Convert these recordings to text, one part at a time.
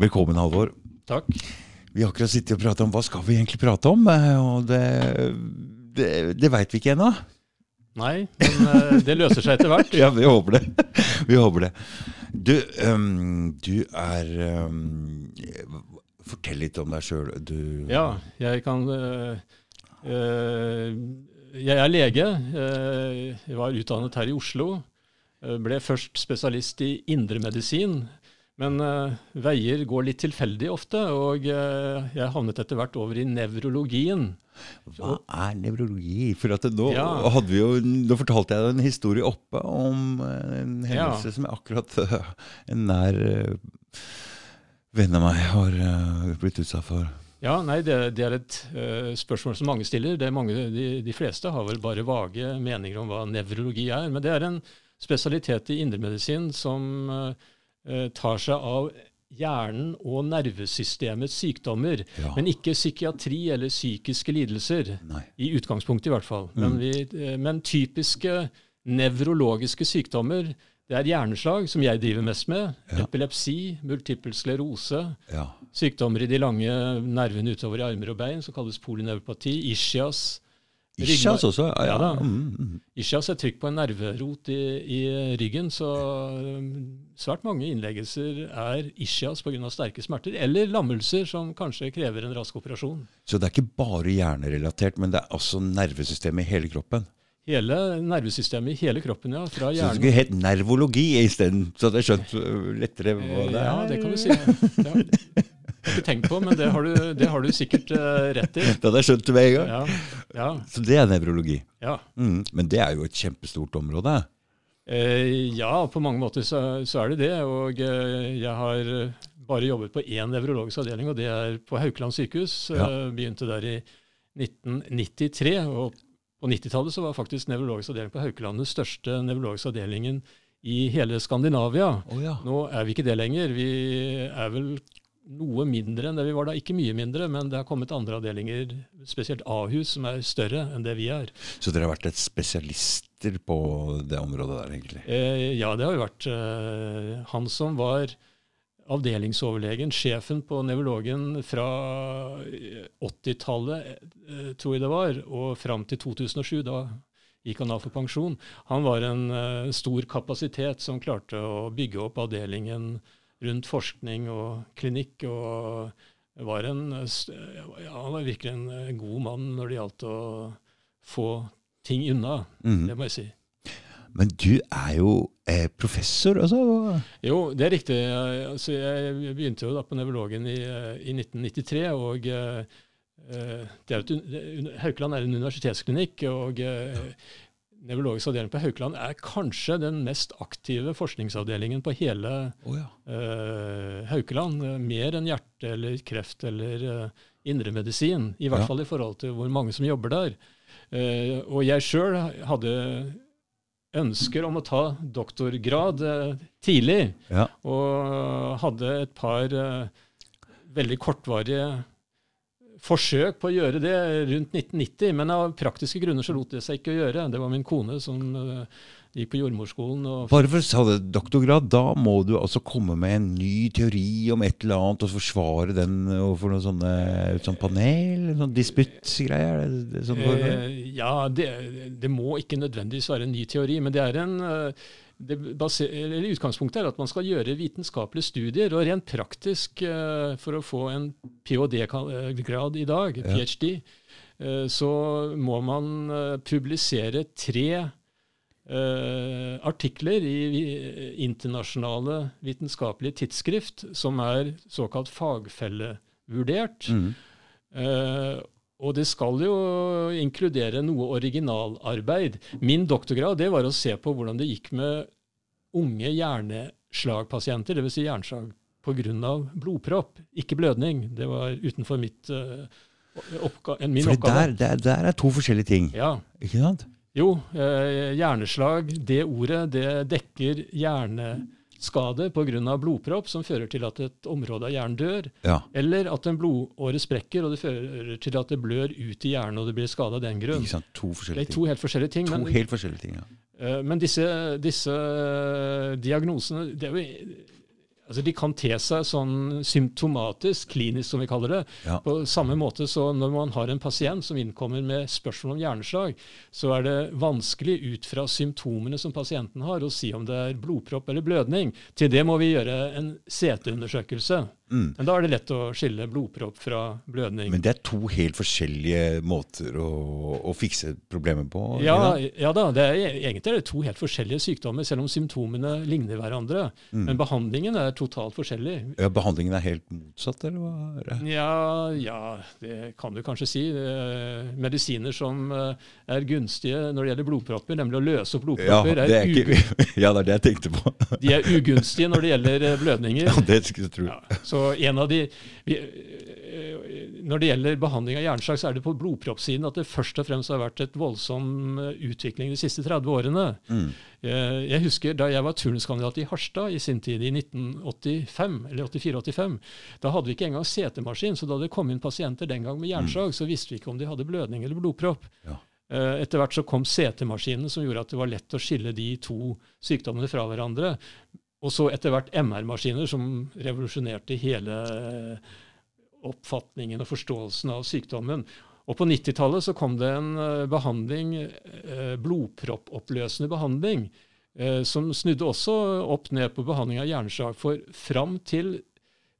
Velkommen, Halvor. Takk. Vi har akkurat sittet og pratet om hva skal vi egentlig prate om, eh, og det, det, det veit vi ikke ennå. Nei, men eh, det løser seg etter hvert. Ja, vi håper det. Vi håper det. Du, um, du er um, Fortell litt om deg sjøl. Du Ja, jeg kan uh, uh, Jeg er lege. Uh, Jeg var utdannet her i Oslo. Ble først spesialist i indremedisin. Men uh, veier går litt tilfeldig ofte, og uh, jeg havnet etter hvert over i nevrologien. Hva er nevrologi? For nå, Ja. jo, nå fortalte jeg deg en historie oppe om eh, en hendelse Ja. som jeg akkurat uh, en nær venn av meg har blitt utsatt for. Ja, nei, det, det er et spørsmål som mange stiller. Det er mange, de, de fleste har vel bare vage meninger om hva nevrologi er. Men det er en spesialitet i indremedisin som øh, tar seg av hjernen og nervesystemets sykdommer. Ja. Men ikke psykiatri eller psykiske lidelser. Nei. I utgangspunktet, i hvert fall. Men, vi, øh, men typiske nevrologiske sykdommer, det er hjerneslag, som jeg driver mest med. Ja. Epilepsi, multippel sklerose. Ja. Sykdommer i de lange nervene utover i armer og bein, som kalles polynevropati. Ischias. Ischias også? Ja, Ja da. Mm. Ischias er trykk på en nerverot i, i ryggen, så um, svært mange innleggelser er ischias pga. sterke smerter, eller lammelser som kanskje krever en rask operasjon. Så det er ikke bare hjernerelatert, men det er også nervesystemet i hele kroppen? Hele nervesystemet i hele kroppen, ja. Fra Så det skulle hett nervologi isteden, så hadde jeg skjønt øh, lettere hva det er? Ja, det kan du si. Jeg ikke tenkt på, men det har du, det har du sikkert uh, rett i. Det hadde jeg skjønt med en gang. Ja, ja, Så det er nevrologi. ja. Mm. Men det er jo et kjempestort område. Eh, ja, på mange måter så, så er det det. Og eh, jeg har eh, bare jobbet på én nevrologisk avdeling, og det er på Haukeland sykehus. Ja. Eh, begynte der i 1993. Og på 90-tallet så var faktisk nevrologisk avdeling på Haukeland den største nevrologiske avdelingen i hele Skandinavia. Oh, ja. Nå er vi ikke det lenger. Vi er vel noe mindre enn det vi var da. Ikke mye mindre, men det har kommet andre avdelinger, spesielt Ahus, som er større enn det vi er. Så dere har vært et spesialister på det området der, egentlig? Eh, ja, det har jo vært eh, han som var avdelingsoverlegen, sjefen på nevrologen fra eh, 80-tallet, eh, tror jeg det var, og fram til 2007. Da gikk han av for pensjon. Han var en eh, stor kapasitet som klarte å bygge opp avdelingen rundt forskning og klinikk. og var en, ja, Han var virkelig en eh, god mann når det gjaldt å få ting unna, Mm. det må jeg si. Men du er jo eh, professor, altså? Jo, det er riktig. Altså, jeg begynte jo da på nevrologen i, eh, i 1993. og eh, eh, Haukeland er en universitetsklinikk. og eh, Nevrologisk avdeling på Haukeland er kanskje den mest aktive forskningsavdelingen på hele Oh, ja. uh, Haukeland. eh, Mer enn hjerte eller kreft eller uh, indremedisin. I hvert Ja. fall i forhold til hvor mange som jobber der. Uh, og jeg sjøl hadde ønsker om å ta doktorgrad eh, tidlig. ja. Og hadde et par eh, veldig kortvarige forsøk på å gjøre det rundt 1990, men av praktiske grunner så lot det seg ikke å gjøre. Det var min kone som eh, gikk på jordmorskolen. Og Bare for å ta det doktorgrad, da må du altså komme med en ny teori om et eller annet og forsvare den overfor noe sånne, sånn panel? Sånn? Er det sånn? Eh, ja, det, det må ikke nødvendigvis være en ny teori, men det er en eh, baser, Utgangspunktet er at man skal gjøre vitenskapelige studier. Og rent praktisk, uh, for å få en ph.d.-grad i dag, Ja. ph.d., uh, så må man uh, publisere tre artikler i internasjonale vitenskapelige tidsskrift som er såkalt fagfellevurdert. Mhm. Og det skal jo inkludere noe originalarbeid. Min doktorgrad det var å se på hvordan det gikk med unge hjerneslagpasienter, dvs. Si hjerneslag pga. blodpropp, ikke blødning. Det var utenfor mitt, uh, oppga min For oppgave. der, der, der er to forskjellige ting, Ja. ikke sant? Jo, eh, hjerneslag, det ordet, det dekker hjerneskade pga. blodpropp, som fører til at et område av hjernen dør. Ja. Eller at en blodåre sprekker, og det fører til at det blør ut i hjernen, og det blir skade av den grunn. Ikke sant? To Det forskjellige er to helt forskjellige ting. To Men, helt forskjellige ting, ja. eh, men disse, disse diagnosene det er jo, altså de kan te seg sånn symptomatisk, klinisk som vi kaller det. Ja. På samme måte så når man har en pasient som innkommer med spørsmål om hjerneslag, så er det vanskelig ut fra symptomene som pasienten har, å si om det er blodpropp eller blødning. Til det må vi gjøre en CT-undersøkelse. Mm. Men da er det lett å skille blodpropp fra blødning. Men det er to helt forskjellige måter å, å fikse problemet på? Ja, ja da, det er, egentlig er det to helt forskjellige sykdommer, selv om symptomene ligner hverandre. Mm. Men behandlingen er totalt forskjellig. ja, behandlingen er helt motsatt, eller hva? Ja, ja, det kan du kanskje si. Medisiner som eh, er gunstige når det gjelder blodpropper, nemlig å løse opp Ja, blodpropper, det er er, ikke, ja, det er det jeg tenkte på. de er ugunstige når det gjelder eh, blødninger. Ja, det skulle jeg tro. Ja, så en av de vi, eh, Når det gjelder behandling av hjerneslag, så er det på blodproppsiden at det først og fremst har vært et voldsom eh, utvikling de siste 30 årene. Mm. Eh, Jeg husker da jeg var turnuskandidat i Harstad i sin tid, i 1985, eller 84-85. Da hadde vi ikke engang CT-maskin, så da det kom inn pasienter den gang med hjerneslag, så visste vi ikke om de hadde blødning eller blodpropp. Ja. Etter hvert så kom CT-maskinen, som gjorde at det var lett å skille de to sykdommene fra hverandre. Og så etter hvert MR-maskiner, som revolusjonerte hele eh, oppfatningen og forståelsen av sykdommen. Og på 90-tallet så kom det en eh, behandling, eh, blodproppoppløsende behandling, eh, som snudde også opp ned på behandling av hjerneslag. For fram til,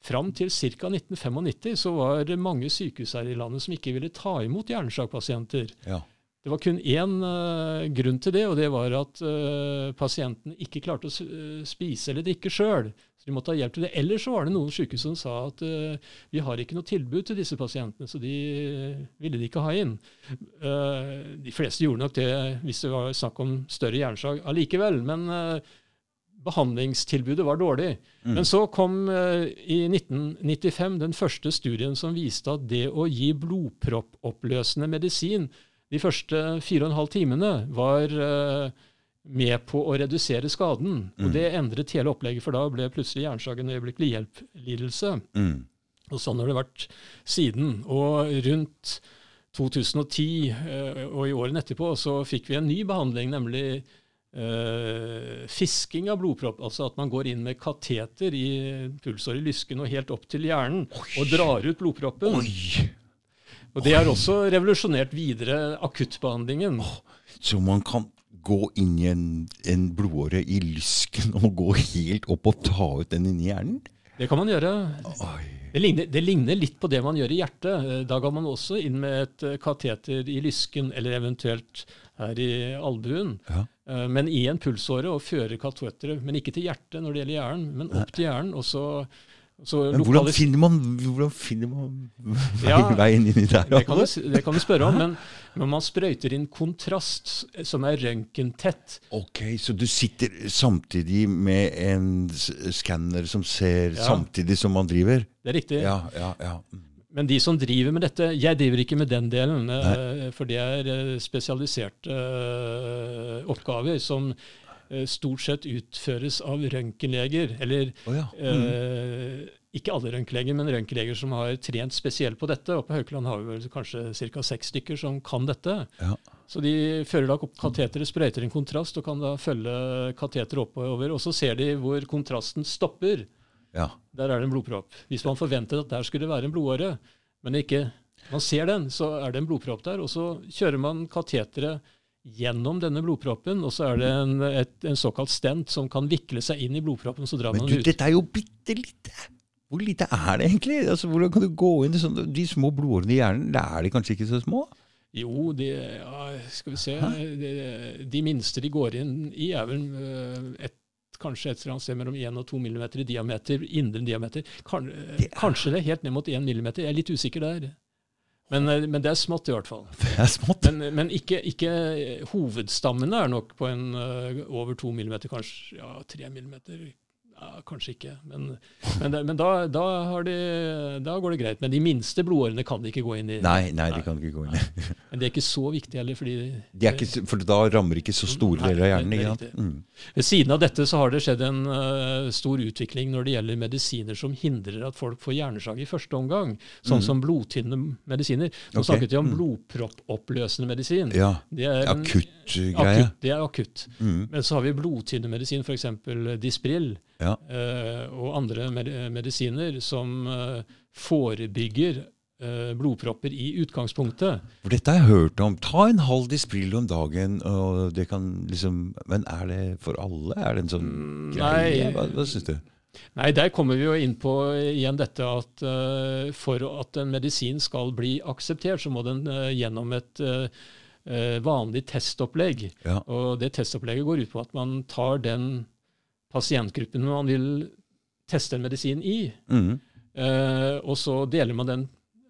fram til ca. 1995 så var det mange sykehus her i landet som ikke ville ta imot hjerneslagpasienter. Ja. Det var kun én uh, grunn til det, og det var at uh, pasienten ikke klarte å spise eller drikke sjøl. Så de måtte ha hjelp til det. Ellers så var det noen sykehus som sa at uh, vi har ikke noe tilbud til disse pasientene, så de ville de ikke ha inn. De fleste gjorde nok det hvis det var snakk om større hjerneslag allikevel, men eh, behandlingstilbudet var dårlig. Mm. Men så kom uh, i 1995 den første studien som viste at det å gi blodproppoppløsende medisin de første fire og en halv timene var eh, med på å redusere skaden. Mm. Og det endret hele opplegget, for da ble plutselig hjerneslag en øyeblikkelig hjelp-lidelse. Mm. Og sånn har det vært siden. Og rundt 2010 eh, og i årene etterpå så fikk vi en ny behandling, nemlig Uh, fisking av blodpropp. Altså at man går inn med kateter i pulsåret i lysken og helt opp til hjernen og drar ut blodproppen. Oi! Og det har også revolusjonert videre akuttbehandlingen. Så man kan gå inn i en, en blodåre i lysken og gå helt opp og ta ut den inni hjernen? Det kan man gjøre. Det ligner, det ligner litt på det man gjør i hjertet. Eh, Da går man også inn med et eh, kateter i lysken, eller eventuelt her i albuen. Ja. Eh, Men i en pulsåre og fører kateteret, men ikke til hjertet når det gjelder hjernen, men opp til hjernen. og så, så Men hvordan finner man, hvordan finner man Ja, vei- veien inni der? det kan, du, det kan du spørre om, men når man sprøyter inn kontrast som er røntgentett Ok, så du sitter samtidig med en skanner som ser Ja. samtidig som man driver? Det er riktig. Ja, ja, ja. Men de som driver med dette Jeg driver ikke med den delen, Nei. for det er eh, spesialiserte eh, oppgaver som eh, stort sett utføres av røntgenleger. Eller oh ja. Mm. eh, ikke alle røntgenleger, men røntgenleger som har trent spesielt på dette. Og på Haukeland har vi vel kanskje ca. seks stykker som kan dette. Ja. Så de fører da opp kateteret, sprøyter en kontrast og kan da følge kateteret oppover. Og så ser de hvor kontrasten stopper. ja. Der er det en blodpropp. Hvis man forventet at der skulle det være en blodåre, men ikke man ser den, så er det en blodpropp der. Og så kjører man kateteret gjennom denne blodproppen, og så er det en, et, en såkalt stent som kan vikle seg inn i blodproppen, så drar Men man du, den ut. dette er jo bitte lite. Hvor lite er det egentlig? Altså, hvordan kan du gå inn i sånne, de små blodårene i hjernen? Da er de kanskje ikke så små? Jo, de, ja, skal vi se de, de minste de går inn i, er vel øh, et, kanskje et eller annet sted mellom 1 og 2 millimeter i diameter, indre diameter. Kan, Det er- Kanskje det er helt ned mot 1 millimeter. Jeg er litt usikker der. Men, øh, men det er smått, i hvert fall. Det er smått. Men, men ikke, ikke Hovedstammene er nok på en uh, over 2 millimeter, kanskje ja, 3 millimeter. Ja, kanskje ikke, men, men, men da, da, har de, da går det greit. Men de minste blodårene kan de ikke gå inn i. Nei, nei, de kan ikke gå inn i. Men det er ikke så viktig heller, fordi De ikke, for da rammer ikke så store deler av hjernen. er Ikke sant? Mm. Ved siden av dette så har det skjedd en uh, stor utvikling når det gjelder medisiner som hindrer at folk får hjerneslag i første omgang, sånn mm. som blodtynne medisiner. Nå okay. snakket vi om mm. blodproppoppløsende medisin. Ja. Det er Akutt greie. akutt. Det er akutt. Mm. Men så har vi blodtynne medisin, f.eks. Dispril. Ja. eh, og andre med medisiner som eh, forebygger eh, blodpropper i utgangspunktet. For dette har jeg hørt om. Ta en halv Dispril om dagen, og det kan liksom Men er det for alle? Er det en sånn Mm, greie? Hva, hva syns du? Nei, der kommer vi jo inn på igjen dette at uh, for at en medisin skal bli akseptert, så må den uh, gjennom et eh, eh, vanlig testopplegg. Ja. Og det testopplegget går ut på at man tar den pasientgruppen man vil teste en medisin i, Mm. Uh, og så deler man den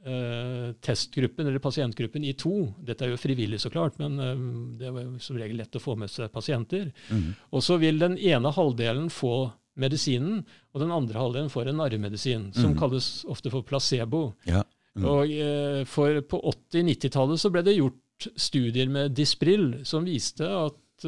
uh, testgruppen eller pasientgruppen i to. Dette er jo frivillig, så klart, men eh, det er jo som regel lett å få med seg pasienter. Mm. Og så vil den ene halvdelen få medisinen, og den andre halvdelen får en narremedisin, som mm. kalles ofte for placebo. Ja. Mm. Og uh, for På 80-90-tallet så ble det gjort studier med Dispril som viste at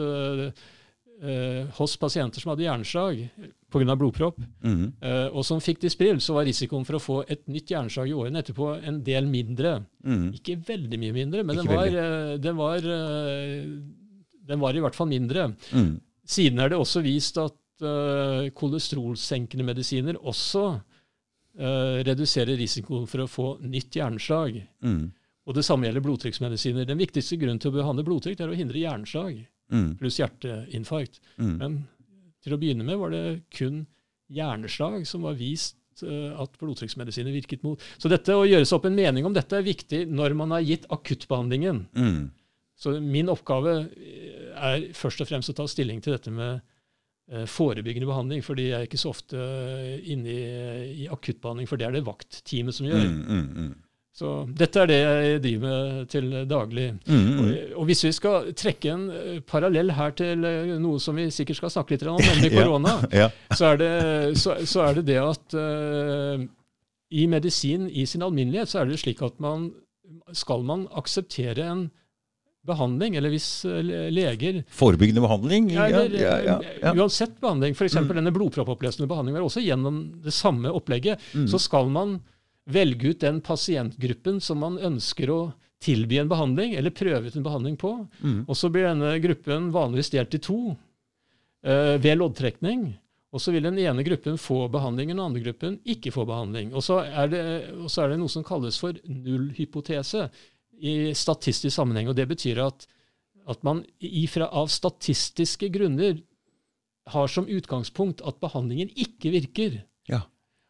eh, hos pasienter som hadde hjerneslag pga. blodpropp, Mhm. eh, og som fikk Dispril, så var risikoen for å få et nytt hjerneslag i årene etterpå en del mindre. Mhm. Ikke veldig mye mindre, men den var, eh, den, var, eh, den var i hvert fall mindre. Mm. Siden er det også vist at uh, kolesterolsenkende medisiner også eh, reduserer risikoen for å få nytt hjerneslag. Mhm. Og det samme gjelder blodtrykksmedisiner. Den viktigste grunnen til å behandle blodtrykk er å hindre hjerneslag Mhm. pluss hjerteinfarkt. Mm. Men til å begynne med var det kun hjerneslag som var vist eh, at blodtrykksmedisiner virket mot. Så dette å gjøre seg opp en mening om dette er viktig når man har gitt akuttbehandlingen. Mm. Så min oppgave eh, er først og fremst å ta stilling til dette med eh, forebyggende behandling, fordi jeg er ikke så ofte inne i, i akuttbehandling, for det er det vaktteamet som gjør. Mm, Mhm. Så dette er det jeg driver med til daglig. Mhm. Og, og hvis vi skal trekke en eh, parallell her til eh, noe som vi sikkert skal snakke litt om, nemlig Ja. korona, Ja. så, er det, så, så er det det at uh, i medisin i sin alminnelighet så er det slik at man skal man akseptere en behandling, eller hvis leger Forebyggende behandling? ja, eller, ja, ja, ja. Uansett behandling, f.eks. Mm. denne blodproppoppløsende behandlingen, er også gjennom det samme opplegget, Mm. så skal man velge ut den pasientgruppen som man ønsker å tilby en behandling, eller prøve ut en behandling på. Mm. Og så blir denne gruppen vanligvis delt i to uh, ved loddtrekning. Og så vil den ene gruppen få behandling, den andre gruppen ikke få behandling. Og så er det, så er det noe som kalles for nullhypotese i statistisk sammenheng. og Det betyr at, at man ifra, av statistiske grunner har som utgangspunkt at behandlingen ikke virker. Ja.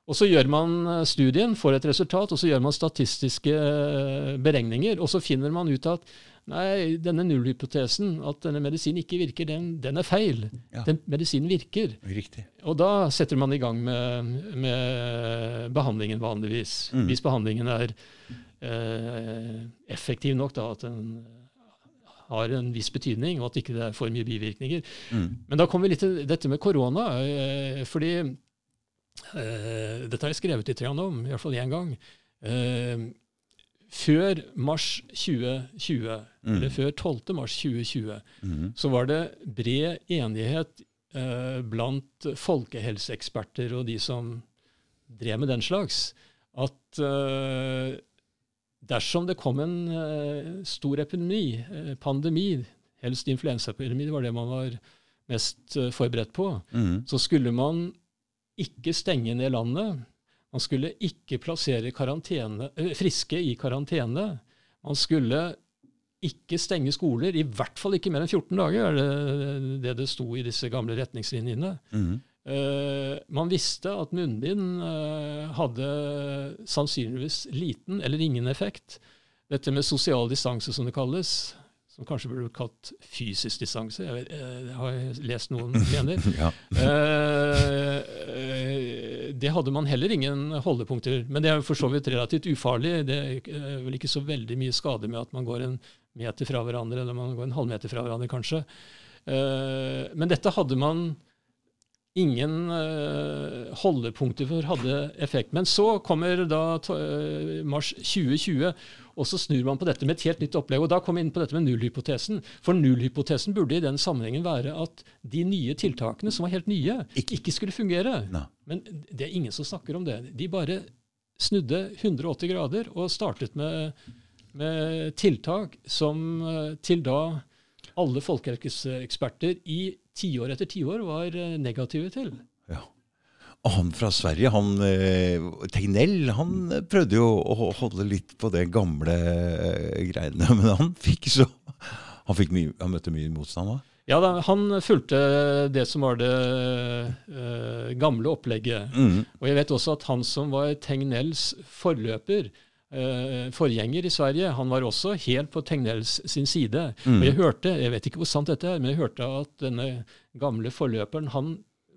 Og så gjør man eh, studien, får et resultat, og så gjør man statistiske eh, beregninger, og så finner man ut at nei, denne nullhypotesen, at denne medisinen ikke virker, den, den er feil. Ja. Den medisinen virker. Riktig. Og da setter man i gang med, med behandlingen vanligvis. Mm. Hvis behandlingen er eh, effektiv nok, da, at den har en viss betydning, og at ikke det er for mye bivirkninger. Mm. Men da kommer vi litt til dette med korona. Eh, fordi Dette har jeg skrevet i grann om, i hvert fall én gang. Eh, før mars 2020, Mm. eller før 12. mars 2020, mm. så var det bred enighet eh, blant folkehelseeksperter og de som drev med den slags, at eh, dersom det kom en eh, stor epidemi, eh, pandemi, helst influensaepidemi, det var det man var mest eh, forberedt på, mm. så skulle man ikke stenge ned landet. Man skulle ikke plassere eh, friske i karantene. Man skulle ikke stenge skoler, i hvert fall ikke mer enn 14 dager, er det det det sto i disse gamle retningslinjene. Mhm. Uh, man visste at munnbind uh, hadde sannsynligvis liten eller ingen effekt. Dette med sosial distanse, som det kalles, som kanskje burde kalt fysisk distanse, jeg, vet, jeg det har jeg lest noen mener. Ja. Eh, eh, det hadde man heller ingen holdepunkter. Men det er for så vidt relativt ufarlig. Det er vel ikke så veldig mye skade med at man går en meter fra hverandre, eller man går en halvmeter fra hverandre, kanskje. Eh, men dette hadde man ingen eh, holdepunkter for hadde effekt. Men så kommer da eh, mars 2020, og så snur man på dette med et helt nytt opplegg. Og da kommer vi inn på dette med nullhypotesen. For nullhypotesen burde i den sammenhengen være at de nye tiltakene, som var helt nye, Ikke- ikke skulle fungere. Ne. Men det er ingen som snakker om det. De bare snudde 180 grader og startet med, med tiltak som eh, til da alle folkehelseeksperter i tiår etter tiår var eh, negative til. Ja. han fra Sverige, han eh, Tegnell, han prøvde jo å holde litt på det gamle eh, greiene. Men han fikk så Han, fikk mye, han møtte mye motstand da? Ja, da, han fulgte det som var det uh, gamle opplegget. Mm. Og jeg vet også at han som var Tegnells forløper, forgjenger i Sverige, han var også helt på Tegnells sin side. Mm. Og jeg hørte, jeg vet ikke hvor sant dette er, men jeg hørte at denne gamle forløperen han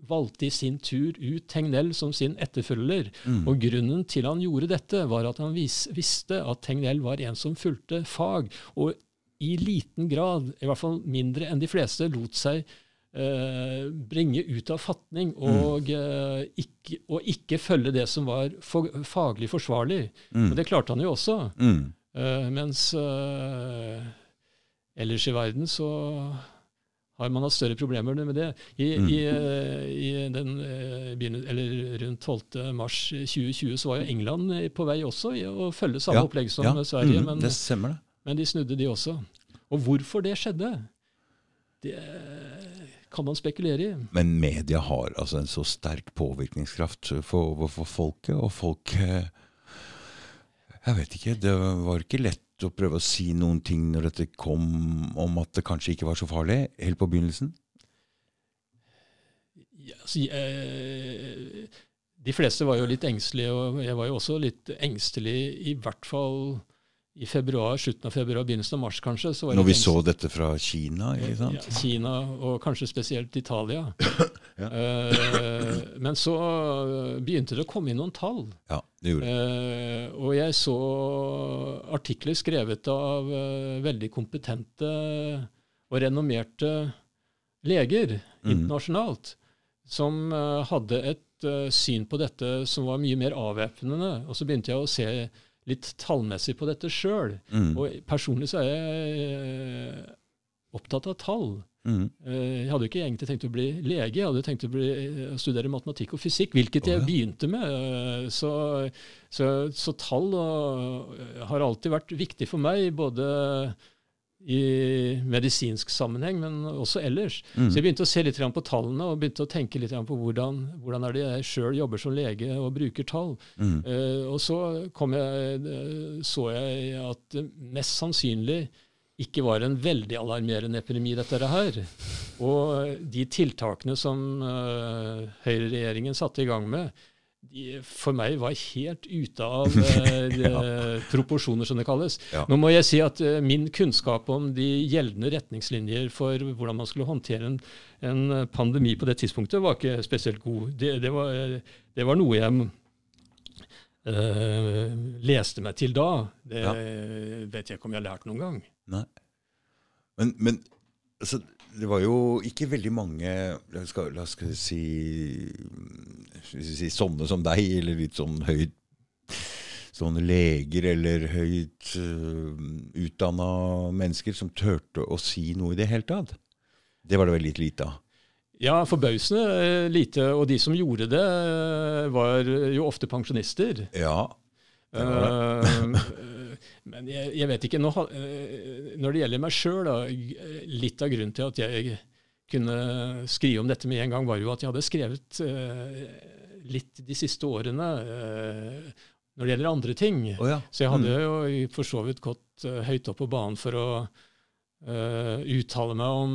valgte i sin tur ut Tegnell som sin etterfølger. Mm. Og grunnen til han gjorde dette, var at han vis, visste at Tegnell var en som fulgte fag. og i liten grad, i hvert fall mindre enn de fleste, lot seg eh, bringe ut av fatning og, eh, ikke, og ikke følge det som var for, faglig forsvarlig. Mm. Og det klarte han jo også. Mm. Eh, mens eh, ellers i verden så har man hatt større problemer med det. I, Mm. i, eh, i den, rundt 12. mars 2020 så var jo England på vei også i å følge samme Ja, opplegg som ja, Sverige. mm, men det stemmer, det. men de snudde, de også. Og hvorfor det skjedde, det kan man spekulere i. Men media har altså en så sterk påvirkningskraft for, for folket, og folk eh, Jeg vet ikke. Det var ikke lett å prøve å si noen ting når dette kom om at det kanskje ikke var så farlig, helt på begynnelsen. Ja, så, eh, de fleste var jo litt engstelige, og jeg var jo også litt engstelig, i hvert fall i februar, slutten av februar, begynnelsen av mars kanskje. Så var Når vi så dette fra Kina, ikke Ja. Kina, og kanskje spesielt Italia. Ja. Eh, men så begynte det å komme inn noen tall. Ja, det gjorde det. Eh, og jeg så artikler skrevet av eh, veldig kompetente og renommerte leger Mhm. internasjonalt, som eh, hadde et eh, syn på dette som var mye mer avvæpnende. Og så begynte jeg å se litt tallmessig på dette sjøl. Mm. Og personlig så er jeg eh, opptatt av tall. Mm. Eh, Jeg hadde ikke egentlig tenkt å bli lege, jeg hadde tenkt å, bli, studere matematikk og fysikk, hvilket Å, jeg begynte med. Eh, Så, så, så tall og, har alltid vært viktig for meg, både i medisinsk sammenheng, men også ellers. Mm. Så jeg begynte å se litt på tallene og begynte å tenke litt på hvordan, hvordan er det jeg sjøl jobber som lege og bruker tall. Mm. Uh, og så kom jeg, eh, så jeg at det mest sannsynlig ikke var en veldig alarmerende epidemi, dette her. Og de tiltakene som uh, høyreregjeringen satte i gang med, for meg var helt ute av eh, de, proporsjoner, som det kalles. Ja. Nå må jeg si at eh, min kunnskap om de gjeldende retningslinjer for hvordan man skulle håndtere en, en pandemi på det tidspunktet, var ikke spesielt god. Det, det, var, det var noe jeg uh, leste meg til da. Det Ja. vet jeg ikke om jeg har lært noen gang. Nei. Men, men altså, det var jo ikke veldig mange La oss, si, hvis sånne som deg, eller litt sånn høyt Sånne leger eller høyt uh, utdanna mennesker som turte å si noe i det hele tatt. Det var det veldig lite av. Ja, forbausende eh, lite. Og de som gjorde det, eh, var jo ofte pensjonister. Ja. det var Eh, men jeg, jeg vet ikke. Nå, eh, når det gjelder meg sjøl, litt av grunnen til at jeg kunne skrive om dette med en gang, var jo at jeg hadde skrevet eh, litt de siste årene eh, når det gjelder andre ting. Oh, ja. Så jeg hadde Mm. jo for så vidt gått høyt opp på banen for å uh, uttale meg om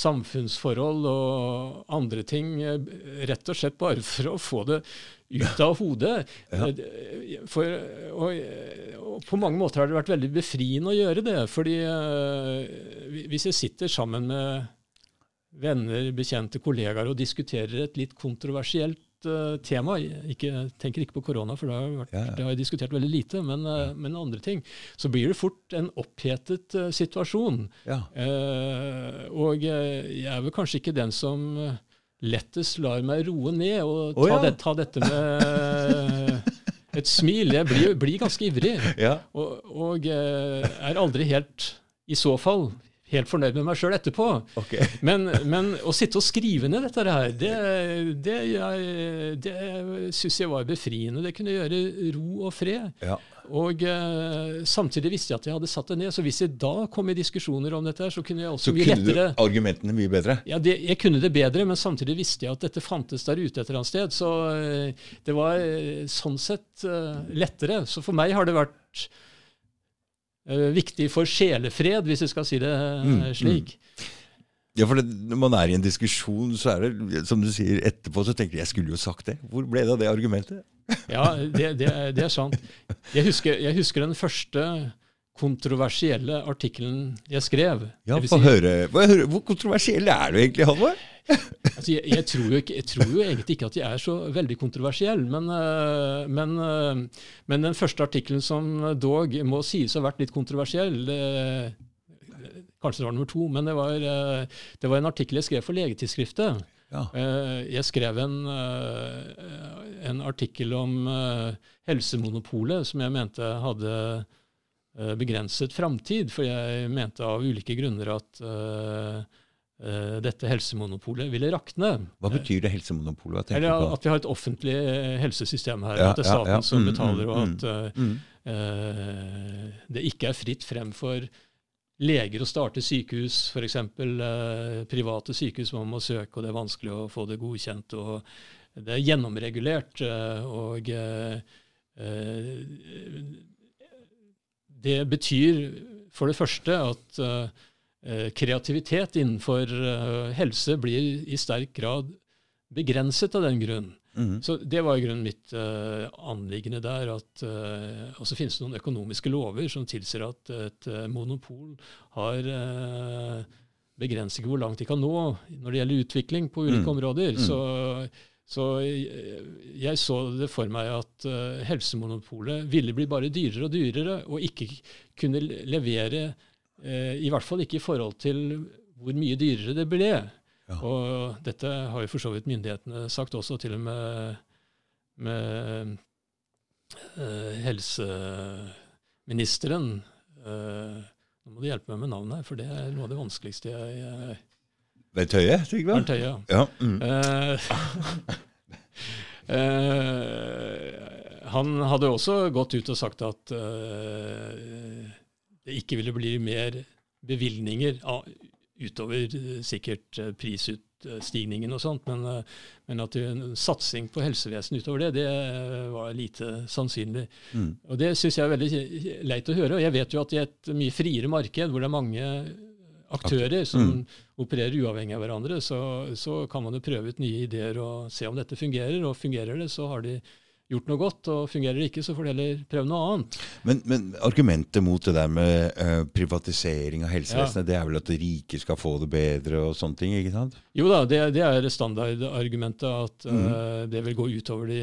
samfunnsforhold og andre ting, rett og slett bare for å få det ut av hodet. Ja. Eh, For, og, og på mange måter har det vært veldig befriende å gjøre det. fordi eh, hvis jeg sitter sammen med venner, bekjente, kollegaer og diskuterer et litt kontroversielt eh, tema, ikke, tenker ikke på korona, for det har, vært, Ja, ja. det har jeg diskutert veldig lite, men, eh, men andre ting, så blir det fort en opphetet uh, situasjon. ja. Eh, og jeg er vel kanskje ikke den som eh, lettest lar meg roe ned og ta, ta, ja. det, ta dette med et smil. Jeg blir, blir ganske ivrig, ja. og, og eh, er aldri helt, i så fall, helt fornøyd med meg sjøl etterpå. Okay. Men, men å sitte og skrive ned dette her, det, det, jeg- det syns jeg var befriende. Det kunne gjøre ro og fred. Ja. Og eh, samtidig visste jeg at jeg hadde satt det ned. Så hvis jeg da kom i diskusjoner om dette, så kunne jeg også Så mye kunne du argumentene mye bedre? ja, det, Jeg kunne det bedre, men samtidig visste jeg at dette fantes der ute et eller annet sted. Så eh, det var eh, sånn sett eh, lettere. Så for meg har det vært eh, viktig for sjelefred, hvis jeg skal si det eh, Mm, slik. Ja, for det, Når man er i en diskusjon, så er det, som du sier, etterpå så tenker du jeg skulle jo sagt det. Hvor ble det av det argumentet? Ja, det, det, det er sant. Jeg husker, jeg husker den første kontroversielle artikkelen jeg skrev. Ja, Det vil Få si- høre. Høre. Hvor kontroversiell er du egentlig, Halvor? Altså, jeg, jeg, tror jo ikke, jeg tror jo egentlig ikke at jeg er så veldig kontroversiell, men, øh, men, øh, men den første artikkelen som dog må sies å ha vært litt kontroversiell øh, Kanskje det var nummer to, men det var, øh, det var en artikkel jeg skrev for Legetidsskriftet. Ja. Eh, Jeg skrev en, øh, en artikkel om helsemonopolet som jeg mente hadde begrenset framtid, for jeg mente av ulike grunner at dette helsemonopolet ville rakne. Hva betyr det helsemonopolet? Eller at vi har et offentlig eh, helsesystem her. Ja, at det er staten ja. som Mm, betaler, og mm, at mm, Mm. eh, det ikke er fritt frem for leger å starte sykehus, f.eks. Uh, private sykehus man må søke, og det er vanskelig å få det godkjent. og Det er gjennomregulert. eh, og eh, eh, det betyr for det første at eh, kreativitet innenfor eh, helse blir i sterk grad begrenset av den grunn. Mm. Så det var i grunnen mitt uh, anliggende der. at uh, Og så finnes det noen økonomiske lover som tilsier at et uh, monopol har begrenser hvor langt de kan nå når det gjelder utvikling på ulike Mm. områder. Mm. Så, så jeg, jeg så det for meg at eh, helsemonopolet ville bli bare dyrere og dyrere, og ikke kunne levere, eh, i hvert fall ikke i forhold til hvor mye dyrere det ble. Ja. Og dette har jo for så vidt myndighetene sagt også, til og med, med uh, helseministeren. Uh, nå må du hjelpe meg med navnet her, for det er noe av det vanskeligste jeg uh, Bent Høie, Trygve? Bernt Høie. ja. Ja. Mm. Uh, han hadde også gått ut og sagt at det ikke ville bli mer bevilgninger av- utover eh, sikkert eh, prisutstigningen og sånt, men, eh, men at en satsing på helsevesenet utover det, det var lite sannsynlig. Mm. Og Det syns jeg er veldig leit å høre. og Jeg vet jo at i et mye friere marked, hvor det er mange aktører som Mm. opererer uavhengig av hverandre, så, så kan man jo prøve ut nye ideer og se om dette fungerer. Og fungerer det, så har de gjort noe godt. Og fungerer det ikke, så får de heller prøve noe annet. Men, men argumentet mot det der med uh, privatisering av helsevesenet, det er vel at de rike skal få det bedre og sånne ting? ikke sant? Jo da, det, det er standardargumentet at Mm. eh, det vil gå utover de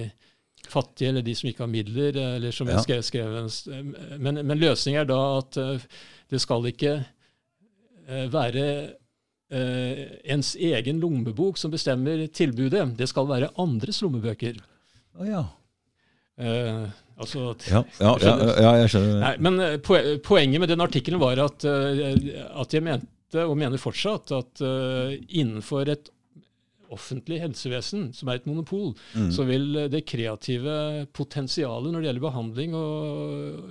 fattige eller de som ikke har midler. eller som Ja. skrev, skrev en, men, men løsningen er da at uh, det skal ikke eh, være eh, ens egen lommebok som bestemmer tilbudet. Det skal være andres lommebøker. Oh, ja. Eh, altså Ja, ja, ja, jeg skjønner. Nei, men eh, poenget med den artikkelen var at, eh, at jeg mente, og mener fortsatt, at uh, innenfor et offentlig helsevesen, som er et monopol, Mm. så vil det kreative potensialet når det gjelder behandling og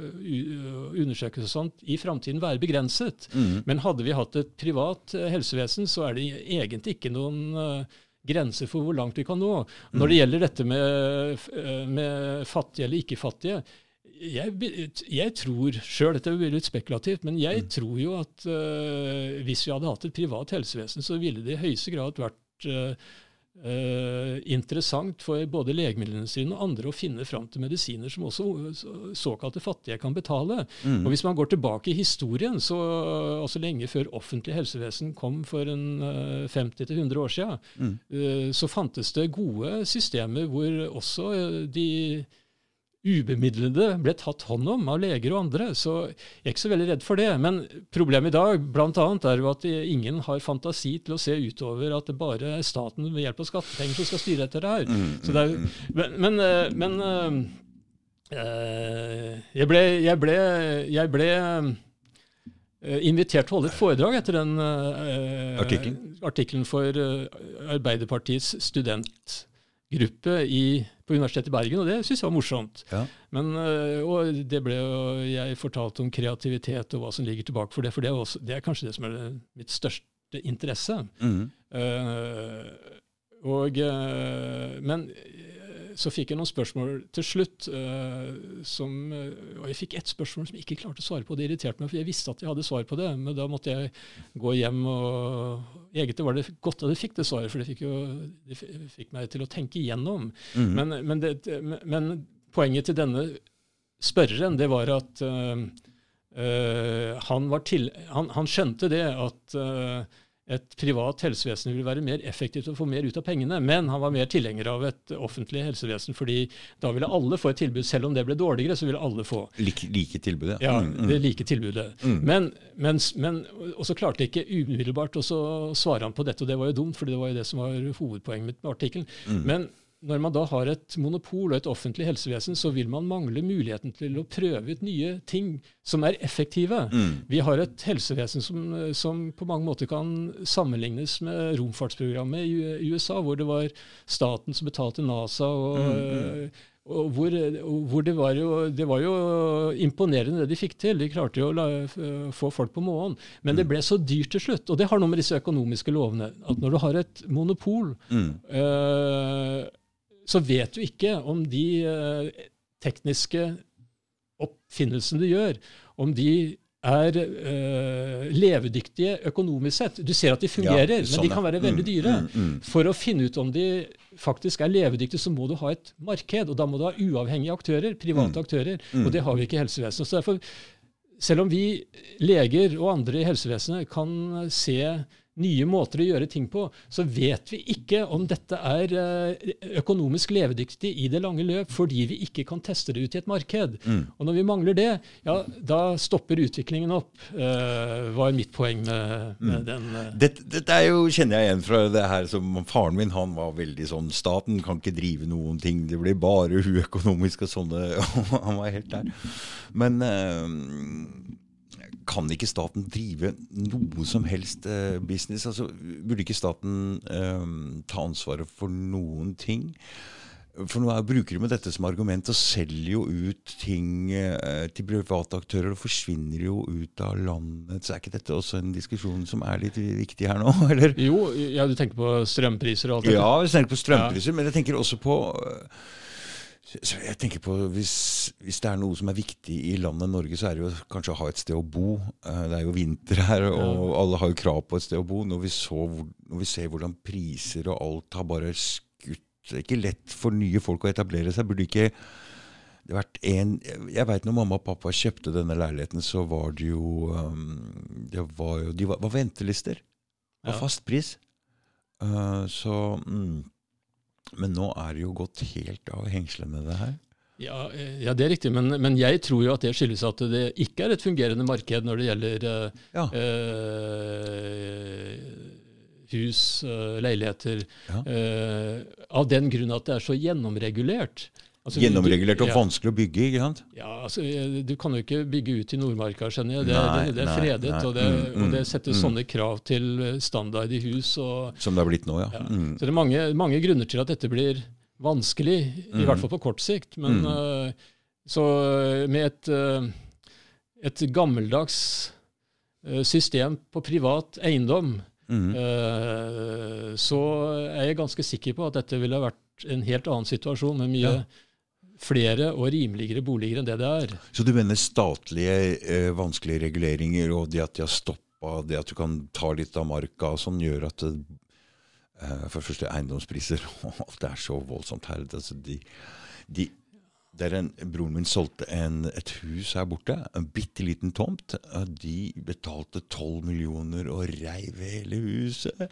undersøkelse og sånt, i framtiden være begrenset. Mm. Men hadde vi hatt et privat helsevesen, så er det egentlig ikke noen eh, grenser for hvor langt vi kan nå. Når det gjelder dette med, eh, med fattige eller ikke fattige, jeg, jeg tror sjøl, dette blir litt spekulativt, men jeg tror jo at uh, hvis vi hadde hatt et privat helsevesen, så ville det i høyeste grad vært eh, eh, interessant for både legemiddelindustrien og andre å finne fram til medisiner som også såkalte fattige kan betale. Mm. Og Hvis man går tilbake i historien, så altså lenge før offentlig helsevesen kom for en eh, 50-100 år siden, Mm. eh, så fantes det gode systemer hvor også eh, de ubemidlede ble tatt hånd om av leger og andre. Så jeg er ikke så veldig redd for det. Men problemet i dag annet, er jo at ingen har fantasi til å se utover at det bare er staten ved hjelp av skattepenger som skal styre dette her. Mm. Så det er, men men, eh, men eh, eh, jeg ble, jeg ble, jeg ble invitert til å holde et foredrag etter den uh, artikkelen for uh, Arbeiderpartiets studentgruppe i, på Universitetet i Bergen, og det syntes jeg var morsomt. Ja. Men, eh, og det ble jo jeg fortalt om kreativitet og hva som ligger tilbake for det, for det er, også, det er kanskje det som er mitt største interesse. Mm. Uh, og, eh, men så fikk jeg noen spørsmål til slutt. Uh, som, eh, og jeg fikk ett spørsmål som jeg ikke klarte å svare på. Det irriterte meg, for jeg visste at jeg hadde svar på det. Men da måtte jeg gå hjem og Egentlig var det godt at jeg fikk det svaret, for det fikk, jo, det fikk meg til å tenke igjennom. Mhm. Men, men, det, men- poenget til denne spørreren, det var at uh, uh, han, var til, han, han skjønte det at et privat helsevesen ville være mer effektivt og få mer ut av pengene, men han var mer tilhenger av et offentlig helsevesen, fordi da ville alle få et tilbud. Selv om det ble dårligere, så ville alle få Like, like tilbudet. ja, Mm, mm. det like tilbudet. Mm. Men, men, men, og så klarte jeg ikke umiddelbart å så svare han på dette, og det var jo dumt, for det var jo det som var hovedpoenget mitt med artikkelen. Mm. Men når man da har et monopol og et offentlig helsevesen, så vil man mangle muligheten til å prøve ut nye ting som er effektive. Mm. Vi har et helsevesen som, som på mange måter kan sammenlignes med romfartsprogrammet i USA, hvor det var staten som betalte NASA. og... Mm, og hvor, hvor det, var jo, det var jo imponerende det de fikk til. De klarte jo å la, få folk på månen. Men det ble så dyrt til slutt. Og det har noe med disse økonomiske lovene At når du har et monopol, Mm. eh, så vet du ikke om de eh, tekniske oppfinnelsene du gjør, om de er eh, levedyktige økonomisk sett. Du ser at de fungerer, Ja, men sånn, de kan være veldig Mm, dyre. mm, mm. For å finne ut om de faktisk er levedyktige, så må du ha et marked. Og da må du ha uavhengige aktører, private Mm. aktører. Mm. Og det har vi ikke i helsevesenet. Så derfor, selv om vi leger og andre i helsevesenet kan se nye måter å gjøre ting på, så vet vi ikke om dette er eh, økonomisk levedyktig i det lange løp, fordi vi ikke kan teste det ut i et marked. Mm. Og når vi mangler det, ja, da stopper utviklingen opp, uh, var mitt poeng med, med Mm. den. Uh. Dette, dette er jo, kjenner jeg igjen fra det her som faren min han var veldig sånn Staten kan ikke drive noen ting, det blir bare uøkonomisk og sånne. han var helt der. Men eh, kan ikke staten drive noe som helst eh, business? Altså, burde ikke staten eh, ta ansvaret for noen ting? For nå er, bruker de med dette som argument og selger jo ut ting eh, til private aktører og forsvinner jo ut av landet. Så er ikke dette også en diskusjon som er litt viktig her nå? eller? Jo, ja, du tenker på strømpriser og alt det? Ja, jeg tenker på strømpriser, men jeg tenker også på øh, så jeg tenker på hvis, hvis det er noe som er viktig i landet Norge, så er det jo kanskje å ha et sted å bo. Eh, Det er jo vinter her, og alle har jo krav på et sted å bo. Når vi, så, når vi ser hvordan priser og alt har bare skutt Det er ikke lett for nye folk å etablere seg. Burde ikke det vært en Jeg veit når mamma og pappa kjøpte denne leiligheten, så var det jo um, Det var jo De var, var ventelister. Det var fast pris. Eh, så mm, Men nå er det jo gått helt av hengslene, det her. Ja, eh, ja, det er riktig, men, men jeg tror jo at det skyldes at det ikke er et fungerende marked når det gjelder eh, Ja. eh, hus, eh, leiligheter, Ja. eh, av den grunn at det er så gjennomregulert. Altså, Gjennomregulert og ja, vanskelig å bygge, ikke sant? Ja, altså, eh, Du kan jo ikke bygge ut i Nordmarka, skjønner jeg. Det, Nei, det, det er nei, fredet, nei. og, det, Mm, mm, og det setter mm. sånne krav til eh, standard i hus. og Som det har blitt nå, ja. Ja. Mm. Så det er mange, mange grunner til at dette blir vanskelig, i Mm. hvert fall på kort sikt. Men Mm. eh, så med et, uh, et gammeldags uh, system på privat eiendom, Mm. så er jeg ganske sikker på at dette ville ha vært en helt annen situasjon med mye Ja. Flere og rimeligere boliger enn det det er. Så du mener statlige eh, vanskelige reguleringer og det at de har stoppa det at du kan ta litt av marka og sånn, gjør at eh, for det første eiendomspriser og alt er så voldsomt her. Altså de, de, en, Broren min solgte en, et hus her borte, en bitte liten tomt. De betalte 12 millioner og reiv hele huset.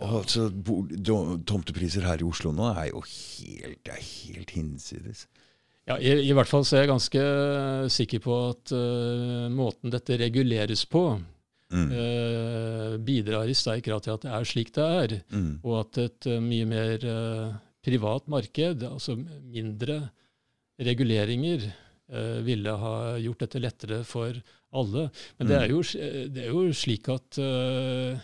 Og så bo- do- Tomtepriser her i Oslo nå er jo helt, er helt hinsides. Ja, i, I hvert fall så er jeg ganske sikker på at uh, måten dette reguleres på, Mm. uh, bidrar i sterk grad til at det er slik det er. Mm. Og at et uh, mye mer eh, privat marked, altså mindre reguleringer, eh, ville ha gjort dette lettere for alle. Men det, er jo, det er jo slik at eh,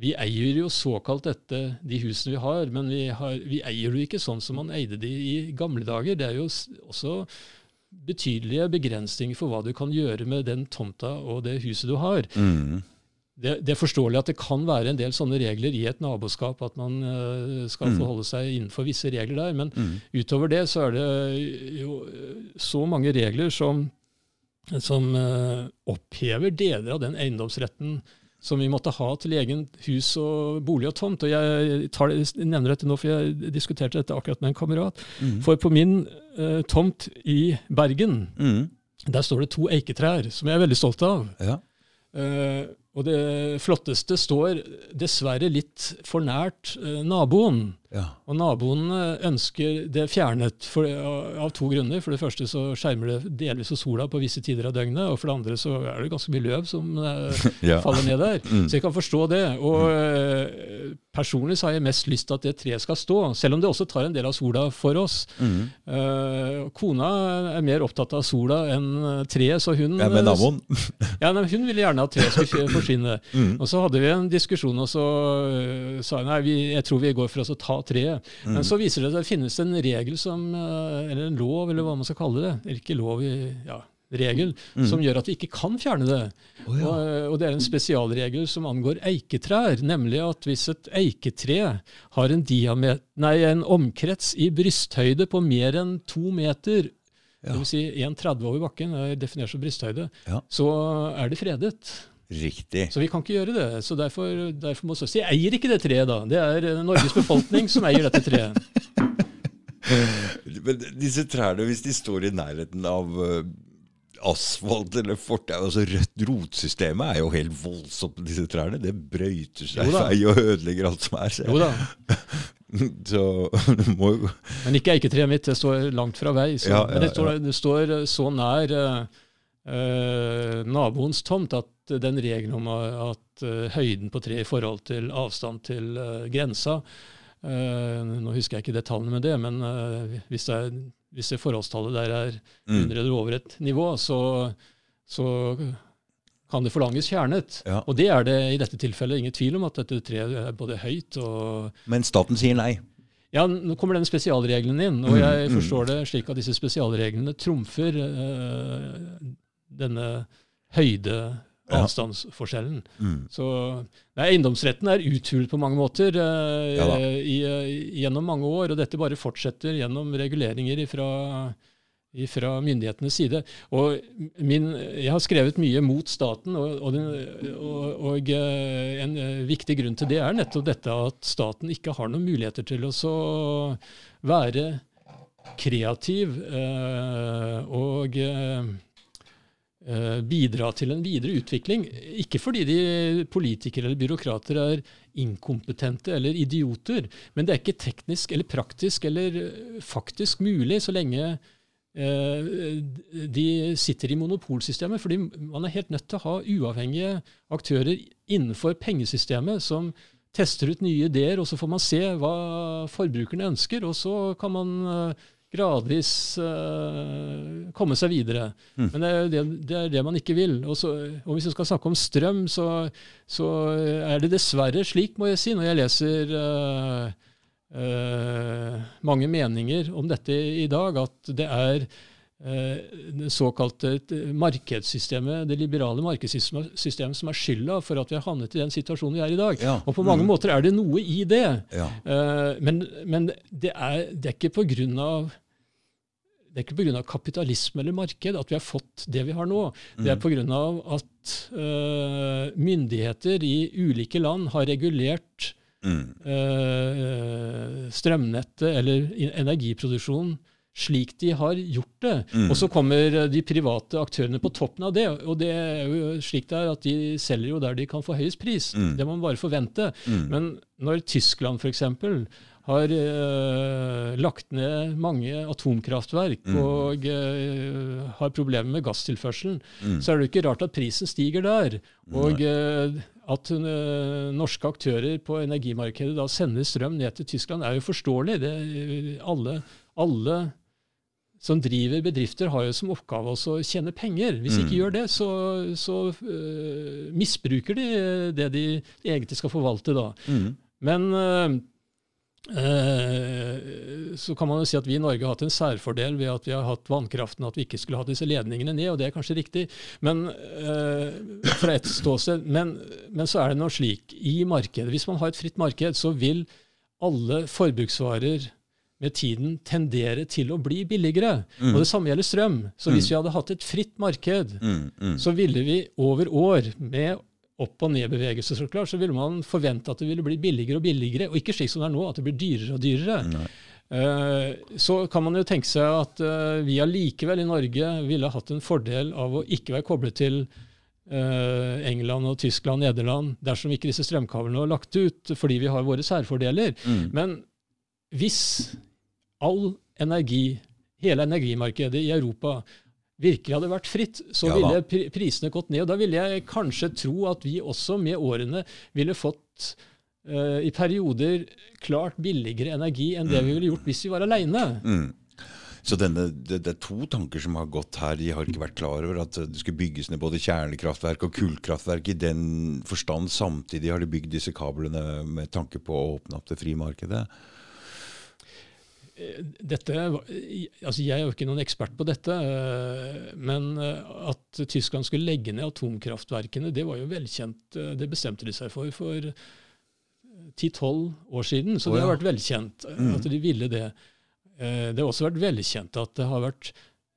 vi eier jo såkalt dette, de husene vi har, men vi, har, vi eier det ikke sånn som man eide de i gamle dager. Det er jo også betydelige begrensninger for hva du kan gjøre med den tomta og det huset du har. Mm. Det, det, er forståelig at det kan være en del sånne regler i et naboskap, at man uh, skal Mm. forholde seg innenfor visse regler der. Men Mm. utover det så er det jo så mange regler som, som uh, opphever deler av den eiendomsretten som vi måtte ha til egen hus og bolig og tomt. Og jeg, tar jeg nevner dette nå, for jeg diskuterte dette akkurat med en kamerat. Mm. For på min uh, tomt i Bergen, Mm. der står det to eiketrær, som jeg er veldig stolt av. Ja. Eh, og det flotteste står dessverre litt for nært eh, naboen. Ja. Og naboen eh, ønsker det fjernet for, av, av to grunner. For det første så skjermer det delvis av sola på visse tider av døgnet, og for det andre så er det ganske mye løv som eh, Ja. faller ned der. Mm. Så jeg kan forstå det. Og eh, personlig så har jeg mest lyst til at det treet skal stå, selv om det også tar en del av sola for oss. Mm. Eh, kona er mer opptatt av sola enn eh, treet, så hun ja, med naboen. ja, nei, Hun ville gjerne at treet skulle forsvinne. Mm. Og så hadde vi en diskusjon, og så sa hun nei, vi, jeg tror vi går for oss å ta treet. Mm. Men så viser det seg at det finnes en regel som, eller en lov, eller hva man skal kalle det, eller ikke lov, i- ja, regel, Mm. som gjør at vi ikke kan fjerne det. Oh, ja. og, og det er en spesialregel som angår eiketrær, nemlig at hvis et eiketre har en, nei, en omkrets i brysthøyde på mer enn to meter, Ja. vil si 1,30 over bakken, er definert som brysthøyde, Ja. så er det fredet. Riktig. Så vi kan ikke gjøre det. Så derfor, derfor må si, Jeg eier ikke det treet, da. Det er eh, Norges befolkning som eier dette treet. Men disse trærne, hvis de står i nærheten av eh, asfalt eller fortau altså Rødt rotsystemet er jo helt voldsomt på disse trærne. Det brøyter seg vei og ødelegger alt som er. Så, Jo da. så må jo Men ikke eiketreet mitt. Det står langt fra vei. Så, Ja, ja, men det står, det står så nær eh, naboens tomt at den regelen om at uh, høyden på treet i forhold til avstand til uh, grensa Nå husker jeg ikke detaljene med det, men hvis, det er, hvis det forholdstallet der er mm. under eller over et nivå, så, så kan det forlanges fjernet. Ja. Og det er det i dette tilfellet ingen tvil om, at dette treet er både høyt og Men staten sier nei. Ja, nå kommer den spesialregelen inn, og Mm, jeg mm. forstår det slik at disse spesialreglene trumfer eh, denne høyde. Avstandsforskjellen. Mm. Så nei, Eiendomsretten er uthulet på mange måter eh, Ja i, i, gjennom mange år, og dette bare fortsetter gjennom reguleringer fra myndighetenes side. Og min, jeg har skrevet mye mot staten, og, og, den, og, og eh, en eh, viktig grunn til det er nettopp dette at staten ikke har noen muligheter til å så være kreativ eh, og eh, eh, bidra til en videre utvikling. Ikke fordi de politikere eller byråkrater er inkompetente eller idioter, men det er ikke teknisk eller praktisk eller eh, faktisk mulig så lenge eh, de sitter i monopolsystemet. fordi man er helt nødt til å ha uavhengige aktører innenfor pengesystemet som tester ut nye ideer, og så får man se hva forbrukerne ønsker, og så kan man eh, gradvis uh, komme seg videre. Mm. Men det er, det, det er det man ikke vil. Og, så, og hvis vi skal snakke om strøm, så, så er det dessverre slik, må jeg si, når jeg leser uh, uh, mange meninger om dette i dag, at det er det såkalte markedssystemet, det liberale markedssystemet som er skylda for at vi har havnet i den situasjonen vi er i dag. Ja. Og på mange Mm. måter er det noe i det. Ja. Men men det, er, det er ikke av det er ikke pga. kapitalisme eller marked at vi har fått det vi har nå. Det er Mm. pga. at uh, myndigheter i ulike land har regulert Mm. eh, strømnettet eller energiproduksjonen slik de har gjort det. Mm. Og så kommer de private aktørene på toppen av det. Og det er jo slik det er at de selger jo der de kan få høyest pris. Mm. Det må man bare forvente. Mm. Men når Tyskland f.eks. har uh, lagt ned mange atomkraftverk Mm. og uh, har problemer med gasstilførselen, Mm. så er det jo ikke rart at prisen stiger der. Og uh, at norske aktører på energimarkedet da sender strøm ned til Tyskland, er jo forståelig. Det, alle, alle som driver bedrifter, har jo som oppgave også å tjene penger. Hvis de ikke Mm. gjør det, så, så misbruker de det de egentlig skal forvalte da. Mm. Men så kan man jo si at vi i Norge har hatt en særfordel ved at vi har hatt vannkraften, at vi ikke skulle hatt disse ledningene ned, og det er kanskje riktig men øh, fra et ståsted. Men, men så er det noe slik i markedet. Hvis man har et fritt marked, så vil alle forbruksvarer med tiden tendere til å bli billigere. Mm. Og det samme gjelder strøm. Så hvis Mm. vi hadde hatt et fritt marked, Mm. Mm. så ville vi over år, med opp- og nedbevegelse, så klart, så ville man forvente at det ville bli billigere og billigere, og ikke slik som det er nå, at det blir dyrere og dyrere. Nei. Eh, så kan man jo tenke seg at eh, vi allikevel i Norge ville hatt en fordel av å ikke være koblet til eh, England og Tyskland og Nederland dersom ikke disse strømkablene var lagt ut, fordi vi har våre særfordeler. Mm. Men hvis all energi, hele energimarkedet i Europa, virkelig hadde vært fritt, så Ja ville prisene gått ned. Og da ville jeg kanskje tro at vi også med årene ville fått uh, i perioder klart billigere energi enn det vi ville gjort hvis vi var aleine. Mm. Så denne, det, det er to tanker som har gått her. De har ikke vært klar over at det skulle bygges ned både kjernekraftverk og kullkraftverk. I den forstand samtidig har de bygd disse kablene med tanke på å åpne opp det frie markedet. Dette, altså jeg er jo ikke noen ekspert på dette, eh, men eh, at Tyskland skulle legge ned atomkraftverkene, det var jo velkjent. eh, Det bestemte de seg for for 10-12 år siden, så Å, det har vært velkjent eh, Mm. at de ville det. Eh, Det har også vært velkjent at det har vært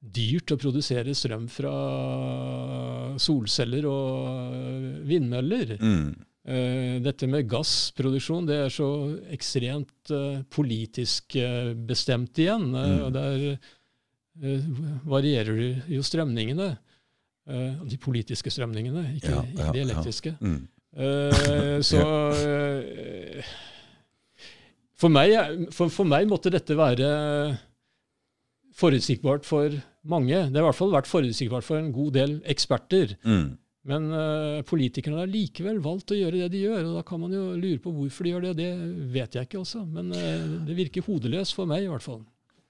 dyrt å produsere strøm fra solceller og vindmøller. Mm. Eh, dette med gassproduksjon det er så ekstremt eh, politisk eh, bestemt igjen. Mm. og Der varierer jo strømningene. de politiske strømningene, ikke, Ja, ikke ja, de ja. elektriske. Mm. Eh, så eh, for, meg, for, for meg måtte dette være forutsigbart for mange. Det har i hvert fall vært forutsigbart for en god del eksperter. Mm. Men uh, politikerne har likevel valgt å gjøre det de gjør, og da kan man jo lure på hvorfor de gjør det. Det vet jeg ikke, også, Men uh, det virker hodeløst for meg, i hvert fall.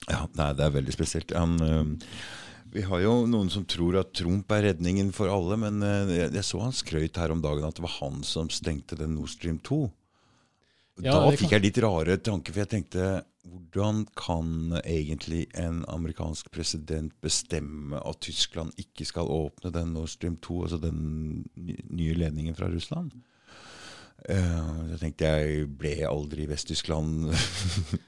Ja, nei, det er veldig spesielt. Han, uh, vi har jo noen som tror at Trump er redningen for alle, men jeg, jeg så han skrøyt her om dagen at det var han som stengte den Nord Stream 2. Ja, da fikk jeg litt rare tanker, for jeg tenkte hvordan kan egentlig en amerikansk president bestemme at Tyskland ikke skal åpne den Nord Stream 2, altså den nye ledningen fra Russland? Uh, jeg tenkte jeg, ble aldri Vest-Tyskland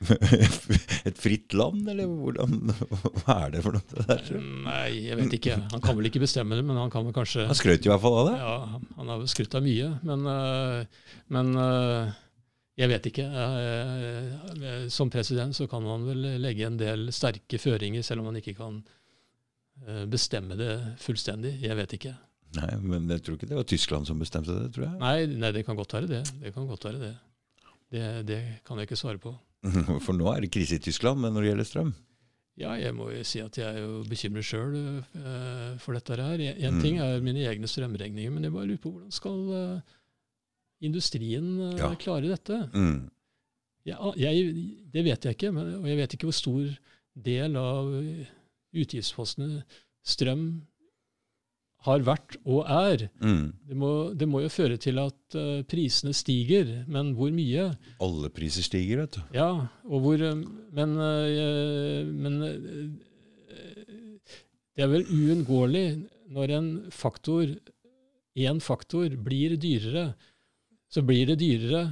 et fritt land, eller hvordan, hva er det for noe? Der? Nei, jeg vet ikke. Han kan vel ikke bestemme det, men han kan vel kanskje Han skrøt i hvert fall av det. Ja, han har vel skrytt av mye, men, eh, men eh, jeg vet ikke. Eh, Som president så kan man vel legge en del sterke føringer, selv om man ikke kan eh, bestemme det fullstendig. Jeg vet ikke. Nei, men jeg tror ikke det var Tyskland som bestemte det, tror jeg. Nei, nei det kan godt være det. Det kan godt være det. Det, det kan jeg ikke svare på. For nå er det krise i Tyskland, men når det gjelder strøm Ja, jeg må jo si at jeg er jo bekymret sjøl for dette her. En Mm. ting er mine egne strømregninger, men jeg bare lurer på hvordan skal eh, industrien eh, Ja. klarer dette? mm. Ja, jeg, det vet jeg ikke, men, og jeg vet ikke hvor stor del av utgiftspostene strøm har vært og er. Mm. Det må, det må jo føre til at uh, prisene stiger, men hvor mye? Alle priser stiger, vet du. Ja, og hvor eh, Men, uh, men uh, det er vel uunngåelig når en faktor, én faktor, blir dyrere, så blir det dyrere,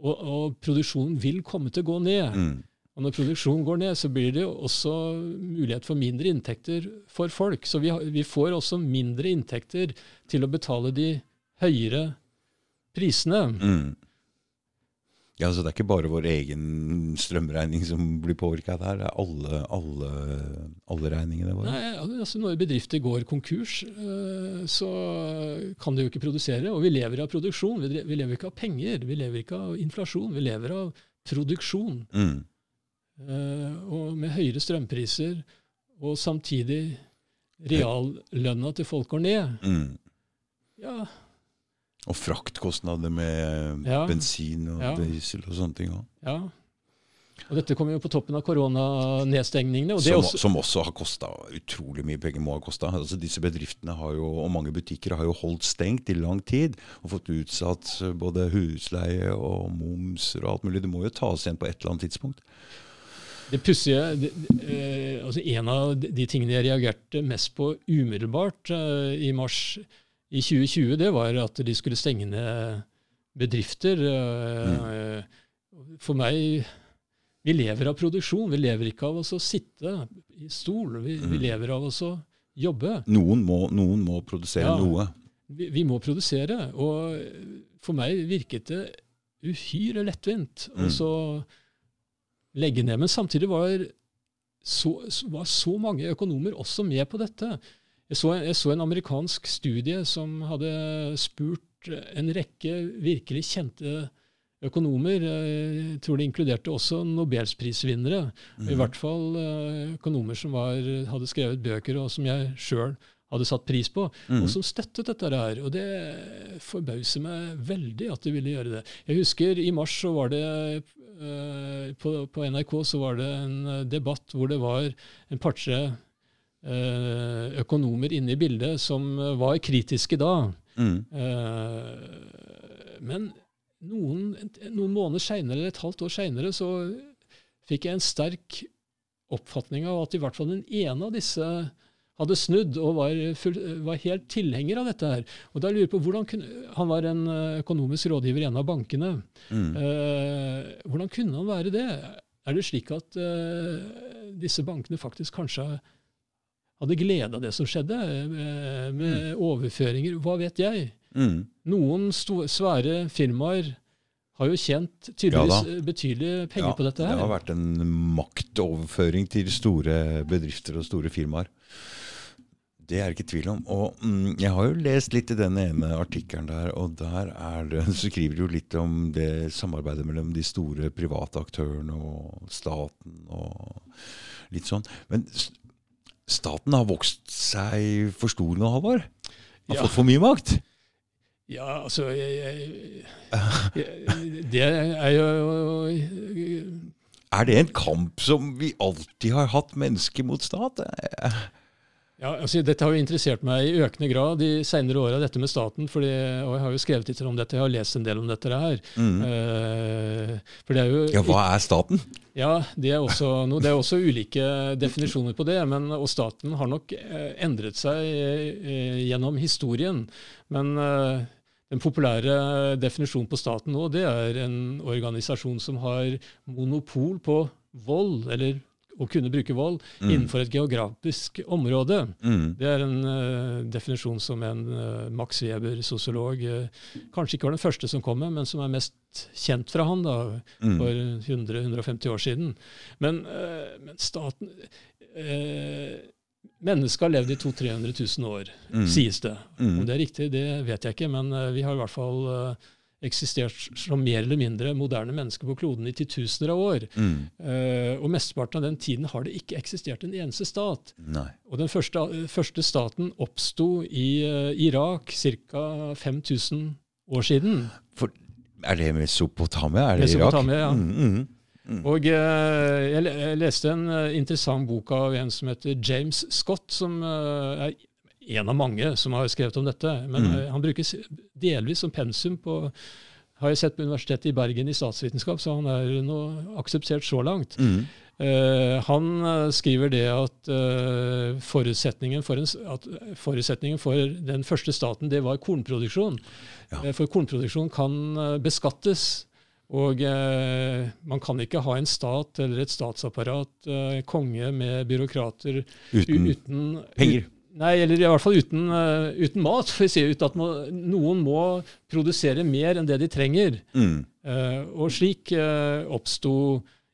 og, og produksjonen vil komme til å gå ned. Mm. Og når produksjonen går ned, så blir det også mulighet for mindre inntekter for folk. Så vi, vi får også mindre inntekter til å betale de høyere prisene. Mm. Ja, så Det er ikke bare vår egen strømregning som blir påvirka her. Det er alle, alle, alle regningene våre. Nei, altså Når bedrifter går konkurs, eh, så kan de jo ikke produsere. Og vi lever av produksjon. Vi lever ikke av penger. Vi lever ikke av inflasjon. Vi lever av produksjon. Mm. Eh, Og med høyere strømpriser, og samtidig reallønna til folk går ned. Mm. Ja, Og fraktkostnader med Ja. bensin og Ja. diesel og sånne ting ja. Og Dette kommer jo på toppen av koronanedstengningene. og det Som, også, som også har kosta utrolig mye penger. må ha kostet. Altså, disse bedriftene har jo, og mange butikker har jo holdt stengt i lang tid og fått utsatt både husleie og momser og alt mulig. Det må jo tas igjen på et eller annet tidspunkt. Det pussige eh, altså En av de de tingene jeg reagerte mest på umiddelbart uh, i mars i 2020, det var at de skulle stenge ned bedrifter. Mm. For meg Vi lever av produksjon. Vi lever ikke av oss å sitte i stol. Vi, vi Mm. lever av oss å jobbe. Noen må, noen må produsere Ja. noe. Vi, vi må produsere. Og for meg virket det uhyre lettvint Mm. så legge ned. Men samtidig var så, var så mange økonomer også med på dette. Jeg så, jeg så en amerikansk studie som hadde spurt en rekke virkelig kjente økonomer. eh, Jeg tror det inkluderte også nobelsprisvinnere. I hvert fall eh, økonomer som var, hadde skrevet bøker, og som jeg sjøl hadde satt pris på, Mm. og som støttet dette her. Og det forbauser meg veldig at de ville gjøre det. Jeg husker i mars så var det eh, på, på NRK så var det en eh, debatt hvor det var en par-tre eh, økonomer inne i bildet som eh, var kritiske da. Mm. Eh, men noen, noen måneder seinere, eller et halvt år seinere, så fikk jeg en sterk oppfatning av at i hvert fall den ene av disse hadde snudd og var, full, var helt tilhenger av dette her. Og da lurer jeg på hvordan kunne, Han var en eh, økonomisk rådgiver i en av bankene. Mm. Eh, hvordan kunne han være det? Er det slik at eh, disse bankene faktisk kanskje hadde glede av det som skjedde, med med overføringer? Hva vet jeg? Mm. Noen svære firmaer har jo tjent tydeligvis betydelige penger Ja, på dette her. Det har vært en maktoverføring til store bedrifter og store firmaer. Det er det ikke tvil om. Og mm, Jeg har jo lest litt i den ene artikkelen der, og der er det, så skriver de jo litt om det samarbeidet mellom de store private aktørene og staten og litt sånn. Men staten har vokst seg for stor nå, Halvor? Har Ja. fått for mye makt? Ja, altså jeg, jeg, jeg, Det er jo Er det en kamp som vi alltid har hatt, menneske mot stat? Ja, altså Dette har jo interessert meg i økende grad de senere åra, dette med staten. Fordi, og jeg har jo skrevet litt om dette, jeg har lest en del om dette her. Mm. Uh, for det er jo Ja, hva er staten? Ja, det er også noe. Det er også ulike definisjoner på det. Men, og staten har nok eh, endret seg eh, gjennom historien. Men den populære definisjonen på staten nå, det er en organisasjon som har monopol på vold, eller å kunne bruke vold, Mm. innenfor et geografisk område. Mm. Det er en uh, definisjon som en uh, Max Weber, sosiolog, uh, kanskje ikke var den første som kom med, men som er mest kjent fra han da, Mm. for 100-150 år siden. Men, men staten Mennesket har levd i 200 000-300 000 år, Mm. sies det. Mm. Om det er riktig, det vet jeg ikke, men vi har i hvert fall eksistert som mer eller mindre moderne mennesker på kloden i titusener av år. Mm. Uh, og mesteparten av den tiden har det ikke eksistert en eneste stat. Nei. Og den første, første staten oppsto i uh, Irak ca. 5000 år siden. For, er det Mesopotamia? Er det Mesopotamia, ja. Mm, Mm, mm. Og eh, jeg, jeg leste en eh, interessant bok av en som heter James Scott, som eh, er en av mange som har skrevet om dette. Men Mm. han brukes delvis som pensum på har jeg sett på Universitetet i Bergen i statsvitenskap, så han er nå akseptert så langt. Mm. Uh, han eh, skriver det at, uh, forutsetningen for en, at forutsetningen for den første staten, det var kornproduksjon. Ja. Uh, for kornproduksjon kan beskattes. Og eh, man kan ikke ha en stat eller et statsapparat, eh, konge med byråkrater, Uten uten penger. Nei, eller i hvert fall uten, eh, uten mat. For vi sier ut at noen må produsere mer enn det de trenger. Mm. Eh, og slik uh, oppsto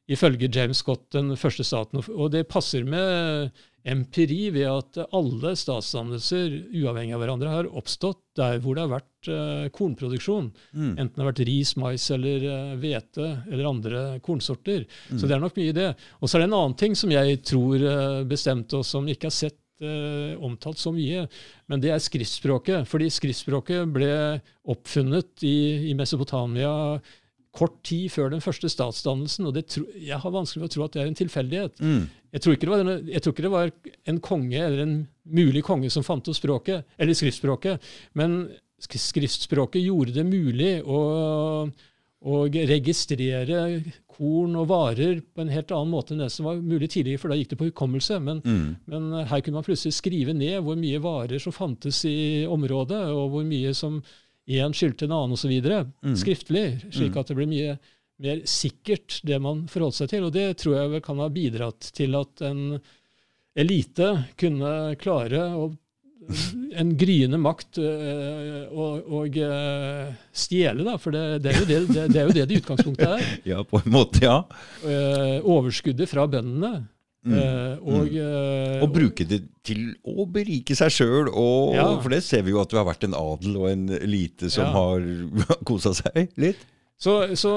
ifølge James Scott den første staten. Og det passer med empiri ved at alle statsdannelser, uavhengig av hverandre, har oppstått der hvor det har vært uh, kornproduksjon. Mm. Enten det har vært ris, mais eller hvete uh, eller andre kornsorter. Mm. Så det er nok mye i det. Og så er det en annen ting som jeg tror uh, bestemte, og som ikke har sett eh, omtalt så mye, men det er skriftspråket. Fordi skriftspråket ble oppfunnet i, i Mesopotamia kort tid før den første statsdannelsen. og det tro, Jeg har vanskelig for å tro at det er en tilfeldighet. Mm. Jeg tror, ikke det var, en- jeg tror ikke det var en konge eller en mulig konge som fant opp språket, eller skriftspråket, men skriftspråket gjorde det mulig å, å registrere korn og varer på en helt annen måte enn det som var mulig tidligere, for da gikk det på hukommelse. Men, Mm. men her kunne man plutselig skrive ned hvor mye varer som fantes i området, og hvor mye som én skyldte en annen osv. Mm. skriftlig, slik at det ble mye mer sikkert det man forholdt seg til. Og det tror jeg kan ha bidratt til at en elite kunne klare å en gryende makt å og øh, stjele, da, for det, det, er jo det, det, er jo det det utgangspunktet er. Ja, på en måte, ja. Eh, overskuddet fra bøndene. Mm. eh, og, eh, Og bruke det til å berike seg sjøl. Ja. For det ser vi jo at du har vært en adel og en elite som Ja. har kosa seg litt. Så, så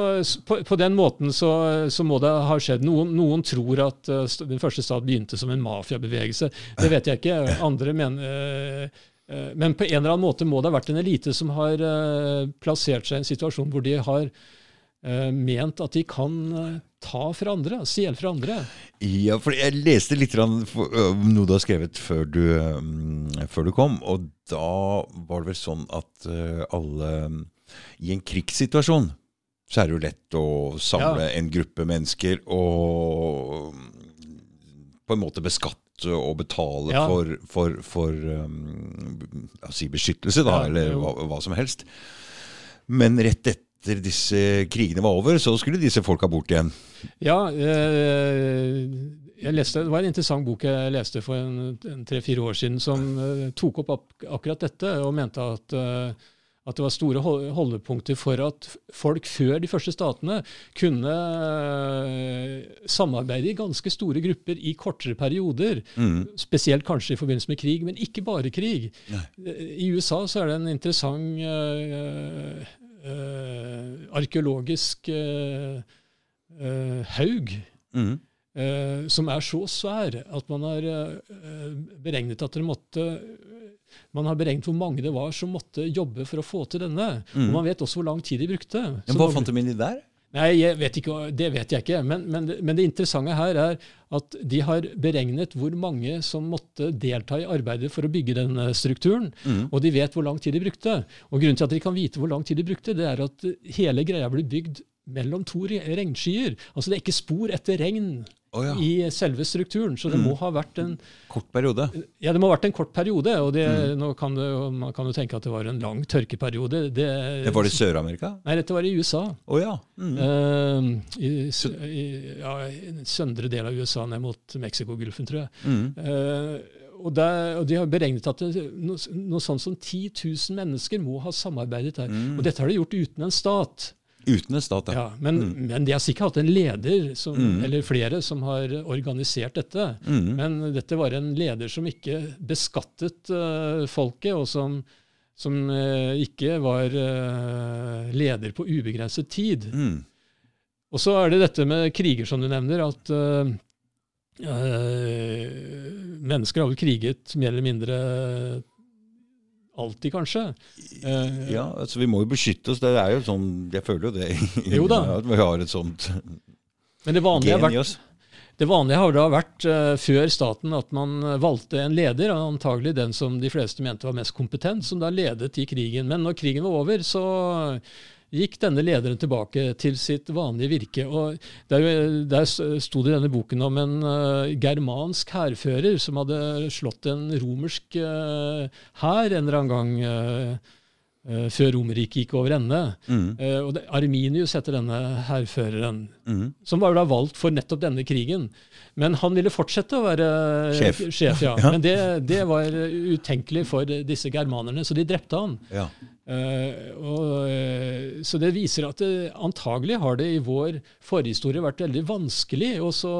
på, på den måten så, så må det ha skjedd. Noen, noen tror at uh, den første stat begynte som en mafiabevegelse. Det vet jeg ikke. Andre mener uh, uh, Men på en eller annen måte må det ha vært en elite som har eh, plassert seg i en situasjon hvor de har eh, ment at de kan eh, ta fra andre, stjele fra andre. Ja, for jeg leste litt om noe du har skrevet før du, ø, før du kom, og da var det vel sånn at alle I en krigssituasjon så er det jo lett å samle en gruppe mennesker og på en måte beskatte og betale Ja. for, for, for um, si beskyttelse, da, Ja, eller hva, hva som helst. Men rett etter disse krigene var over, så skulle disse folka bort igjen. Ja, øh, jeg leste, det var en interessant bok jeg leste for en, en tre-fire år siden som uh, tok opp ak akkurat dette, og mente at, eh, at det var store holdepunkter for at folk før de første statene kunne eh, samarbeide i ganske store grupper i kortere perioder. Mm. Spesielt kanskje i forbindelse med krig, men ikke bare krig. Nei. I USA så er det en interessant uh, uh, arkeologisk uh, eh, haug Mm. eh, som er så svær at man har eh, beregnet at det måtte man har beregnet hvor mange det var som måtte jobbe for å få til denne. Mm. Og man vet også hvor lang tid de brukte. Men hva fant de inn i der? Nei, jeg vet ikke, det vet jeg ikke. Men, men, men det interessante her er at de har beregnet hvor mange som måtte delta i arbeidet for å bygge den strukturen. Mm. Og de vet hvor lang tid de brukte. Og grunnen til at de kan vite hvor lang tid de brukte, det er at hele greia ble bygd mellom to regnskyer. Altså det er ikke spor etter regn Å ja. i selve strukturen. Så det Mm. må ha vært en Kort periode. ja, det må ha vært en kort periode. Og det, Mm. nå kan det, man kan jo tenke at det var en lang tørkeperiode. Det, Det var det Sør-Amerika? Nei, dette var i USA. Å ja. Mm. Uh, i, i, ja, søndre del av USA, ned mot Mexicogolfen, tror jeg. Mm. Uh, og, der, og De har beregnet at det, noe, noe sånt som 10 000 mennesker må ha samarbeidet der. Mm. Og dette har de gjort uten en stat. Uten en stat, ja. Ja, men, Mm. men de har sikkert hatt en leder, som, Mm. eller flere, som har organisert dette. Mm. Men dette var en leder som ikke beskattet uh, folket, og som, som uh, ikke var uh, leder på ubegrenset tid. Mm. Og så er det dette med kriger, som du nevner, at mennesker har vel kriget mer eller mindre alltid, kanskje. Eh, Ja, altså Vi må jo beskytte oss. Det er jo sånn, Jeg føler jo det. Jo da. At vi har et sånt Men det vanlige, gen i oss. det vanlige har da vært uh, før staten at man valgte en leder, antagelig den som de fleste mente var mest kompetent, som da ledet i krigen. Men når krigen var over, så gikk denne lederen tilbake til sitt vanlige virke. Og Der, der sto det i denne boken om en uh, germansk hærfører som hadde slått en romersk hær uh, en eller annen gang eh, eh, før Romerriket gikk over ende. Mm. Eh, og det, Arminius heter denne hærføreren Mm. som var da valgt for nettopp denne krigen. Men han ville fortsette å være Sjef. ja. Ja. Men det, det var utenkelig for disse germanerne, så de drepte han. Ja. Uh, og, eh, så det viser at det, antagelig har det i vår forhistorie vært veldig vanskelig å så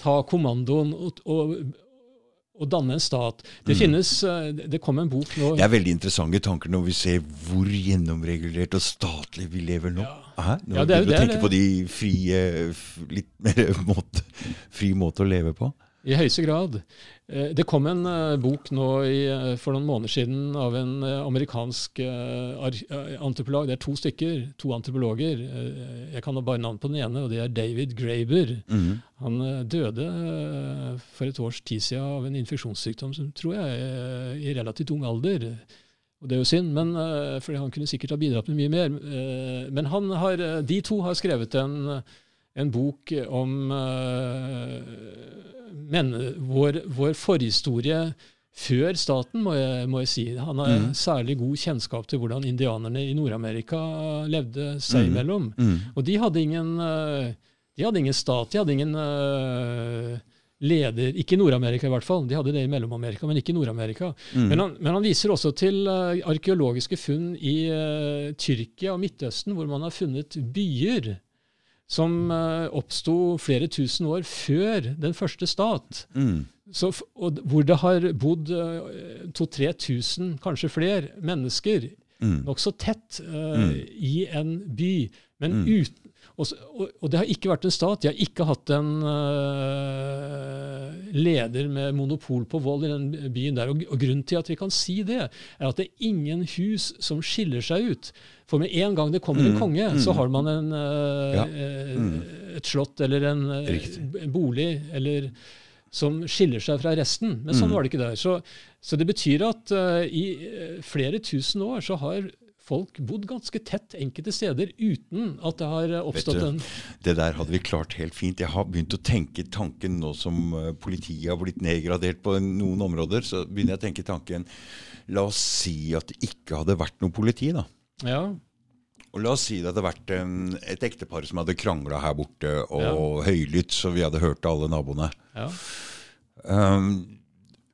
ta kommandoen og, og, og danne en stat. Det Mm. finnes eh, Det kom en bok nå Det er veldig interessante tanker når vi ser hvor gjennomregulert og statlig vi lever nå. Ja. Når Ja, vi det er jo å det, tenke på de frie, litt mer måte, fri måte å leve på. I høyeste grad. Eh, det kom en uh, bok nå i, uh, for noen måneder siden av en amerikansk antropolog. Det er to stykker, to antropologer. jeg kan bare navn på den ene, og det er David Graber. Mm. Han døde for et års tid siden av en infeksjonssykdom som tror jeg i relativt ung alder. Og det er jo synd, men, for han kunne sikkert ha bidratt med mye mer. men har, de to har skrevet en, en bok om men vår, vår forhistorie før staten, må jeg, må jeg si. Han har mm. særlig god kjennskap til hvordan indianerne i Nord-Amerika levde seg mm. imellom. Mm. Og de hadde, ingen, eh, de hadde ingen stat, de hadde ingen uh, leder Ikke i Nord-Amerika, i hvert fall. De hadde det i Mellom-Amerika, men ikke i Nord-Amerika. Mm. Men, men, han viser også til uh, arkeologiske funn i uh, Tyrkia og Midtøsten, hvor man har funnet byer som uh, oppsto flere tusen år før den første stat. Mm. Så, og, hvor det har bodd uh, eh, 2000-3000, kanskje flere, mennesker mm. nokså tett uh, mm. i en by. Men mm. uten og, og, det har ikke vært en stat. De har ikke hatt en uh, leder med monopol på vold i den byen der. Og, og, grunnen til at vi kan si det, er at det er ingen hus som skiller seg ut. For med en gang det kommer en mm, konge, mm, så har man en, uh, ja. mm. et slott eller en, en, bolig eller, som skiller seg fra resten. Men sånn mm. var det ikke der. Så, så det betyr at uh, i flere tusen år så har folk bodd ganske tett enkelte steder uten at det har oppstått du, en Det der hadde vi klart helt fint. Jeg har begynt å tenke tanken nå som eh, politiet har blitt nedgradert på noen områder. Så begynner jeg å tenke tanken La oss si at det ikke hadde vært noe politi, da. Ja. Og La oss si det hadde vært en, et ektepar som hadde krangla her borte, og ja. høylytt, så vi hadde hørt alle naboene. Ja. Um,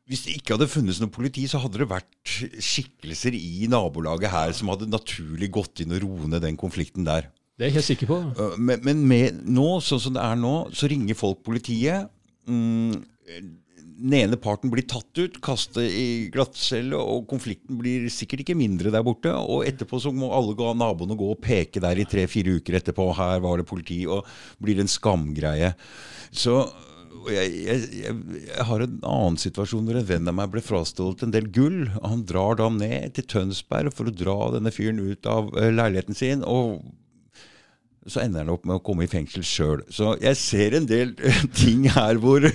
hvis det ikke hadde funnes noe politi, så hadde det vært skikkelser i nabolaget her som hadde naturlig gått inn og roet ned den konflikten der. Det er jeg helt sikker på. Uh, men, men med, nå, sånn som det er nå, så ringer folk politiet. Mm, den ene parten blir tatt ut, kastet i glattcelle, og konflikten blir sikkert ikke mindre der borte. Og etterpå så må alle naboene gå og peke der i tre-fire uker etterpå. Her var det politi, og blir en skamgreie. Så jeg, jeg, jeg, har en annen situasjon hvor en venn av meg ble frastjålet en del gull. Han drar da ned til Tønsberg for å dra denne fyren ut av uh, leiligheten sin. og så ender han opp med å komme i fengsel sjøl. Så jeg ser en del uh, ting her hvor,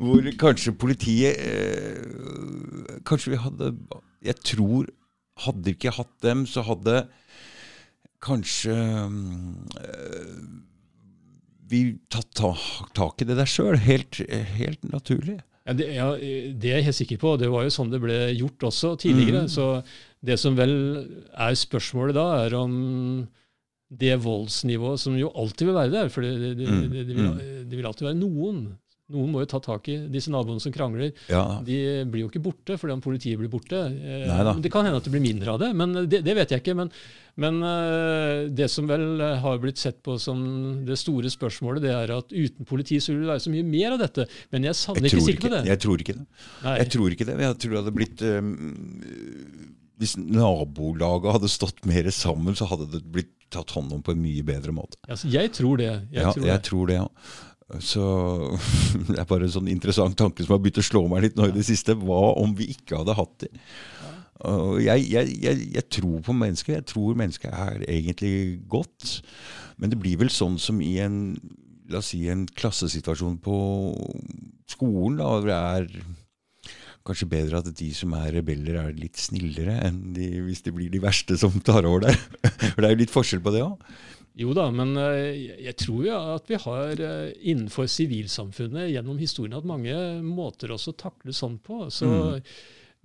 hvor kanskje politiet eh, Kanskje vi hadde Jeg tror Hadde ikke hatt dem, så hadde kanskje vi tatt tak i det der sjøl. Helt, helt, naturlig. Ja det, ja, det, er jeg helt sikker på. Det var jo sånn det ble gjort også tidligere. Mm. Så det som vel er spørsmålet da, er om det voldsnivået som jo alltid vil være der, for det, det, det, det vil, mm. vil, alltid være noen noen må jo ta tak i disse naboene som krangler. Ja. De blir jo ikke borte fordi om politiet blir borte. Neida. det kan hende at det blir mindre av det, men det, det vet jeg ikke. Men, men, eh, det som vel har blitt sett på som det store spørsmålet, det er at uten politi så vil det være så mye mer av dette. Men jeg er sannelig ikke sikker på det. Jeg tror ikke det. Nei. Jeg tror ikke det. Jeg tror det hadde blitt um, Hvis nabolaget hadde stått mer sammen, så hadde det blitt tatt hånd om på en mye bedre måte. Altså, jeg tror det. Jeg ja, tror jeg det. tror det, ja. Så det er bare en sånn interessant tanke som har begynt å slå meg litt nå i det siste. Hva om vi ikke hadde hatt det? Jeg, jeg, jeg, jeg, tror på mennesker. Jeg tror mennesket er egentlig godt. Men det blir vel sånn som i en la oss si en klassesituasjon på skolen. Da, hvor det er kanskje bedre at de som er rebeller, er litt snillere enn de, hvis det blir de verste som tar over der. For det er jo litt forskjell på det òg. Jo da, men eh, jeg tror jo at vi har eh, innenfor sivilsamfunnet gjennom historien hatt mange måter også å takle sånn på. Så, mm.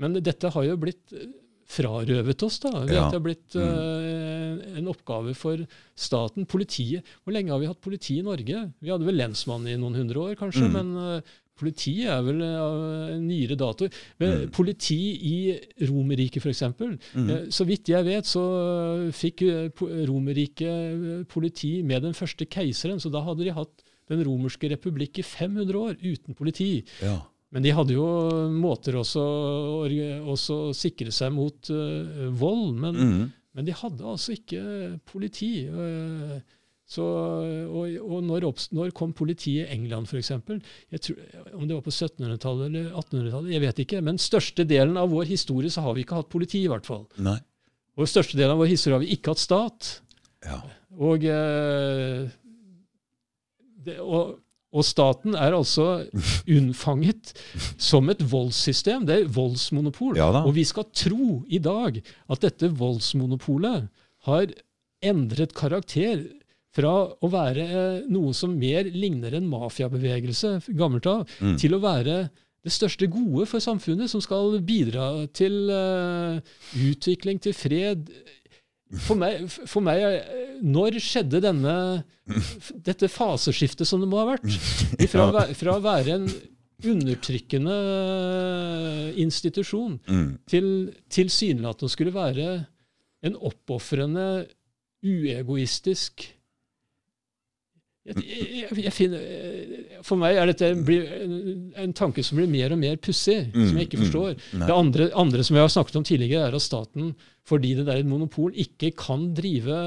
Men dette har jo blitt eh, frarøvet oss. da. Ja. Det har blitt uh, en oppgave for staten. Politiet. Hvor lenge har vi hatt politi i Norge? Vi hadde vel lensmann i noen hundre år, kanskje. Mm. men... Uh, Politi er vel av nyere dato. Men mm. politi i Romerriket, f.eks. Mm. Uh, så vidt jeg vet, så fikk uh, Romerriket politi med den første keiseren. Så da hadde de hatt den romerske republikk i 500 år uten politi. Ja. Men de hadde jo måter også å sikre seg mot vold. Men, mm. men, de hadde altså ikke politi. Så, og og når, når kom politiet i England, f.eks.? Om det var på 1700-tallet eller 1800-tallet, jeg vet ikke. Men største delen av vår historie så har vi ikke hatt politi, i hvert fall. Nei. Og største delen av vår historie har vi ikke hatt stat. Ja. Og, eh, det, og, og staten er altså unnfanget som et voldssystem. Det er voldsmonopol. Ja og vi skal tro i dag at dette voldsmonopolet har endret karakter fra å være eh, noe som mer ligner en mafiabevegelse gammelt av, Mm. til å være det største gode for samfunnet, som skal bidra til uh, utvikling, til fred. For meg, for meg er- Når skjedde denne, dette faseskiftet som det må ha vært? Fra, fra å være en undertrykkende institusjon Mm. til tilsynelatende skulle være en oppofrende, uegoistisk jeg, jeg, jeg finner, For meg er dette en, en tanke som blir mer og mer pussig, som jeg ikke Mm, forstår. mm. Det andre, andre som jeg har snakket om tidligere, er at staten, fordi det er et monopol, ikke kan drive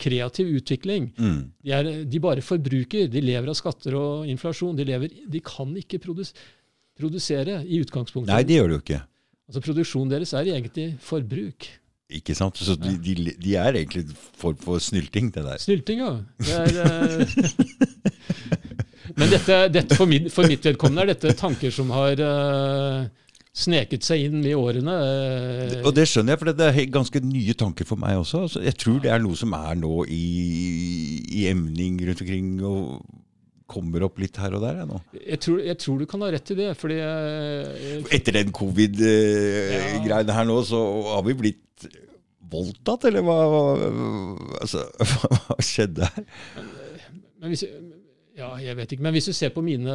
kreativ utvikling. Mm. De, er, de bare forbruker. De lever av skatter og inflasjon. De, lever, de kan ikke produs, produsere i utgangspunktet. Nei, det gjør de jo ikke. Altså Produksjonen deres er egentlig forbruk. Ikke sant? Så de, de, de er egentlig form for snylting, det der. Snylting, ja. Det er, eh, Men dette, dette for, min, for mitt vedkommende er dette tanker som har uh, sneket seg inn i årene. Uh, Og det skjønner jeg, for det er ganske nye tanker for meg også. Altså, jeg tror det er noe som er nå i, i emning rundt omkring og kommer opp litt her og der. Jeg, nå. jeg, tror, jeg tror du kan ha rett i det, fordi Jeg, Etter den covid-greiene her nå, så har vi blitt voldtatt, eller hva, hva, altså, hva skjedde her? men hvis, ja, jeg vet ikke. Men hvis du ser på mine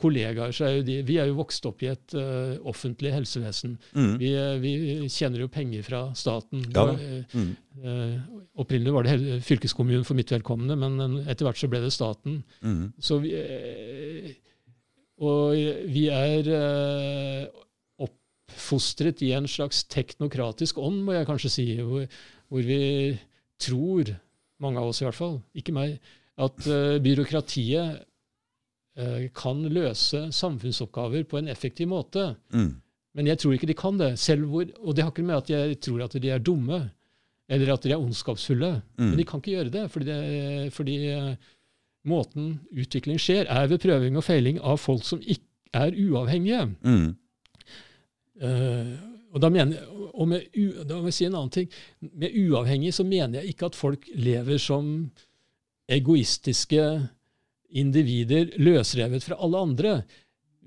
kollegaer, så er jo de Vi er jo vokst opp i et uh, offentlig helsevesen. Mm. Vi, eh, vi tjener jo penger fra staten. Ja. Eh, Mm. eh, opprinnelig var det fylkeskommunen for mitt velkomne, men etter hvert så ble det staten. Mm. Så vi, uh, og vi er oppfostret i en slags teknokratisk ånd, må jeg kanskje si, hvor, hvor vi tror, mange av oss i hvert fall, ikke meg, at uh, byråkratiet eh, kan løse samfunnsoppgaver på en effektiv måte. Mm. Men jeg tror ikke de kan det. selv hvor, Og det har ikke med at jeg tror at de er dumme, eller at de er ondskapsfulle. Mm. Men de kan ikke gjøre det, fordi, det, fordi uh, måten utvikling skjer, er ved prøving og feiling av folk som ikke er uavhengige. Mm. Eh, og da mener jeg, og med, da må jeg si en annen ting. Med uavhengig så mener jeg ikke at folk lever som egoistiske individer løsrevet fra alle andre.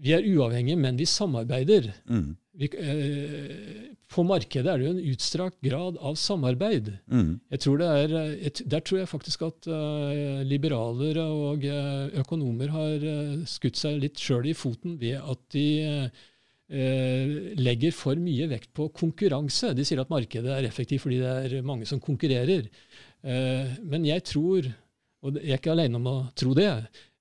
Vi er uavhengige, men vi samarbeider. Mm. Vi, eh, på markedet er det jo en utstrakt grad av samarbeid. Mm. Jeg tror det er, eh, jeg der tror jeg faktisk at uh, liberaler og uh, økonomer har uh, skutt seg litt sjøl i foten ved at de eh, legger for mye vekt på konkurranse. De sier at markedet er effektivt fordi det er mange som konkurrerer. Eh, men jeg tror, og jeg er ikke alene om å tro det,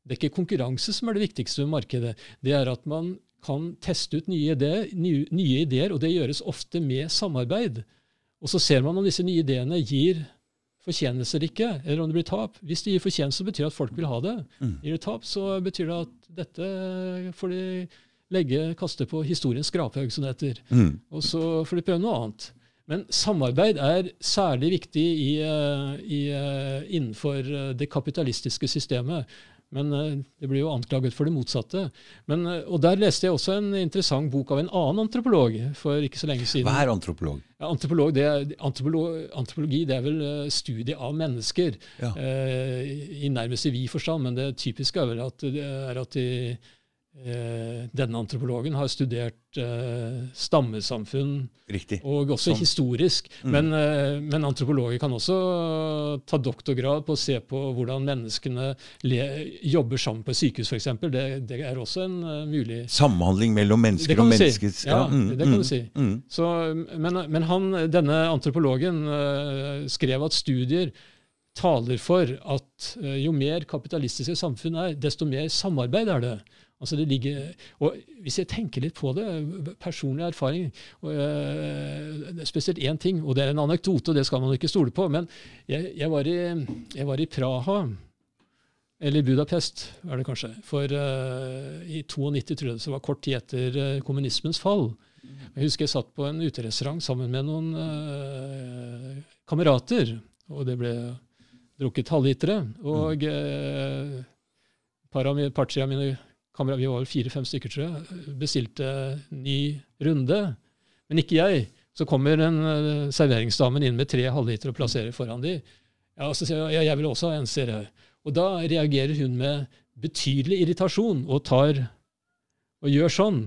det er ikke konkurranse som er det viktigste med markedet. Det er at man kan teste ut nye ideer, nye, nye ideer, og det gjøres ofte med samarbeid. Og så ser man om disse nye ideene gir fortjeneste eller ikke, eller om det blir tap. Hvis det gir fortjeneste, betyr det at folk vil ha det. Mm. Gir det tap, så betyr det at dette får de legge, kaste på historiens skraphaug, som det heter. Mm. Og så får de prøve noe annet. Men samarbeid er særlig viktig i, eh, i, eh, innenfor eh, det kapitalistiske systemet. Men det blir jo anklaget for det motsatte. Men, og Der leste jeg også en interessant bok av en annen antropolog for ikke så lenge siden. Hva er antropolog? Ja, antropolog, det er, antropolog, antropologi det er vel studie av mennesker Ja. eh, i nærmest i vid forstand, men det typiske er vel at, det er at de, denne antropologen har studert eh, stammesamfunn Riktig. og også Som. historisk. Mm. Men, eh, men antropologer kan også ta doktorgrad på å se på hvordan menneskene le, jobber sammen på sykehus, f.eks. Det, det er også en uh, mulig Samhandling mellom mennesker og du si. Ja, mm, det kan mm, du si. Mm. Så, men, men han, denne antropologen eh, skrev at studier taler for at eh, jo mer kapitalistiske samfunn er, desto mer samarbeid er det. Altså det ligger, og Hvis jeg tenker litt på det, personlig erfaring og, uh, Spesielt én ting, og det er en anekdote, og det skal man ikke stole på. Men jeg, jeg, var, i, jeg var, i, Praha, eller Budapest er det kanskje, for uh, i 92, tror jeg det var kort tid etter uh, kommunismens fall. Jeg husker jeg satt på en uterestaurant sammen med noen kamerater, og det ble drukket halvlitere. Og mm. par av mine kamera, vi var fire-fem stykker, tror jeg, bestilte ny runde. Men ikke jeg. Så kommer en uh, serveringsdamen inn med tre halvliter og plasserer foran de. Ja, så sier jeg, ja, jeg vil også ha en, sier jeg. Og da reagerer hun med betydelig irritasjon og tar og gjør sånn.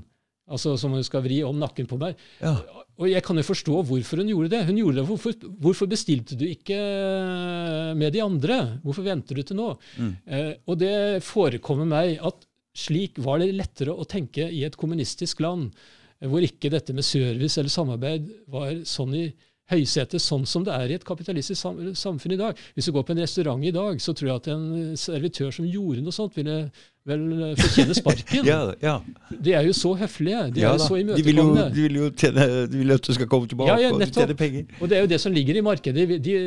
Altså som hun skal vri om nakken på meg. Ja. Og jeg kan jo forstå hvorfor hun gjorde det. Hun gjorde det, Hvorfor, hvorfor bestilte du ikke med de andre? Hvorfor venter du til nå? Mm. Eh, og det forekommer meg at slik var det lettere å tenke i et kommunistisk land, hvor ikke dette med service eller samarbeid var sånn i høysetet, sånn som det er i et kapitalistisk samfunn i dag. Hvis du går på en restaurant i dag, så tror jeg at en servitør som gjorde noe sånt, ville vel fortjene sparken. ja, ja. De er jo så høflige. De ja, er jo så imøtekommende. De vil jo, tjene, de vil at du skal komme tilbake ja, og tjene penger. Og det er jo det som ligger i markedet. De, de,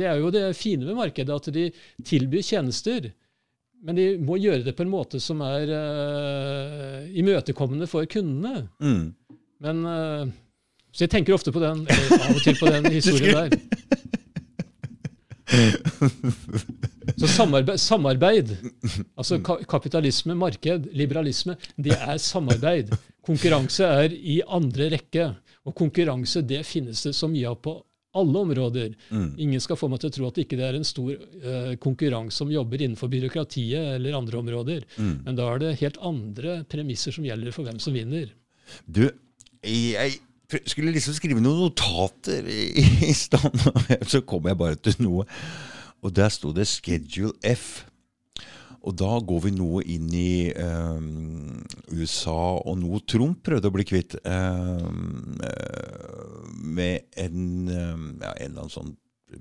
det er jo det fine med markedet, at de tilbyr tjenester men de må gjøre det på en måte som er uh, imøtekommende for kundene. Mm. Men uh, Så jeg tenker ofte på den, eller av og til på den historien der. Så samarbeid, samarbeid, altså kapitalisme, marked, liberalisme, det er samarbeid. Konkurranse er i andre rekke. Og konkurranse det finnes det så mye av på alle områder. Mm. Ingen skal få meg til å tro at det ikke er en stor uh, konkurranse som jobber innenfor byråkratiet eller andre områder. Mm. Men da er det helt andre premisser som gjelder for hvem som vinner. Du, jeg skulle liksom skrive noen notater i, i stand, så kom jeg bare til noe. Og der sto det 'Schedule F'. Og da går vi noe inn i um, USA og noe Trump prøvde å bli kvitt. Um, med en, ja, en eller annen sånn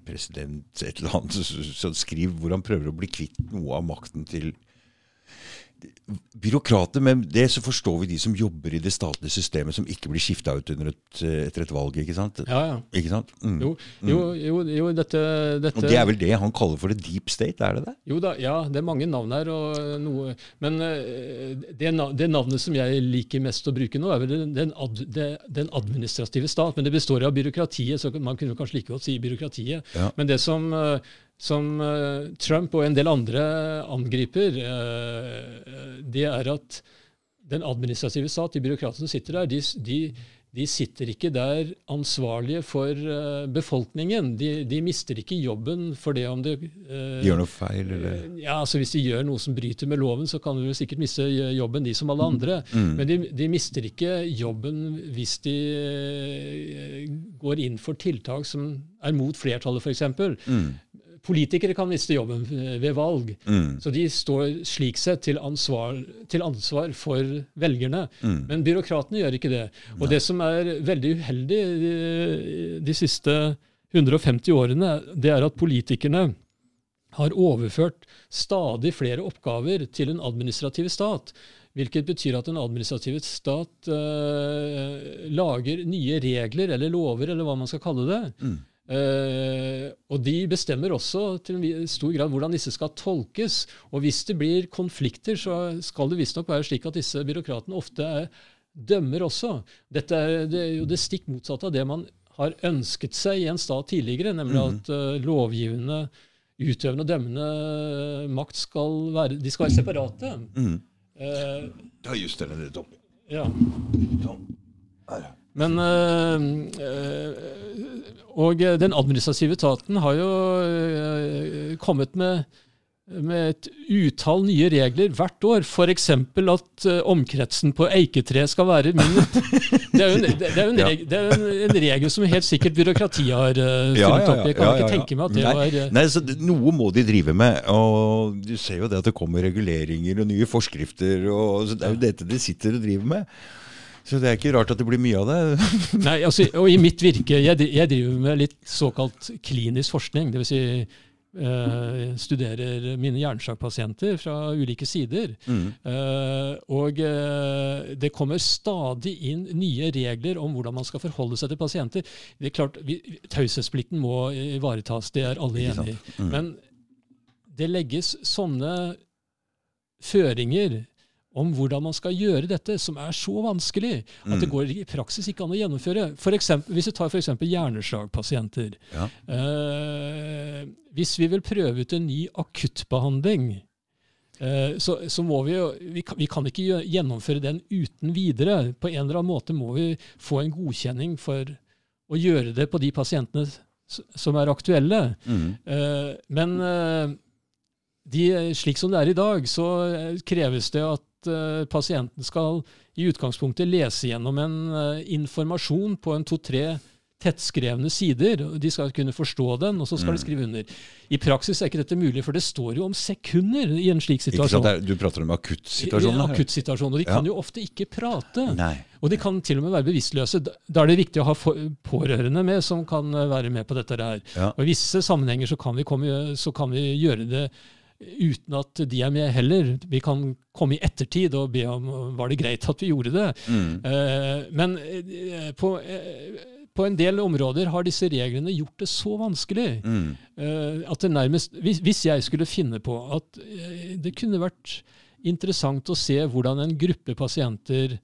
president et eller annet som skriver hvor han prøver å bli kvitt noe av makten til byråkrater, men det så forstår vi de som jobber i det statlige systemet, som ikke blir skifta ut et, etter et valg. ikke sant? Ja, ja. Ikke sant? Mm. Jo, jo, jo, jo dette, dette, Og Det er vel det han kaller for det deep state, er det det? Jo da, ja, det er mange navn her. og noe, Men eh, det, det navnet som jeg liker mest å bruke nå, er vel den, ad, den administrative stat. Men det består av byråkratiet, så man kunne kanskje like godt si byråkratiet. Ja. Men det som eh, som uh, Trump og en del andre angriper, uh, det er at den administrative stat, de byråkratene som sitter der, de, de, de, sitter ikke der ansvarlige for befolkningen. De, de, mister ikke jobben for det om De gjør noe feil, eller? Ja, altså Hvis de gjør noe som bryter med loven, så kan de sikkert miste jobben, de som alle andre. Mm. Men de, mister ikke jobben hvis de går inn for tiltak som er mot flertallet, f.eks. Mm. Politikere kan miste jobben eh, ved valg. Mm. Så de står slik sett til ansvar, til ansvar for velgerne. Mm. Men byråkratene gjør ikke det. Og Nei. det som er veldig uheldig de, de, siste 150 årene, det er at politikerne har overført stadig flere oppgaver til en administrativ stat. Hvilket betyr at en administrativ stat uh, lager nye regler eller lover, eller hva man skal kalle det. Mm Uh, og de bestemmer også til en stor grad hvordan disse skal tolkes. Og hvis det blir konflikter, så skal det visstnok være slik at disse byråkratene ofte er, dømmer også. Dette er, det er jo det stikk motsatte av det man har ønsket seg i en stat tidligere, nemlig mm. at uh, lovgivende, utøvende og dømmende makt skal være, de skal være separate. Mm. Uh, da justerer jeg litt opp. Ja. Sånn. Men øh, Og den administrative etaten har jo øh, kommet med, med et utall nye regler hvert år. F.eks. at omkretsen på eiketre skal være mindre. Det er jo en, det er en, regel, det er en, regel som helt sikkert byråkratiet har funnet opp. Jeg kan ikke tenke meg at det Nei. var Nei, så Noe må de drive med. og Du ser jo det at det kommer reguleringer og nye forskrifter. og så Det er jo dette de sitter og driver med. Så det er ikke rart at det blir mye av det. Nei, altså, og i mitt virke, jeg, jeg driver med litt såkalt klinisk forskning. Dvs. Si, eh, studerer mine hjernesjakkpasienter fra ulike sider. Mm. Eh, og eh, det kommer stadig inn nye regler om hvordan man skal forholde seg til pasienter. Det er klart, vi- Taushetsplikten må ivaretas, det er alle enig i. Mm. Men det legges sånne føringer om hvordan man skal gjøre dette, som er så vanskelig at det Mm. går i praksis ikke an å gjennomføre. For eksempel, hvis vi tar f.eks. hjerneslagpasienter. Ja. Eh, hvis vi vil prøve ut en ny akuttbehandling, eh, så, så må vi jo vi kan, vi kan ikke gjennomføre den uten videre. På en eller annen måte må vi få en godkjenning for å gjøre det på de pasientene som er aktuelle. Mm. Eh, men eh, de, slik som det er i dag, så eh, kreves det at eh, pasienten skal i utgangspunktet lese gjennom en eh, informasjon på en to-tre tettskrevne sider. De skal kunne forstå den, og så skal Mm. de skrive under. I praksis er ikke dette mulig, for det står jo om sekunder i en slik situasjon. Ikke sant? Du prater om akuttsituasjonen? akuttsituasjonen? og de Ja. kan jo ofte ikke prate. Nei. Og de kan til og med være bevisstløse. Da- Da er det viktig å ha pårørende med som kan eh, være med på dette her. Ja. Og I visse sammenhenger så kan, vi komme, så kan vi gjøre det uten at de er med heller. Vi kan komme i ettertid og be om var det greit at vi gjorde det. Mm. Eh, men eh, på, eh, på en del områder har disse reglene gjort det så vanskelig Mm. eh, at det nærmest hvis, hvis jeg skulle finne på at det kunne vært interessant å se hvordan en gruppe pasienter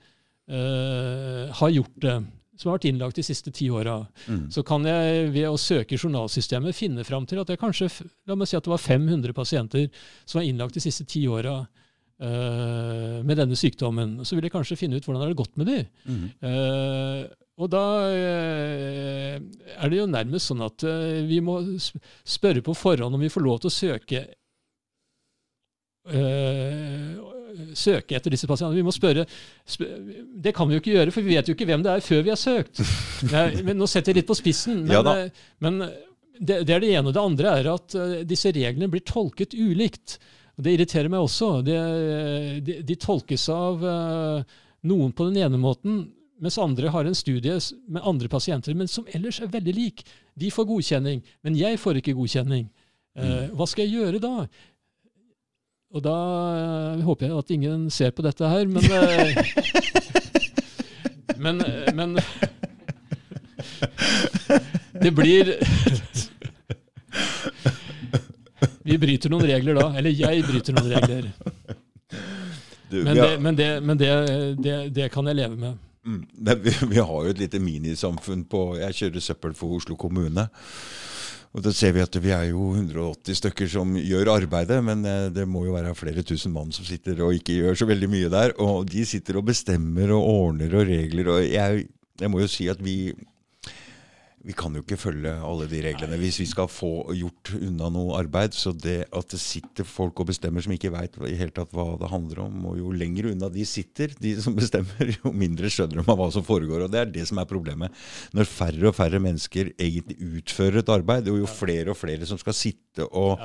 eh, har gjort det, som har vært innlagt de siste ti åra, Mm. så kan jeg ved å søke journalsystemet finne fram til at det kanskje la meg si at det var 500 pasienter som var innlagt de siste ti åra uh, med denne sykdommen. Så vil jeg kanskje finne ut hvordan det har gått med de. Mm. Uh, og da eh, er det jo nærmest sånn at vi må spørre på forhånd om vi får lov til å søke søke etter disse pasientene. Vi må spørre sp Det kan vi jo ikke gjøre, for vi vet jo ikke hvem det er før vi har søkt. Men Nå setter jeg litt på spissen. Men, Ja eh, men det, det er det ene. Og det andre er at eh, disse reglene blir tolket ulikt. Det irriterer meg også. Det, de, de tolkes av eh, noen på den ene måten, mens andre har en studie med andre pasienter, men som ellers er veldig lik. De får godkjenning, men jeg får ikke godkjenning. Mm. hva skal jeg gjøre da? Og da eh, håper jeg at ingen ser på dette her, men eh, Men, eh, men Det blir Vi bryter noen regler da. Eller jeg bryter noen regler. Men, det, men, det, men det, det, kan jeg leve med. mm, vi, vi har jo et lite minisamfunn på Jeg kjører søppel for Oslo kommune. Og da ser vi at vi er jo 180 stykker som gjør arbeidet, men eh, det må jo være flere tusen mann som sitter og ikke gjør så veldig mye der. Og de sitter og bestemmer og ordner og regler. Og jeg, jeg må jo si at vi vi kan jo ikke følge alle de reglene hvis vi skal få gjort unna noe arbeid. Så det at det sitter folk og bestemmer som ikke veit i hele tatt hva det handler om, og jo lenger unna de sitter, de som bestemmer, jo mindre skjønner de av hva som foregår. Og det er det som er problemet. Når færre og færre mennesker egentlig utfører et arbeid, og jo flere og flere som skal sitte og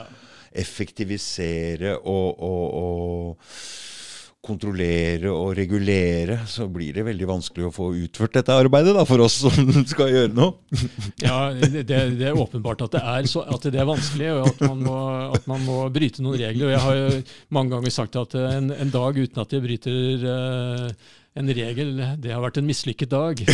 effektivisere og, og, og kontrollere og regulere, så blir det veldig vanskelig å få utført dette arbeidet da, for oss som skal gjøre noe. Ja, det, det er åpenbart at det er, så, at det er vanskelig, og at man, må, at man må bryte noen regler. Og jeg har jo mange ganger sagt at en, en dag uten at jeg bryter uh, en regel, det har vært en mislykket dag.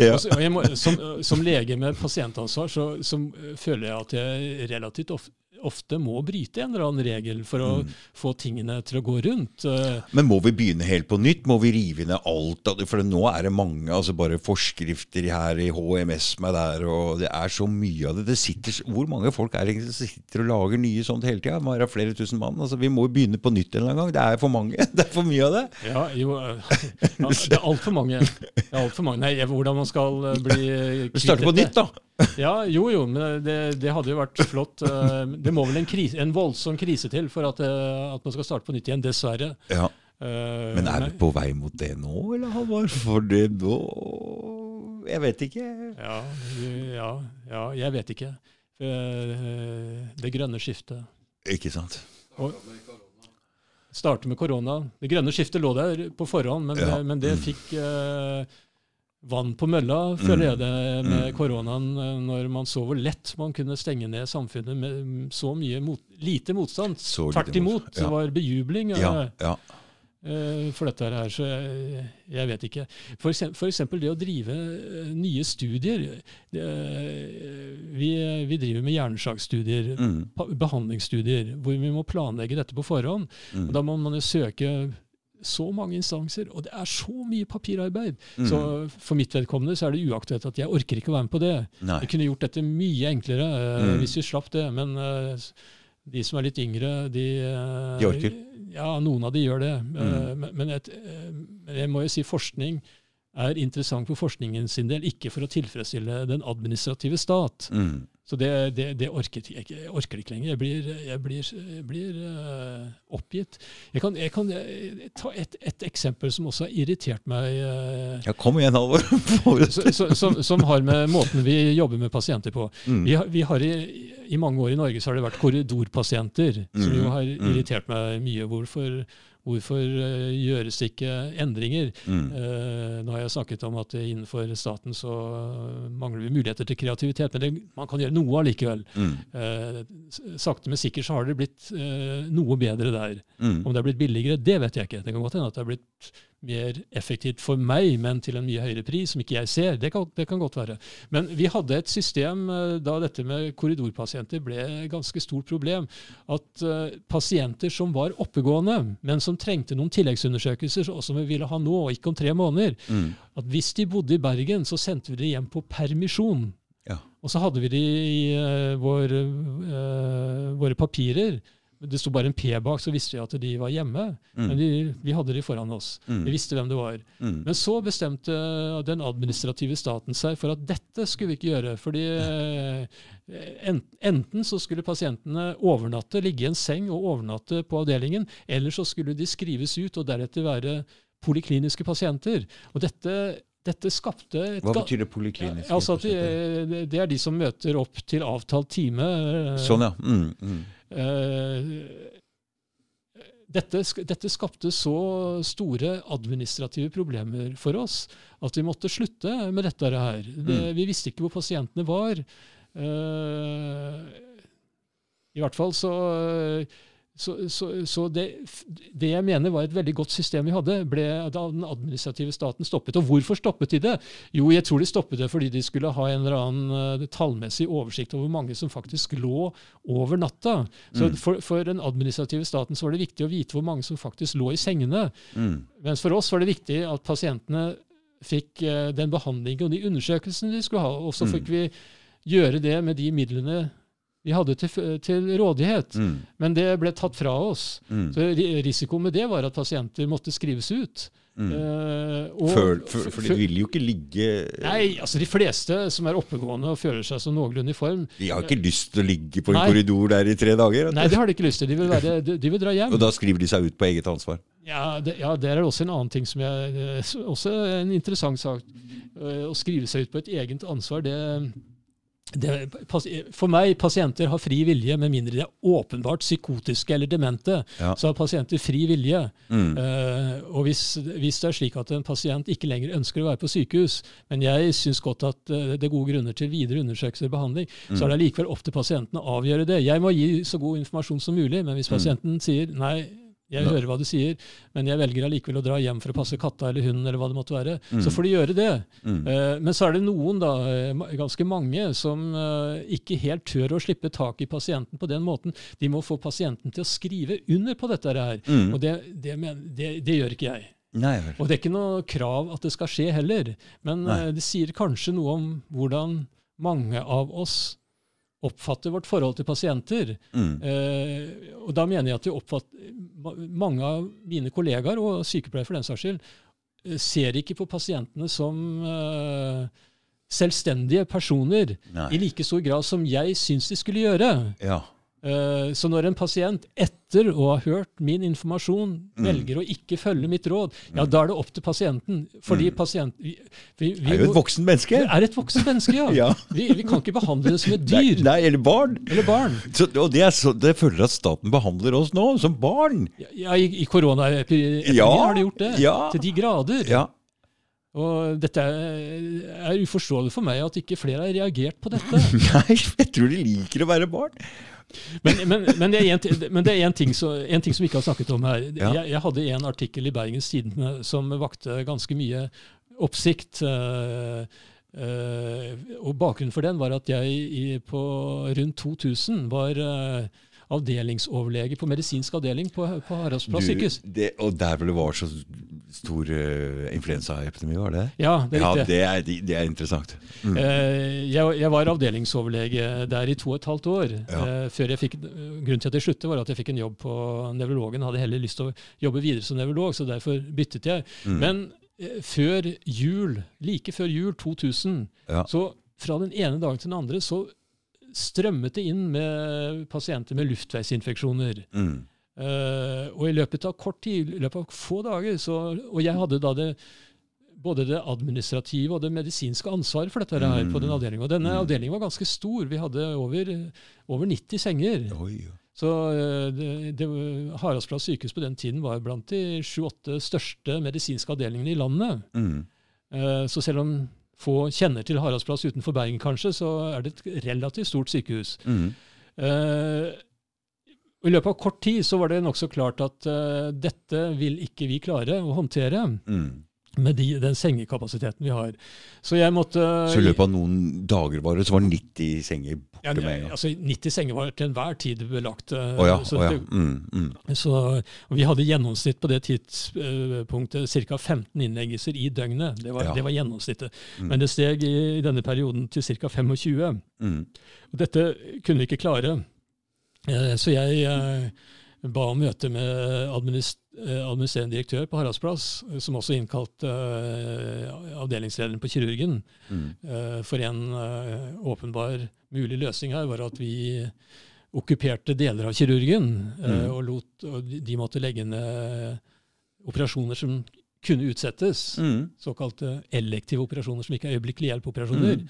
Ja. Må, som, som lege med pasientansvar, så, så føler jeg at jeg relativt ofte ofte må bryte en eller annen regel for å få tingene til å gå rundt. Eh, Men må vi begynne helt på nytt? Må vi rive ned alt? For nå er det mange altså bare forskrifter her i HMS med der, og det er så mye av det. det sitter, hvor mange folk er det som sitter og lager nye sånt hele tida? Må være flere tusen mann. Altså, vi må jo begynne på nytt en eller annen gang. Det er for mange. Det er for mye av det. Ja, jo eh, ja, Det er altfor mange. Det er alt for mange. Nei, hvordan man skal eh, bli Vi starter på nytt, da. Ja, jo jo, men det, det hadde jo vært flott. Eh, Det må vel en, krise, en voldsom krise til for at, eh, at man skal starte på nytt igjen, dessverre. Ja. Uh, Men er vi på vei mot det nå, eller Halvard? For det nå Jeg vet ikke. Ja, ja, ja, jeg vet ikke. Det grønne skiftet. Ikke sant? Starte med korona. Det grønne skiftet lå der på forhånd, men, Ja. men det Mm. fikk eh, vann på mølla, føler jeg det, med Mm. koronaen, eh, når man så hvor lett man kunne stenge ned samfunnet med så mye mot, lite motstand. Tvert imot. Ja. Det var bejubling. eh, Ja, ja. eh, for dette her, så jeg, jeg vet ikke. For eksempel, for eksempel det å drive nye studier. Det, vi, vi driver med hjernesakstudier, Mm, behandlingsstudier, hvor vi må planlegge dette på forhånd. Mm, da må man jo søke så mange instanser, og det er så mye papirarbeid. mm. Så for mitt vedkommende så er det uaktuelt at jeg orker ikke å være med på det. Nei. Vi kunne gjort dette mye enklere eh, Mm. hvis vi slapp det, men uh, de som er litt yngre, de uh, De orker. Ja, noen av de gjør det. Mm. Men, men, et, men jeg må jo si forskning er interessant for forskningen sin del, ikke for å tilfredsstille den administrative stat. Mm. Så det, det, det orker jeg ikke, jeg orker ikke lenger. Jeg blir, jeg blir, jeg blir uh, oppgitt. Jeg kan, jeg kan eh, ta et, et eksempel som også har irritert meg. Uh, Ja, kom igjen, Halvor. Som, som har med måten vi jobber med pasienter på. Mm. Vi har, vi har i, I mange år i Norge så har det vært korridorpasienter, som jo Mm, har mm. irritert meg mye. Hvorfor, hvorfor eh, gjøres det ikke endringer? Mm. Eh, nå har jeg snakket om at innenfor staten så mangler vi muligheter til kreativitet, men det, man kan gjøre noe allikevel. Mm. Eh, sakte, men sikkert så har det blitt eh, noe bedre der. Mm. Om det er blitt billigere, det vet jeg ikke. Det kan godt hende at det er blitt mer effektivt for meg, men til en mye høyere pris, som ikke jeg ser. Det kan, det kan godt være. Men vi hadde et system eh, da dette med korridorpasienter ble et ganske stort problem. At uh, pasienter som var oppegående, men som trengte noen tilleggsundersøkelser, som vi ville ha nå, og ikke om tre måneder, Mm. at hvis de bodde i Bergen, så sendte vi dem hjem på permisjon. Ja. Og så hadde vi det i uh, vår, uh, våre papirer. Det sto bare en P bak, så visste vi at de var hjemme. Men Mm. vi, vi hadde de foran oss. Mm. Vi visste hvem det var. Mm. Men så bestemte den administrative staten seg for at dette skulle vi ikke gjøre. fordi eh, Enten så skulle pasientene overnatte, ligge i en seng og overnatte på avdelingen, eller så skulle de skrives ut og deretter være polikliniske pasienter. Og dette, dette skapte Hva betyr det poliklinisk? Ja, altså at de, Det er de som møter opp til avtalt time. eh, Sånn, ja. Mm. Mm. Eh, dette, dette skapte så store administrative problemer for oss at vi måtte slutte med dette her. Det, Mm. Vi visste ikke hvor pasientene var. Eh, I hvert fall så så, så, så det, det jeg mener var et veldig godt system vi hadde, ble da den administrative staten stoppet. Og hvorfor stoppet de det? Jo, jeg tror de stoppet det fordi de skulle ha en eller annen eh, tallmessig oversikt over hvor mange som faktisk lå over natta. Så Mm. for, for den administrative staten så var det viktig å vite hvor mange som faktisk lå i sengene. Mm. Mens for oss var det viktig at pasientene fikk eh, den behandlingen og de undersøkelsene de skulle ha. Og så Mm. fikk vi gjøre det med de midlene vi hadde til, til rådighet. Mm. Men det ble tatt fra oss. Mm. Så Risikoen med det var at pasienter måtte skrives ut. Mm. Eh, og- for, for, for de vil jo ikke ligge Nei, altså de fleste som er oppegående og føler seg som noenlunde i form, De har ikke lyst til å ligge på en Nei. korridor der i tre dager. nei, det har de ikke lyst til. De vil, være, de, de vil dra hjem. Og da skriver de seg ut på eget ansvar. Ja, det, ja, der er det også en annen ting som jeg eh, Også en interessant sak. Eh, Å skrive seg ut på et eget ansvar, det, det For meg, pasienter har fri vilje, med mindre de er åpenbart psykotiske eller demente. Ja. Så har pasienter fri vilje. Mm. Uh, og hvis, hvis det er slik at en pasient ikke lenger ønsker å være på sykehus, men jeg syns godt at uh, det er gode grunner til videre undersøkelser og behandling, så Mm. er det likevel opp til pasienten å avgjøre det. Jeg må gi så god informasjon som mulig, men hvis Mm. pasienten sier nei, jeg hører hva du sier, men jeg velger allikevel å dra hjem for å passe katta eller hunden, eller hva det måtte være, Mm. så får de gjøre det. Mm. Eh, Men så er det noen, da, eh, ganske mange, som eh, ikke helt tør å slippe tak i pasienten på den måten. De må få pasienten til å skrive under på dette her. Mm. Og det, det, men, det, det gjør ikke jeg. Nei. Og det er ikke noe krav at det skal skje heller. Men eh, det sier kanskje noe om hvordan mange av oss oppfatter vårt forhold til pasienter. Mm. Eh, og da mener jeg at vi oppfatter, mange av mine kollegaer, og sykepleiere for den saks skyld, eh, ser ikke på pasientene som eh, selvstendige personer Nei. i like stor grad som jeg syns de skulle gjøre. Ja. Eh, Så når en pasient etter å ha hørt min informasjon Mm. velger å ikke følge mitt råd, ja, da er det opp til pasienten. Fordi Mm. pasient... Vi, vi, vi er jo et voksen menneske. vi er et voksen menneske, ja. Ja. Vi, vi kan ikke behandle det som et Nei, dyr nei, eller barn. eller barn. Så, og det så, det føler at staten behandler oss nå, som barn. Ja, I, i koronaepidemien Ja, har de gjort det. ja. Til de grader. Ja. Og dette er, er uforståelig for meg at ikke flere har reagert på dette. Nei, jeg tror de liker å være barn. Men, men, men, det er en, men det er en ting, så, en ting som vi ikke har snakket om her. Ja. Jeg, jeg hadde en artikkel i Bergens Tidende som vakte ganske mye oppsikt. Uh, uh, og bakgrunnen for den var at jeg i, på rundt 2000 var eh, avdelingsoverlege på medisinsk avdeling på, på Haraldsplass sykehus. det, og der hvor det var så stor uh, influensaepidemi, var det? Ja, det er Ja, det er, det er interessant. Mm. Uh, jeg, jeg var avdelingsoverlege der i to og et halvt år. Ja. Uh, før jeg fikk, grunnen til at jeg sluttet, var at jeg fikk en jobb på nevrologen. Hadde heller lyst til å jobbe videre som nevrolog, så derfor byttet jeg. Mm. Men før jul, like før jul 2000, Ja. så fra den ene dagen til den andre, så strømmet det inn med pasienter med luftveisinfeksjoner. Mm. Uh, og i løpet av kort tid, i løpet av få dager, så, og jeg hadde da det både det administrative og det medisinske ansvaret for dette her Mm. på den avdelingen. Og denne Mm. avdelingen var ganske stor. Vi hadde over, over 90 senger. Oi. Så eh, det, det, Haraldsplass sykehus på den tiden var blant de sju-åtte største medisinske avdelingene i landet. Mm. Eh, Så selv om få kjenner til Haraldsplass utenfor Bergen, kanskje, så er det et relativt stort sykehus. Mm. Uh, I løpet av kort tid så var det nokså klart at uh, dette vil ikke vi klare å håndtere Mm. Med de, den sengekapasiteten vi har. Så jeg måtte Så i løpet av noen dager var det, så var 90 senger borte ja, med en gang. altså 90 senger var til enhver tid belagt. Oh ja. så oh ja. Mm. Mm. Så, vi hadde gjennomsnitt på det tidspunktet ca. 15 innleggelser i døgnet. Det var, det var gjennomsnittet. Mm. Men det steg i, i denne perioden til ca. 25. Mm. Og dette kunne vi ikke klare. Eh, Så jeg eh, ba om møte med eh, administrerende direktør på Haraldsplass, eh, som også innkalte uh, avdelingslederen på kirurgen. Mm. Uh, For en uh, åpenbar mulig løsning her var at vi okkuperte deler av kirurgen, Mm. og, lot, og de- de måtte legge ned operasjoner som kunne utsettes. Mm. Såkalte elektive operasjoner, som ikke er øyeblikkelig hjelp-operasjoner. Mm.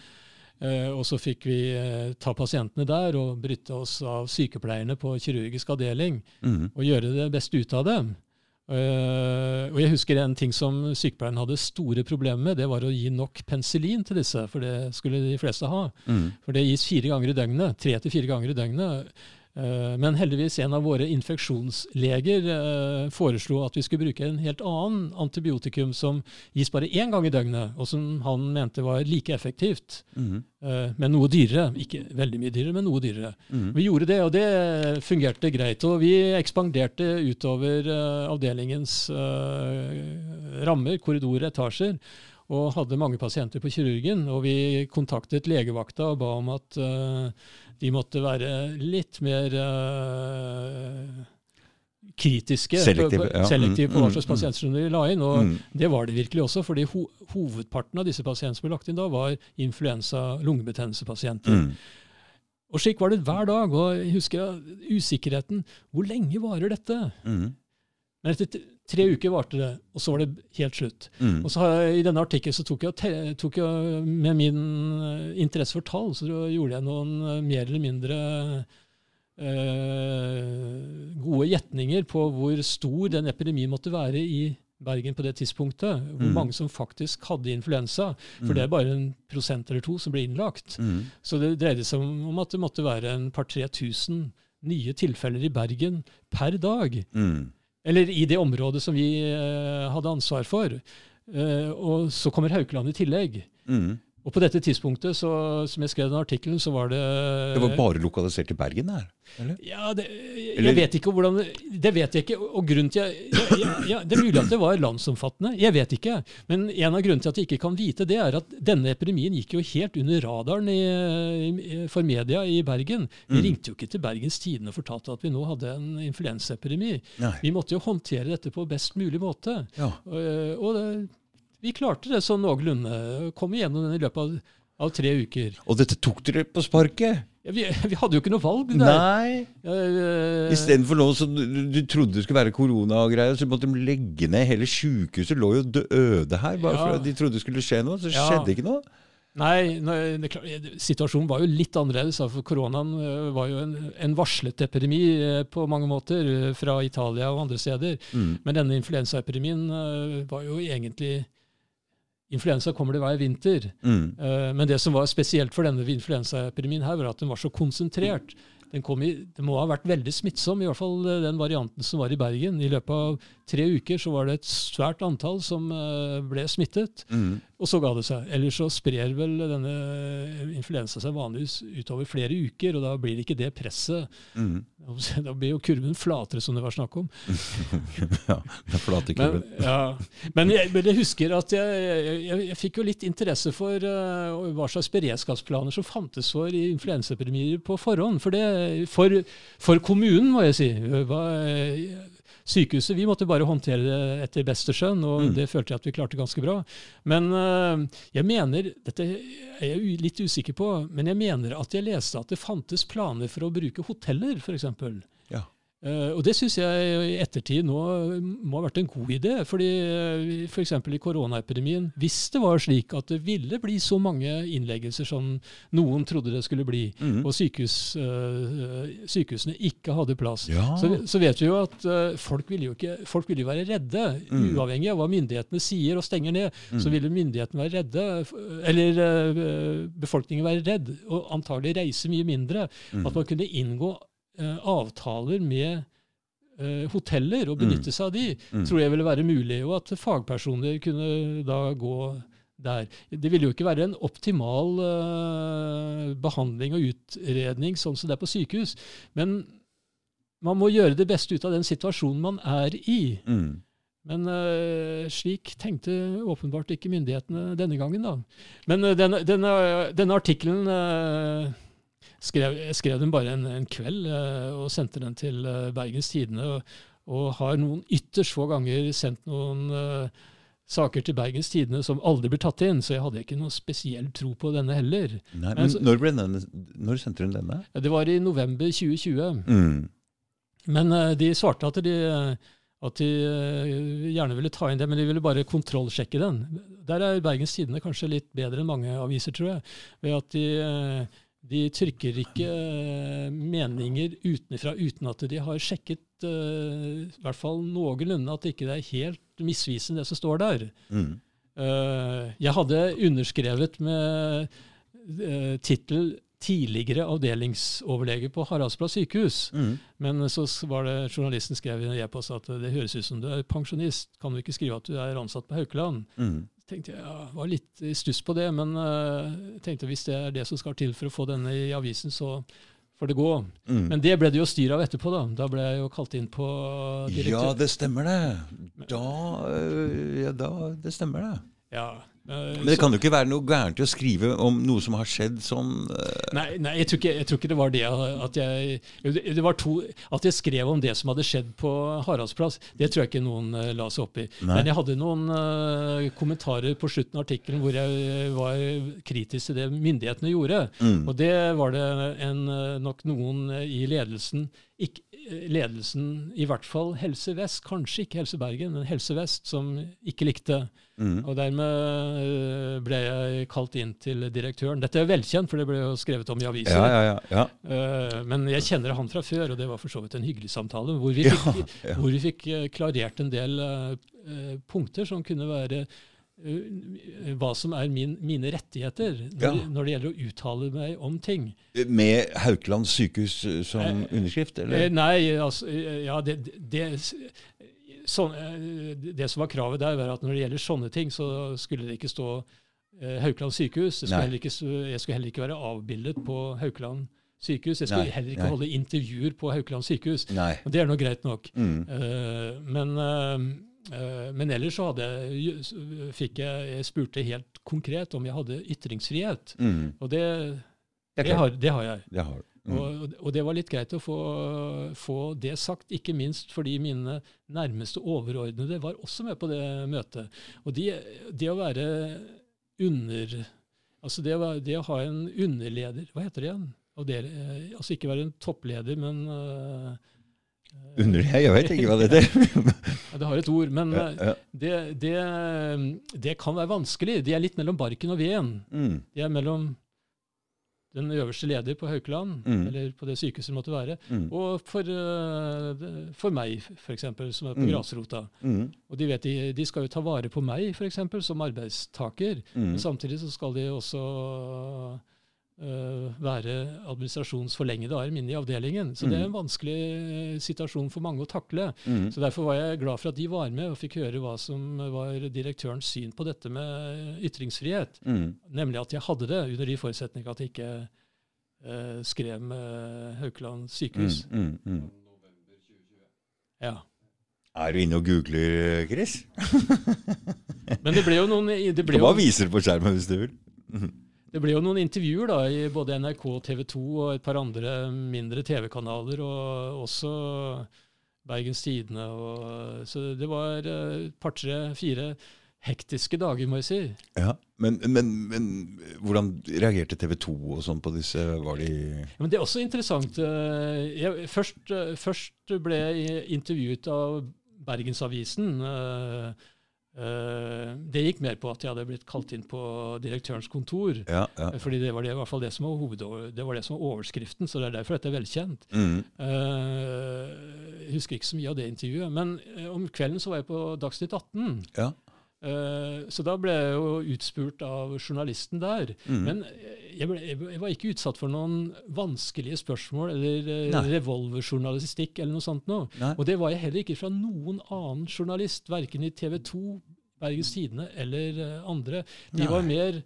Eh, og så fikk vi eh, ta pasientene der og bryte oss av sykepleierne på kirurgisk avdeling Mm. og gjøre det beste ut av det. Eh, og jeg husker en ting som sykepleieren hadde store problemer med, det var å gi nok penicillin til disse, for det skulle de fleste ha. Mm. For det gis fire ganger i døgnet, tre til fire ganger i døgnet. Eh, Men heldigvis en av våre infeksjonsleger eh, foreslo at vi skulle bruke en helt annen antibiotikum som gis bare én gang i døgnet, og som han mente var like effektivt, Mm. men noe dyrere. Ikke veldig mye dyrere, men noe dyrere. Mm. Vi gjorde det, og det fungerte greit. Og vi ekspanderte utover avdelingens rammer, korridorer, etasjer. Og hadde mange pasienter på kirurgen. Og vi kontaktet legevakta og ba om at uh, de måtte være litt mer uh, kritiske Selektive, på, på, ja. selektive Mm, på hva mm, slags mm. pasienter som de la inn. Og Mm. det var det virkelig også, fordi ho hovedparten av disse pasientene som ble lagt inn da, var influensa-lungebetennelsespasienter. Mm. Og slik var det hver dag. Og jeg husker usikkerheten. Hvor lenge varer dette? Mm. Men etter tre uker varte det, og så var det helt slutt. Mm. Og så har jeg, I denne artikkelen så tok jeg, tok jeg med min eh, interesse for tall, så gjorde jeg noen eh, mer eller mindre eh, gode gjetninger på hvor stor den epidemien måtte være i Bergen på det tidspunktet. Hvor Mm. mange som faktisk hadde influensa. For Mm. det er bare en prosent eller to som ble innlagt. Mm. Så det dreide seg om at det måtte være en par-tre tusen nye tilfeller i Bergen per dag. Mm. Eller i det området som vi eh, hadde ansvar for. Eh, og så kommer Haukeland i tillegg. Mm. Og på dette tidspunktet, så, som jeg skrev den artikkelen, så var det Det var bare lokalisert til Bergen der? Eller? Ja, det, jeg Eller- vet ikke hvordan det- Det vet jeg ikke. Og grunnen til jeg, ja, ja, ja, Det er mulig at det var landsomfattende. Jeg vet ikke. Men en av grunnene til at jeg ikke kan vite det, er at denne epidemien gikk jo helt under radaren i, i, for media i Bergen. Vi Mm. ringte jo ikke til Bergens Tidende og fortalte at vi nå hadde en influensaepidemi. Vi måtte jo håndtere dette på best mulig måte. Ja. Og, og det, vi klarte det sånn noenlunde. Kom igjennom den i løpet av, av tre uker. Og dette tok dere på sparket? Ja, vi, vi hadde jo ikke noe valg. der. Nei. Uh, Istedenfor nå som du, du trodde det skulle være korona og greier, så måtte de legge ned hele sjukehuset. lå jo døde her, bare Ja. at de trodde det skulle skje noe. Så Ja. skjedde ikke noe. Nei, nei, klart, situasjonen var jo litt annerledes. For koronaen eh, var jo en, en varslet epidemi eh, på mange måter eh, fra Italia og andre steder. Mm. Men denne influensaepidemien var jo egentlig influensa kommer det hver vinter. Mm. Eh, Men det som var spesielt for denne influensaepidemien, her, var at den var så konsentrert. Den, kom i, det må ha vært veldig smittsom, i hvert fall eh, den varianten som var i Bergen. I løpet av tre uker så var det et svært antall som eh, ble smittet, Mm. Og så ga det seg. Ellers så sprer vel denne influensa seg vanligvis utover flere uker, og da blir det ikke det presset. Mm. Da blir jo kurven flatere, som det var snakk om. ja, det er flate Men, kurven. ja. men, jeg, men jeg husker at jeg, jeg, jeg, fikk jo litt interesse for uh, hva slags beredskapsplaner som fantes for influensaepidemier på forhånd. For, det, for, for kommunen, må jeg si. Hva, sykehuset vi måtte bare håndtere det etter beste skjønn, og Mm. det følte jeg at vi klarte ganske bra. Men eh, jeg mener, dette er jeg litt usikker på, men jeg mener at jeg leste at det fantes planer for å bruke hoteller, f.eks. Uh, og det syns jeg i ettertid nå må ha vært en god idé. fordi F.eks. i koronaepidemien, hvis det var slik at det ville bli så mange innleggelser som noen trodde det skulle bli, Mm. og sykehus, uh, sykehusene ikke hadde plass, Ja. så, så vet vi jo at uh, folk vil jo, ikke, folk ville være redde. Mm. Uavhengig av hva myndighetene sier og stenger ned, Mm. så ville myndighetene være redde. Eller befolkningen være redd, og antagelig reise mye mindre. Mm. At man kunne inngå eh, avtaler med eh, hoteller og benytte seg av de, Mm. tror jeg ville være mulig. Og at fagpersoner kunne da gå der. Det ville jo ikke være en optimal eh, behandling og utredning sånn som det er på sykehus. Men man må gjøre det beste ut av den situasjonen man er i. Mm. Men uh, slik tenkte åpenbart ikke myndighetene denne gangen, da. Men uh, denne, denne, denne artikkelen eh, skrev, skrev den bare en, en kveld eh, og sendte den til eh, Bergens Tidende. Og, og har noen ytterst få ganger sendt noen uh, saker til Bergens Tidende som aldri blir tatt inn, så jeg hadde ikke noe spesiell tro på denne heller. Nei, Men men når, denne, når sendte hun denne? Det var i november 2020. Mm. Men uh, de svarte at de, at de gjerne ville ta inn det, men de ville bare kontrollsjekke den. Der er Bergens Tidende kanskje litt bedre enn mange aviser, tror jeg. Ved at de, de trykker ikke eh, meninger utenfra uten at de har sjekket uh, i hvert fall noenlunde at det ikke er helt misvisende det som står der. Mm. Uh, jeg hadde underskrevet med uh, tittel 'Tidligere avdelingsoverlege på Haraldsplass sykehus'. Mm. Men så var det journalisten skrev i en e-post at det høres ut som du er pensjonist. Kan du ikke skrive at du er ansatt på Haukeland? Mm. Tenkte jeg, var litt i stuss på det, men uh, tenkte hvis det er det som skal til for å få denne i avisen, så får det gå. Mm. Men det ble det jo styr av etterpå. Da Da ble jeg jo kalt inn på direktør. ja, det stemmer det. Da, øh, ja, da Det stemmer det. Ja, eh, Men det kan jo ikke være noe gærent å skrive om noe som har skjedd sånn Nei, nei jeg, tror ikke, jeg tror ikke det var det at jeg det var to, At jeg skrev om det som hadde skjedd på Haraldsplass, det tror jeg ikke noen eh, la seg opp i. Nei. Men jeg hadde noen uh, kommentarer på slutten av artikkelen hvor jeg var kritisk til det myndighetene gjorde. mm. Og det var det en, eh, nok noen eh, i ledelsen ikke, eh, Ledelsen, i hvert fall Helse Vest, kanskje ikke Helse Bergen, men Helse Vest, som ikke likte. Mm. Og dermed eh, ble jeg kalt inn til direktøren. Dette er velkjent, for det ble jo skrevet om i aviser. Ja, ja, ja. ja. Eh, Men jeg kjenner han fra før, og det var for så vidt en hyggelig samtale. Hvor vi fikk, hvor vi fikk eh, klarert en del punkter som kunne være hva som er min, mine rettigheter når, Ja. når det gjelder å uttale meg om ting. Med Haukeland sykehus som Eh, underskrift, eller? Nei, altså Ja, det, det, sånn, eh, det som var kravet der, var at når det gjelder sånne ting, så skulle det ikke stå eh, Haukeland sykehus. Skulle ikke, jeg skulle heller ikke være avbildet på Haukeland sykehus. Jeg skulle Nei, heller ikke nei. holde intervjuer på Haukeland sykehus. Nei. Og det er nå greit nok. Mm. Eh, men, eh, eh, men ellers så hadde jeg, fikk jeg Jeg spurte helt konkret om jeg hadde ytringsfrihet. Mm. Og det, Det det, har, det har jeg. Det har du. Mm. Og, og det var litt greit å få, få det sagt, ikke minst fordi mine nærmeste overordnede var også med på det møtet. Og de, det å være under Altså det, det å ha en underleder Hva heter det igjen? Eh, altså ikke være en toppleder, men uh, Under? Jeg vet ikke hva det heter. Det har et ord, men ja, eh, ja. det, det, det kan være vanskelig. De er litt mellom barken og veden. Mm. De er mellom den øverste leder på Haukeland, Mm. eller på det sykehuset det måtte være, Mm. og for, eh, for meg, f.eks., som er på Mm. grasrota. Mm. Og de vet de, de skal jo ta vare på meg, f.eks., som arbeidstaker. Mm. Men samtidig så skal de også eh, være administrasjonsforlengede arm inne i avdelingen. Så det er en vanskelig eh, situasjon for mange å takle. Mm. Så Derfor var jeg glad for at de var med og fikk høre hva som var direktørens syn på dette med ytringsfrihet. Mm. Nemlig at jeg hadde det, under de forutsetninger at jeg ikke eh, skrev med Haukeland sykehus. Mm. Mm. Mm. Ja. Er du inne og googler, Chris? Men det ble jo noen, det Du ble kan jo, bare vise det på skjermen hvis du vil. Det ble jo noen intervjuer da, i både NRK, TV 2 og et par andre mindre TV-kanaler, og også Bergens Tidende. og- Så det var eh, et par, tre, fire hektiske dager, må jeg si. Ja. Men, men, men hvordan reagerte TV 2 og sånn på disse? Var de Ja, men det er også interessant. eh, Jeg, først, eh, først ble jeg intervjuet av Bergensavisen. eh, eh, Det gikk mer på at jeg hadde blitt kalt inn på direktørens kontor. Ja. ja. Fordi det var det, i hvert fall det som var, hoved, det var det som var overskriften, så det er derfor dette er velkjent. Mm. Eh, Jeg husker ikke så mye av det intervjuet. Men eh, om kvelden så var jeg på Dagsnytt 18. ja. Eh, Så da ble jeg jo utspurt av journalisten der. Mm. Men eh, jeg, ble, jeg var ikke utsatt for noen vanskelige spørsmål eller eh, Nei. revolverjournalistikk eller noe sånt noe. Og det var jeg heller ikke fra noen annen journalist, verken i TV 2, Bergens Tidende eller eh, andre. De Nei. var mer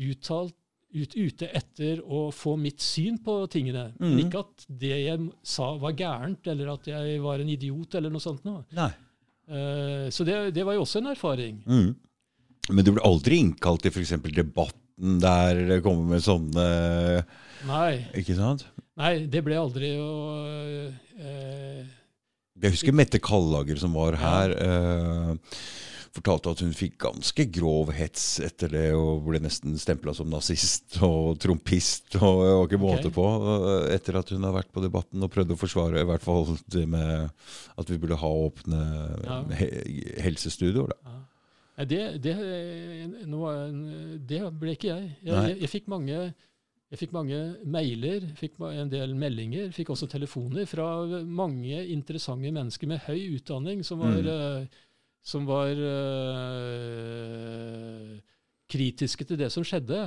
uttalt ut, ute etter å få mitt syn på tingene. Mhm. ikke at det jeg sa var gærent, eller at jeg var en idiot, eller noe sånt. Noe. Eh, så det, det var jo også en erfaring. Mm. Men du ble aldri innkalt til f.eks. debatten der det kommer med sånne Nei, Ikke sant? nei det ble aldri å eh, Jeg husker Mette Kallager som var Ja. her. eh, fortalte at hun fikk ganske grov hets etter det og ble nesten stempla som nazist og trompist. og var ikke måte okay. på. eh, Etter at hun har vært på Debatten og prøvd å forsvare i hvert fall det med at vi burde ha åpne Ja. he helsestudioer. Da. ja. Nei, det, det, nå det ble ikke jeg. Jeg, jeg, jeg, fikk mange, jeg fikk mange mailer, fikk en del meldinger, fikk også telefoner fra mange interessante mennesker med høy utdanning som var, Mm. eh, som var uh, kritiske til det som skjedde,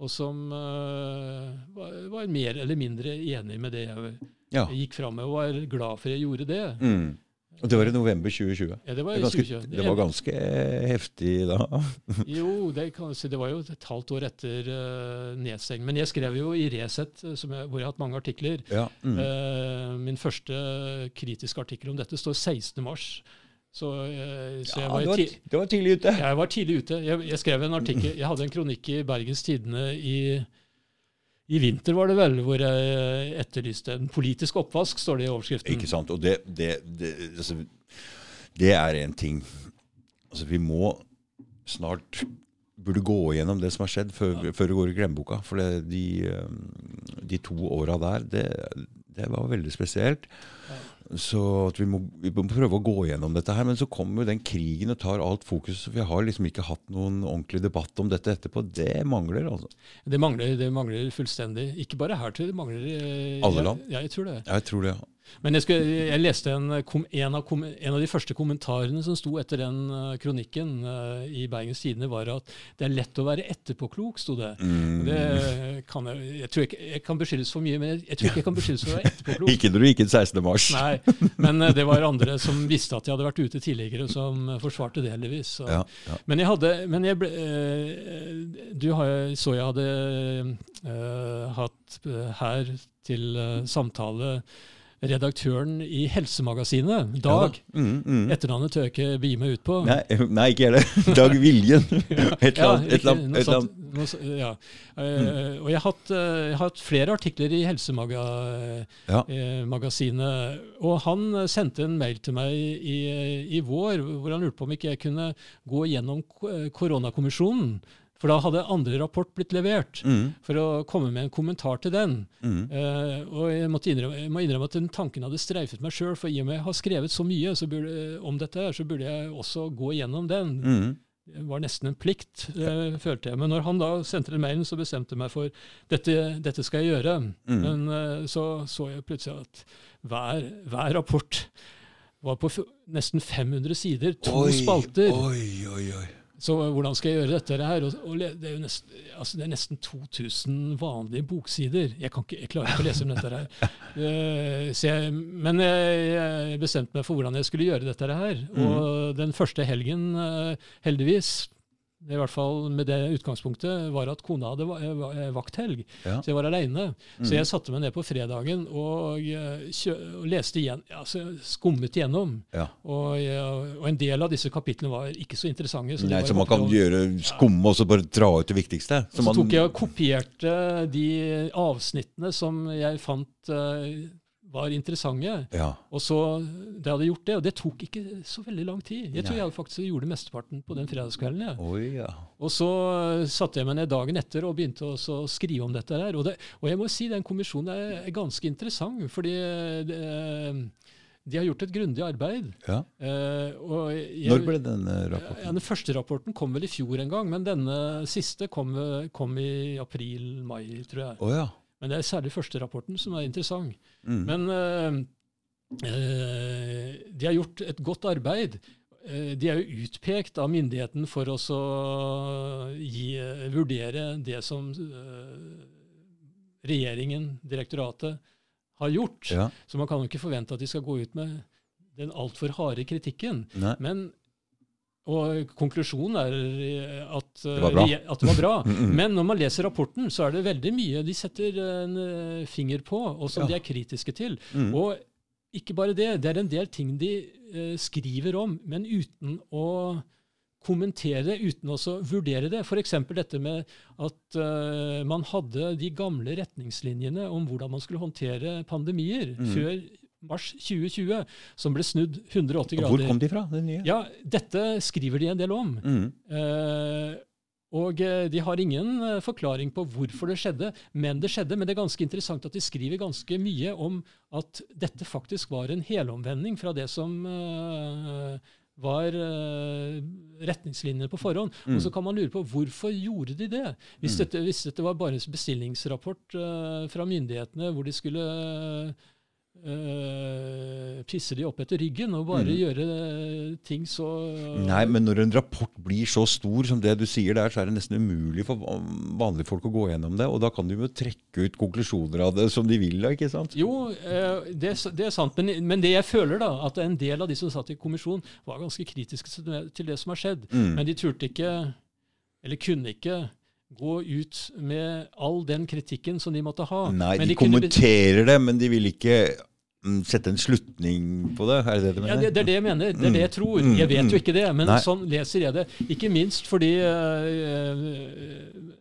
og som uh, var, var mer eller mindre enig med det jeg Ja. gikk fram med, og var glad for jeg gjorde det. Mm. Det var i november 2020. Ja, det var i er ganske, 2020. det var ganske heftig da. Jo, det, kan, si, det var jo et halvt år etter uh, nedstengning. Men jeg skrev jo i Resett, eh, jeg, hvor jeg har hatt mange artikler. Ja. Mm. Uh, min første kritiske artikkel om dette står 16. mars. Så, eh, så ja, jeg, var, det var tidlig ute. jeg var tidlig ute. Jeg, jeg skrev en artikkel, jeg hadde en kronikk i Bergens Tidende i, i vinter, var det vel, hvor jeg etterlyste en politisk oppvask, står det i overskriften. Ikke sant? Og det, det, det, altså, det er en ting Altså, vi må snart burde gå igjennom det som har skjedd, før, før det går i glemmeboka. For det, de, eh, de to åra der, det, det var veldig spesielt. Så at vi må, vi må prøve å gå gjennom dette her. Men så kommer jo den krigen og tar alt fokus. Vi har liksom ikke hatt noen ordentlig debatt om dette etterpå. Det mangler, altså. Det mangler, det mangler fullstendig. Ikke bare her til, det mangler i Alle land? Ja, jeg tror det. Jeg tror det. Men jeg, skulle, jeg leste en, en, av, en av de første kommentarene som sto etter den eh, kronikken uh, i Bergens Tidende, var at det er lett å være etterpåklok, sto det. Mm. Det kan jeg, jeg tror ikke jeg kan beskyldes for mye, men jeg, jeg tror ikke jeg kan beskyldes for å være etterpåklok. Ikke når du gikk inn 16. mars. Nei, men eh, det var andre som visste at jeg hadde vært ute tidligere, som eh, forsvarte det, heldigvis. Ja, ja. Men jeg hadde men jeg ble, eh, Du har, så jeg hadde uh, hatt eh, her til uh, samtale redaktøren i Helsemagasinet, Dag. Ja, mm, mm. Etternavnet tør jeg ikke begi meg ut på. Nei, nei, ikke jeg det. Dag Viljen. Et eller annet. Ja. Eh, og jeg har, hatt, eh, jeg har hatt flere artikler i Ja. Helsemagasinet. og han eh, sendte en mail til meg i, i vår hvor han lurte på om ikke jeg kunne gå gjennom eh, koronakommisjonen. For da hadde andre rapport blitt levert. Mm, For å komme med en kommentar til den. mm. Uh, og jeg, innrømme, jeg må innrømme at den tanken hadde streifet meg sjøl. For i og med jeg har skrevet så mye så burde, om dette, så burde jeg også gå gjennom den. Mm. det var nesten en plikt, uh, følte jeg. Men når han da sendte den mailen, så bestemte jeg meg for dette, dette skal jeg gjøre. Mm. Men uh, så så jeg plutselig at hver, hver rapport var på nesten 500 sider, to Oi, spalter. Oi, oi, oi. Så hvordan skal jeg gjøre dette her? Og, og det, er nesten, altså det er nesten 2000 vanlige boksider. Jeg, kan ikke, jeg klarer ikke å lese om dette her. Uh, så jeg, men jeg, jeg bestemte meg for hvordan jeg skulle gjøre dette her. Og den første helgen, uh, heldigvis, i hvert fall med det utgangspunktet, var at kona hadde eh, eh, vakthelg. Ja. Så jeg var aleine. Mm. Så jeg satte meg ned på fredagen og, eh, og leste igjen, altså skummet igjennom. Ja. Og, og en del av disse kapitlene var ikke så interessante. Så, Nei, så man kan gjøre skumme og så bare dra ut det viktigste. Så, så man- tok jeg og kopierte de avsnittene som jeg fant var interessante. Ja. Og så Det hadde gjort det, og det tok ikke så veldig lang tid. Jeg tror Nei. jeg faktisk gjorde mesteparten på den fredagskvelden. Ja. Oi, ja. Og så eh, satte jeg meg ned dagen etter og begynte å skrive om dette her. Og, det, og jeg må si den kommisjonen er, er ganske interessant, fordi eh, det, de har gjort et grundig arbeid. ja. Eh, og jeg, Når ble denne ja, rapporten? Den første rapporten kom vel i fjor en gang, men denne siste kom, kom i april-mai, tror jeg. Oh, ja. Men det er særlig første rapporten som er interessant. Mm. Men eh, de har gjort et godt arbeid. Eh, de er jo utpekt av myndigheten for å så gi, vurdere det som regjeringen, direktoratet, har gjort. ja. Så man kan jo ikke forvente at de skal gå ut med den altfor harde kritikken. Nei. Men, og konklusjonen er eh, at, eh, Det var bra. at det var bra. Men når man leser rapporten, så er det veldig mye de setter en eh, finger på, og som Ja. de er kritiske til. Mm. Og ikke bare det, det er en del ting de eh, skriver om, men uten å kommentere det, uten også vurdere det. F.eks. dette med at eh, man hadde de gamle retningslinjene om hvordan man skulle håndtere pandemier Mm. før mars 2020, som ble snudd 180 grader. hvor kom de fra, den nye? Ja, dette skriver de en del om. Mm. Eh, og eh, de har ingen eh, forklaring på hvorfor det skjedde, men det skjedde. Men det er ganske interessant at de skriver ganske mye om at dette faktisk var en helomvending fra det som eh, var eh, retningslinjene på forhånd. Mm. Og så kan man lure på hvorfor gjorde de det? Hvis, Mm. dette, hvis dette var bare en bestillingsrapport eh, fra myndighetene hvor de skulle eh, pisse de opp etter ryggen og bare Mm. gjøre eh, ting så Nei, men når en rapport blir så stor som det du sier der, så er det nesten umulig for vanlige folk å gå gjennom det. Og da kan de jo trekke ut konklusjoner av det som de vil, da, ikke sant? Jo, uh, det, det er sant. Men, men det jeg føler, da, at en del av de som satt i kommisjon, var ganske kritiske til det, som har skjedd. Mm. Men de turte ikke, eller kunne ikke, gå ut med all den kritikken som de måtte ha. Nei, Men de, kunne be- kommenterer det, men de vil ikke sette en slutning på det. Er det det du Ja, det, det er det jeg mener. Det er det jeg tror. Mm, Jeg vet mm. jo ikke det, men Nei. sånn leser jeg det. Ikke minst fordi eh,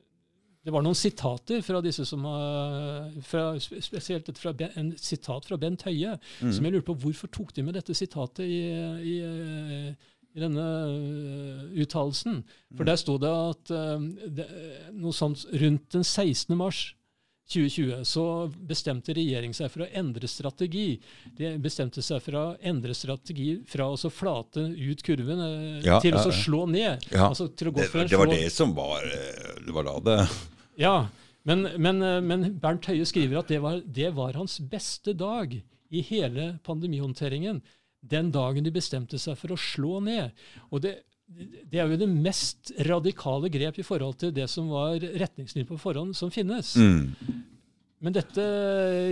det var noen sitater fra disse som har fra, Spesielt et fra ben, en sitat fra Bent Høie, Mm. som jeg lurer på hvorfor tok de med dette sitatet i, i, eh, i denne eh, uttalelsen. For der sto det at eh, det, noe sånt rundt den 16. mars 2020 så bestemte regjeringen seg for å endre strategi. De bestemte seg for å endre strategi fra å så flate ut kurven eh, Ja, til å ja, slå ned. Ja. Altså Det, det var det som var eh, Det var da det Ja, men, men, eh, men Bernt Høie skriver at det var, det var hans beste dag i hele pandemihåndteringen. Den dagen de bestemte seg for å slå ned. Og det, det er jo det mest radikale grep i forhold til det som var retningslinjer på forhånd som finnes. mm. Men dette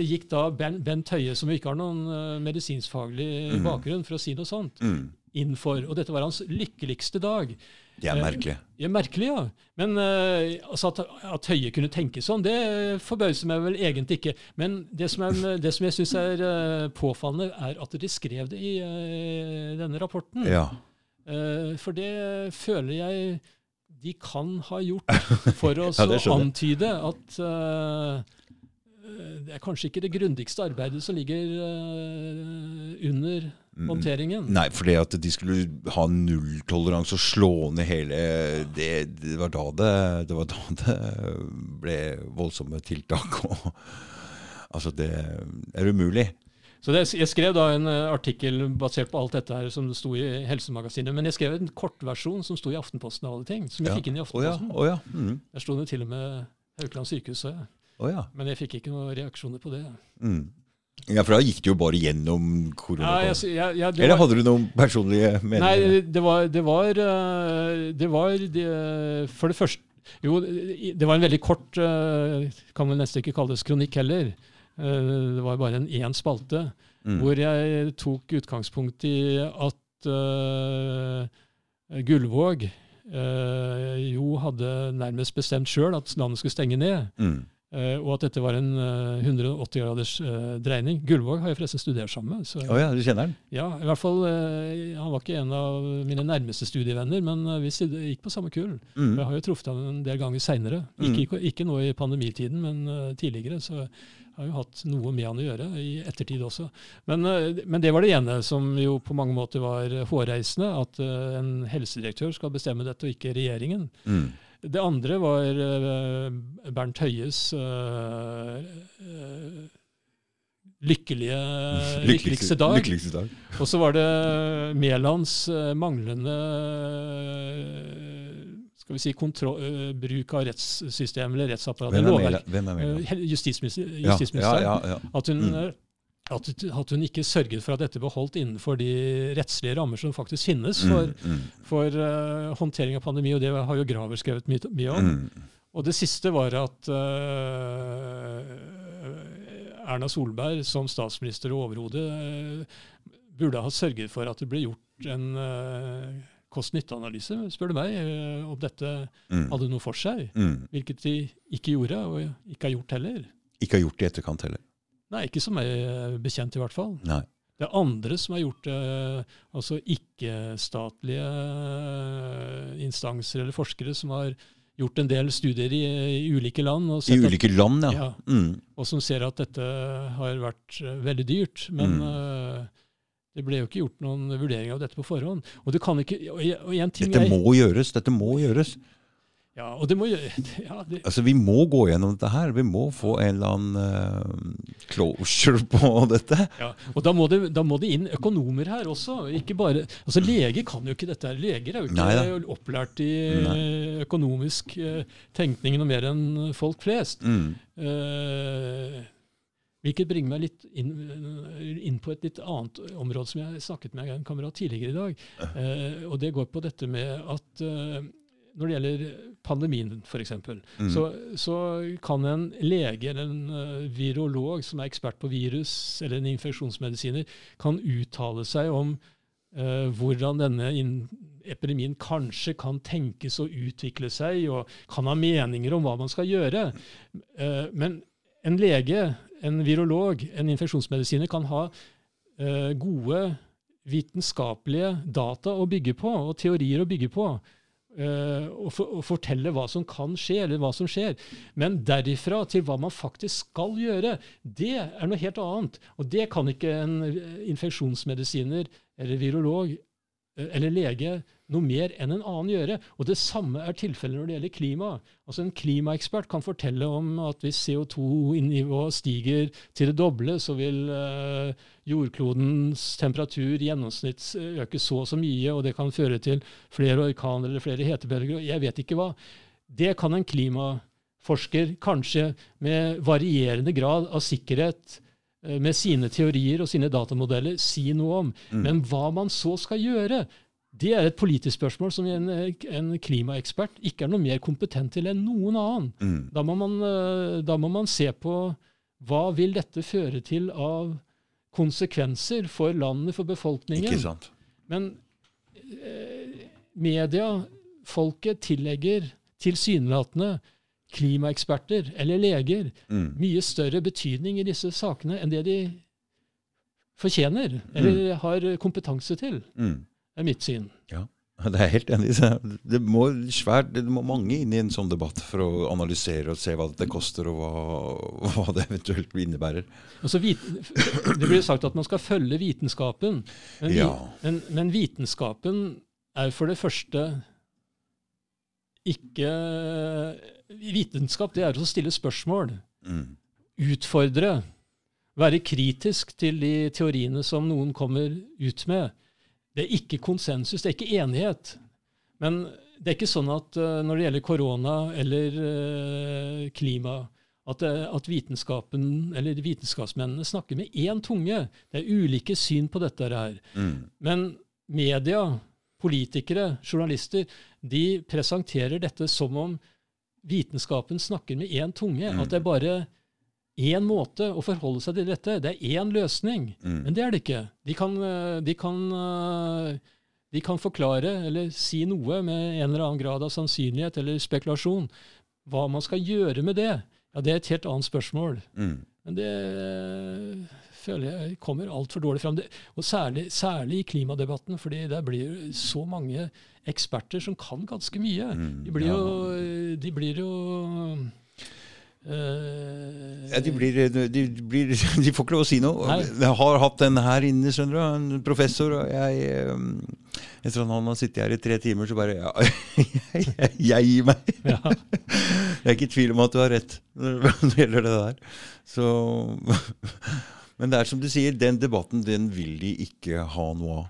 gikk da Ben- Bent Høie, som ikke har noen eh, medisinskfaglig mm. bakgrunn, for å si noe sånt, Mm. inn for. Og dette var hans lykkeligste dag. Det er Eh, merkelig. Ja, Merkelig, ja. Men eh, altså at, at Høie kunne tenke sånn, det forbauser meg vel egentlig ikke. Men det som, er, det som jeg syns er påfallende, er at de skrev det i denne rapporten. Ja. Eh, for det føler jeg de kan ha gjort for å Ja, antyde at eh, det er kanskje ikke det grundigste arbeidet som ligger eh, under Mm. håndteringen. Nei, det at de skulle ha nulltoleranse og slå ned hele det, det, var da det, det var da det ble voldsomme tiltak. Og, altså, det er umulig. Så det, jeg skrev da en uh, artikkel basert på alt dette her som sto i Helsemagasinet. Men jeg skrev en kortversjon som sto i Aftenposten av alle ting. Som jeg Ja. fikk inn i. Aftenposten. Å ja. Mm. Der sto det til og med Haukeland sykehus. Oh, ja. Men jeg fikk ikke noen reaksjoner på det. Mm. ja, for da gikk det jo bare gjennom korona. Ja, ja, ja, Eller var- hadde du noen personlige meninger? Nei, det var Det var, eh, det var det, For det første Jo, det var en veldig kort eh, Kan vel nesten ikke kalles kronikk heller. Eh, Det var bare en én spalte Mm. hvor jeg tok utgangspunkt i at uh, Gullvåg uh, jo hadde nærmest bestemt sjøl at landet skulle stenge ned. Mm. Uh, og at dette var en eh, 180 graders eh, dreining. Gullvåg har jeg forresten studert sammen med. Så, oh ja, du kjenner han? ja, i hvert fall, Han var ikke en av mine nærmeste studievenner, men vi gikk på samme kull. Mm. Jeg har jo truffet ham en del ganger seinere. Ikke, ikke nå i pandemitiden, men tidligere. Så jeg har jo hatt noe med han å gjøre, i ettertid også. Men, eh, men det var det ene som jo på mange måter var hårreisende. At eh, en helsedirektør skal bestemme dette, og ikke regjeringen. Mm. Det andre var eh, Bernt Høies lykkelige, lykkeligste dag. Lykkeligste dag. Og så var det Mælands manglende skal vi si, kontro- uh, bruk av rettssystemet eller rettsapparatet. Hvem er? Hvem er Eh, Mæland? Justisminister, Ja, ja, justisministeren. ja, ja. At, hun, Mm. at, at hun ikke sørget for at dette ble holdt innenfor de rettslige rammer som faktisk finnes for, Mm, mm, for uh, håndtering av pandemi, og det har jo Graver skrevet mye, mye om. mm. Og det siste var at Erna Solberg som statsminister og overhode burde ha sørget for at det ble gjort en uh, kost-nytte-analyse, spør du meg, eh, om dette Mm. hadde noe for seg. Mm. Hvilket de ikke gjorde, og ikke har gjort heller. Ikke har gjort det i etterkant heller. Nei, ikke som jeg er bekjent, i hvert fall. Nei. Det er andre som har gjort det, altså ikke-statlige eh, instanser eller forskere som har gjort en del studier i, i ulike land, og, I ulike at, land, ja. Ja. Mm. og som ser at dette har vært eh, veldig dyrt. Men Mm. Det ble jo ikke gjort noen vurdering av dette på forhånd. Og det kan ikke, og, en ting Dette jeg- må gjøres. Dette må gjøres. Ja, og det må ja, det, Altså, Vi må gå gjennom dette her. Vi må få en eller annen uh, closure på dette. Ja, og da må, det, da må det inn økonomer her også. ikke bare, altså Leger kan jo ikke dette. her. Leger er jo ikke Nei opplært i Nei. økonomisk uh, tenkning noe mer enn folk flest. Mm. Eh, hvilket bringer meg litt inn, inn på et litt annet område som jeg snakket med en kamerat tidligere i dag. Eh, og det går på dette med at eh, når det gjelder pandemien f.eks., Mm. så, så kan en lege eller en eh, virolog som er ekspert på virus eller en infeksjonsmedisiner, kan uttale seg om eh, hvordan denne epidemien kanskje kan tenkes å utvikle seg, og kan ha meninger om hva man skal gjøre. Eh, men en lege, en virolog, en infeksjonsmedisiner kan ha eh, gode vitenskapelige data å bygge på, og teorier å bygge på. eh, og, for, og fortelle hva som kan skje, eller hva som skjer. Men derifra til hva man faktisk skal gjøre, det er noe helt annet. Og det kan ikke en eh, infeksjonsmedisiner eller virolog eller lege noe mer enn en annen gjøre. Og det samme er tilfellet når det gjelder klima. Altså En klimaekspert kan fortelle om at hvis CO2-nivået stiger til det doble, så vil eh, jordklodens temperatur gjennomsnitt øke så og så mye, og det kan føre til flere orkaner eller flere hetebølger. Jeg vet ikke hva. Det kan en klimaforsker kanskje med varierende grad av sikkerhet eh, med sine teorier og sine datamodeller si noe om. Mm. Men hva man så skal gjøre, det er et politisk spørsmål som en, en klimaekspert ikke er noe mer kompetent til enn noen annen. Mm. Da må, man, eh, da må man se på hva vil dette føre til av konsekvenser for landet, for befolkningen. Ikke sant? Men eh, media, folket, tillegger tilsynelatende klimaeksperter eller leger Mm. mye større betydning i disse sakene enn det de fortjener, eller har kompetanse til, Mm. er mitt syn. Ja, det er helt enig. Det må, svært, det må mange inn i en sånn debatt for å analysere og se hva det koster, og hva, hva det eventuelt innebærer. Vit, det blir sagt at man skal følge vitenskapen, men, Ja. men, men vitenskapen er for det første ikke Vitenskap det er å stille spørsmål, Mm. utfordre. være kritisk til de teoriene som noen kommer ut med. Det er ikke konsensus, det er ikke enighet. Men det er ikke sånn at uh, når det gjelder korona eller uh, klima, at, uh, at, vitenskapen, eller vitenskapsmennene snakker med én tunge. Det er ulike syn på dette her. Mm. Men media, politikere, journalister, de presenterer dette som om vitenskapen snakker med én tunge. Mm. At det er bare én måte å forholde seg til dette. Det er én løsning. Mm. Men det er det ikke. De kan, de kan de kan forklare eller si noe med en eller annen grad av sannsynlighet eller spekulasjon. Hva man skal gjøre med det, ja, det er et helt annet spørsmål. Mm. Men det føler jeg kommer altfor dårlig fram. Og særlig, særlig, i klimadebatten, fordi der blir så mange eksperter som kan ganske mye. Mm, de blir jo, de blir jo Uh, ja, de, blir, de, blir, de, får ikke lov å si noe. Nei. Jeg har hatt en her inne, skjønner du, en professor. og jeg, Etter at han har sittet her i tre timer, så bare Ja, jeg, jeg, jeg gir meg. Ja. Jeg er ikke i tvil om at du har rett når det gjelder det der. Så, men det er som du sier, den debatten den vil de ikke ha noe av.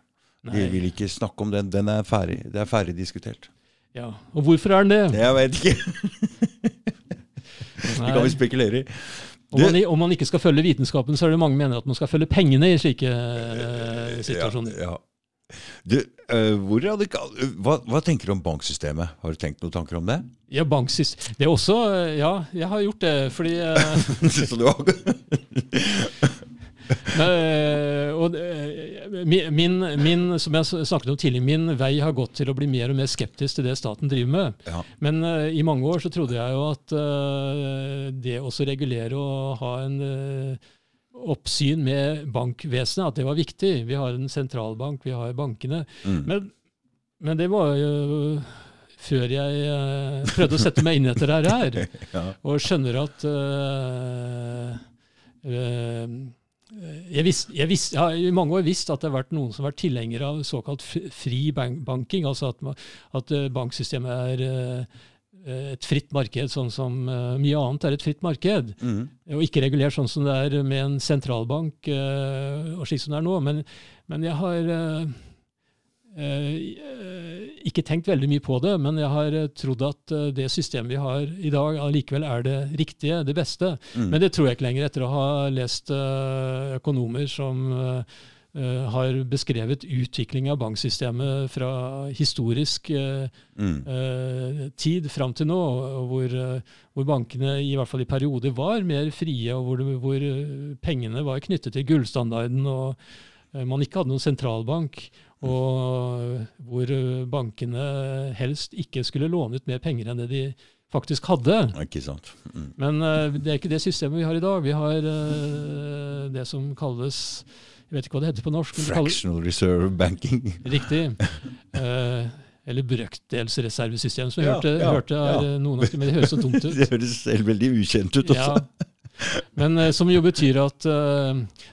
De vil ikke snakke om den. Den er ferdig. Det er ferdig diskutert. Ja, Og hvorfor er den det? Jeg vet ikke. Det kan vi spekulere i. Om man, om man, ikke skal følge vitenskapen, så er det mange mener at man skal følge pengene i slike uh, situasjoner. Ja, ja. Du, uh, radikal, hva, hva, tenker du om banksystemet? Har du tenkt noen tanker om det? Ja, banksystem, det er også Ja, jeg har gjort det, fordi uh, Så du har Uh, og, uh, min, min, som jeg snakket om tidligere, min vei har gått til å bli mer og mer skeptisk til det staten driver med. Ja. Men uh, i mange år så trodde jeg jo at det å regulere og ha en oppsyn med bankvesenet, at det var viktig. Vi har en sentralbank, vi har bankene. Mm. Men, men, det var jo før jeg prøvde å sette meg inn etter dette her, og skjønner at Eh, jeg, visst, jeg, visst, jeg, har i mange år visst at det har vært noen som har vært tilhengere av såkalt fri banking, altså at, at eh, banksystemet er eh, et fritt marked, sånn som mye annet er et fritt marked. Mm. Og ikke regulert sånn som det er med en sentralbank og slik som det er nå. Men, men jeg har Eh, ikke tenkt veldig mye på det, men jeg har eh, trodd at eh, det systemet vi har i dag, allikevel er det riktige, det beste. Mm. Men det tror jeg ikke lenger, etter å ha lest økonomer som har beskrevet utvikling av banksystemet fra historisk mm. tid fram til nå, hvor, hvor, bankene i hvert fall i perioder var mer frie, og hvor, hvor pengene var knyttet til gullstandarden, og man ikke hadde noen sentralbank og hvor bankene helst ikke skulle låne ut mer penger enn det de faktisk hadde. Ikke sant. Mm. Men uh, det er ikke det systemet vi har i dag. Vi har uh, det som kalles Jeg vet ikke hva det heter på norsk. Fractional reserve banking. Riktig. Uh, eller brøkdelsreservesystem, som jeg ja, hørte, ja, hørte er ja. noen av Men det høres så dumt ut. det høres selv veldig ukjent ut også. Men som jo betyr at,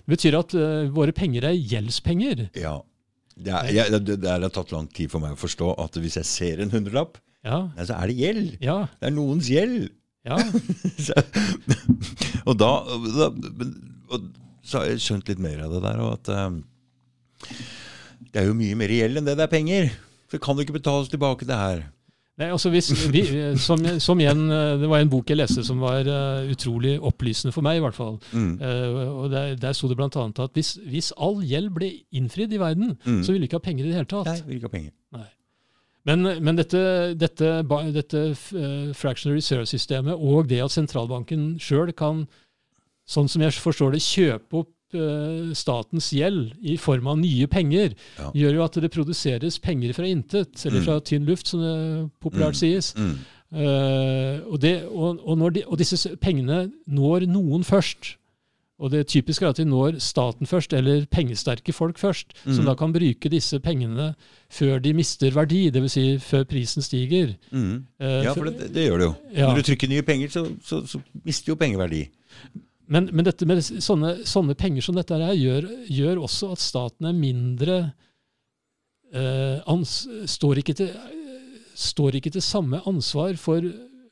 betyr at våre penger er gjeldspenger. Ja. Det, er, jeg, det, det har tatt lang tid for meg å forstå at hvis jeg ser en hundrelapp, ja. så er det gjeld. Ja. Det er noens gjeld. Ja. og da, da og, så har jeg skjønt litt mer av det der. Og at um, det er jo mye mer gjeld enn det det er penger. Så kan du ikke betales tilbake det her. Nei, altså hvis, vi, som, som, igjen, eh, Det var en bok jeg leste som var uh, utrolig opplysende for meg. i hvert fall. Mm. Uh, og Der, der sto det bl.a. at hvis, hvis, all gjeld ble innfridd i verden, mm. så ville vi ikke ha penger i det hele tatt. Nei, vi vil ikke ha penger. Nei. Men, men, dette, dette, dette uh, fractional reserve-systemet og det at sentralbanken sjøl kan, sånn som jeg forstår det, kjøpe opp statens gjeld i form av nye penger, ja. gjør jo at det produseres penger fra intet, eller mm. fra tynn luft, som det populært mm. sies. Mm. Uh, og, det, og, og, de, og, disse pengene når noen først. Og det typiske er at de når staten først, eller pengesterke folk først, mm. som da kan bruke disse pengene før de mister verdi, dvs. Si før prisen stiger. Mm. Uh, ja, for det, det, gjør det jo. Ja. Når du trykker nye penger, så, så, så mister jo penger verdi. Men, men dette med sånne, sånne, penger som dette her gjør, gjør, også at staten er mindre eh, ans, står, ikke til, står, ikke til, samme ansvar for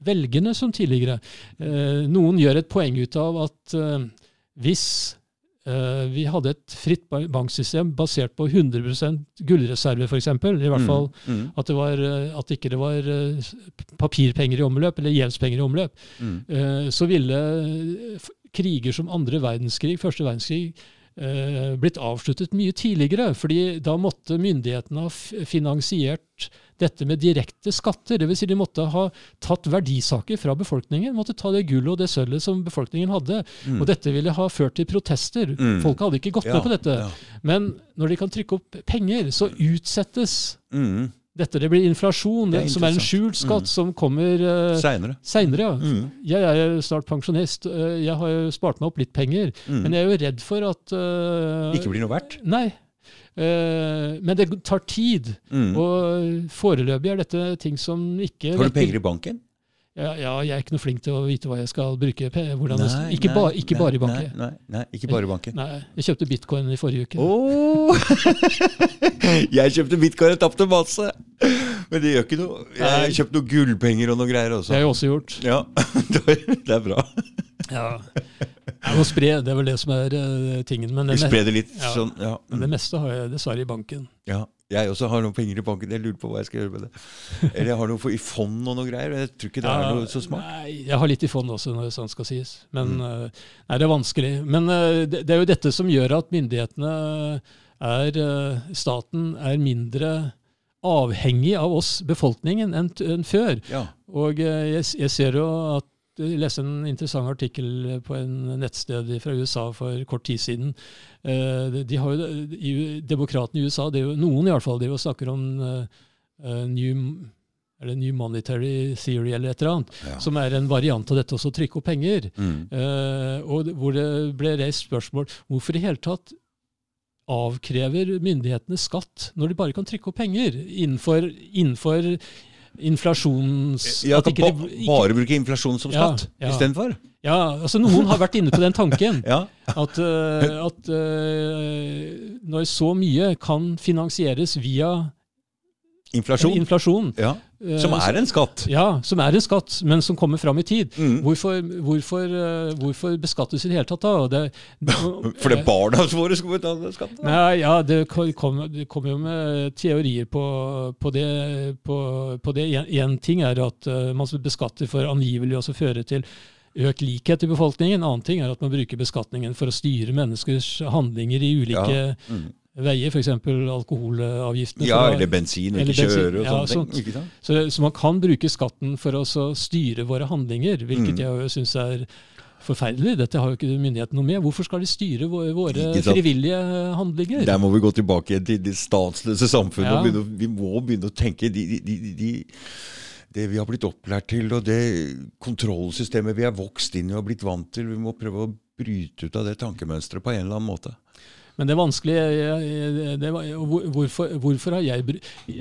velgerne som tidligere. Eh, noen gjør et poeng ut av at eh, hvis eh, vi hadde et fritt banksystem basert på 100% gullreserve, f.eks. I hvert fall Mm. at, det var, eh, at ikke det var eh, papirpenger i omløp, eller gjeldspenger i omløp, Mm. eh, så ville kriger som andre verdenskrig, første verdenskrig, eh, blitt avsluttet mye tidligere. fordi da måtte myndighetene ha finansiert dette med direkte skatter. Dvs. Si de måtte ha tatt verdisaker fra befolkningen. Måtte ta det gullet og det sølvet som befolkningen hadde. Mm. Og dette ville ha ført til protester. Mm. Folk hadde ikke gått Ja, med på dette. ja. Men når de kan trykke opp penger, så utsettes Mm. Dette. Det blir inflasjon, Det er som er en skjult skatt Mm. som kommer uh, Seinere. Ja. Mm. Jeg er jo snart pensjonist. Uh, Jeg har jo spart meg opp litt penger. Mm. Men jeg er jo redd for at uh, Ikke blir noe verdt. Nei. Uh, men det tar tid. Mm. Og foreløpig er dette ting som ikke Har du penger i banken? Ja, ja, jeg er ikke noe flink til å vite hva jeg skal bruke hvordan Nei, ikke, nei, ba, ikke bare i banken. Nei, nei, ikke bare i banken. Nei, jeg kjøpte bitcoin i forrige uke. Åh! jeg kjøpte bitcoin og tapte masse! Men det gjør ikke noe. Jeg har kjøpt noen gullpenger og noe greier også. Det har jeg også gjort. Ja, det er bra. Ja. Jeg må spre, det er vel det som er uh, tingen. Men det, litt Ja. sånn. Ja. men det meste har jeg dessverre i banken. ja. Jeg også har noen penger i banken. Jeg lurer på hva jeg skal gjøre med det. Eller jeg har noe for, i fond og noe greier. Jeg tror ikke det er noe så smart. Nei, jeg har litt i fond også, når sånn skal sies. Men Mm. eh, nei, det er vanskelig. Men eh, det, det er jo dette som gjør at myndighetene er eh, Staten er mindre avhengig av oss, befolkningen, enn enn før. Ja. Og jeg, jeg ser jo at leste en interessant artikkel på en nettsted fra USA for kort tid siden. Eh, de- har jo, i, Demokratene i USA, det er jo, noen i hvert fall, de jo snakker om eh, eh, new, new monetary theory eller et eller annet, Ja. som er en variant av dette også, å trykke opp penger. Mm. Eh, og hvor det ble reist spørsmål hvorfor i hele tatt avkrever myndighetene skatt når de bare kan trykke opp penger innenfor, innenfor inflasjons... Ja, at ikke ba bare bruke inflasjon som Ja, skatt ja. istedenfor. Ja, altså Noen har vært inne på den tanken. Ja. At, uh, at uh, når så mye kan finansieres via Inflasjon. inflasjon Ja. Eh, Som er en skatt. Ja, som er en skatt, men som kommer fram i tid. Mm. Hvorfor, hvorfor, eh, hvorfor beskattes i det hele tatt da? Og Det, For det er barna våre skal betale skatt. da. Nei, ja, det kommer kom jo med teorier på, på det. På, på det. En, en ting er at eh, man beskatter for angivelig også føre til økt likhet i befolkningen. En annen ting er at man bruker beskatningen for å styre menneskers handlinger i ulike Ja. Mm. Veier, f.eks. alkoholavgiftene. Ja, eller bensin eller ikke bensin, kjøre og ja, sånne ting. sånt. Så, så man kan bruke skatten for å styre våre handlinger, hvilket Mm. jeg syns er forferdelig. Dette har jo ikke myndighetene noe med. Hvorfor skal de styre våre, frivillige handlinger? Der må vi gå tilbake til det statsløse samfunnet. Ja. begynne, vi må begynne å tenke de, de, de, de, det vi har blitt opplært til, og det kontrollsystemet vi er vokst inn i og blitt vant til. Vi må prøve å bryte ut av det tankemønsteret på en eller annen måte. Men det er vanskelig jeg, det var, hvorfor, hvorfor, har jeg,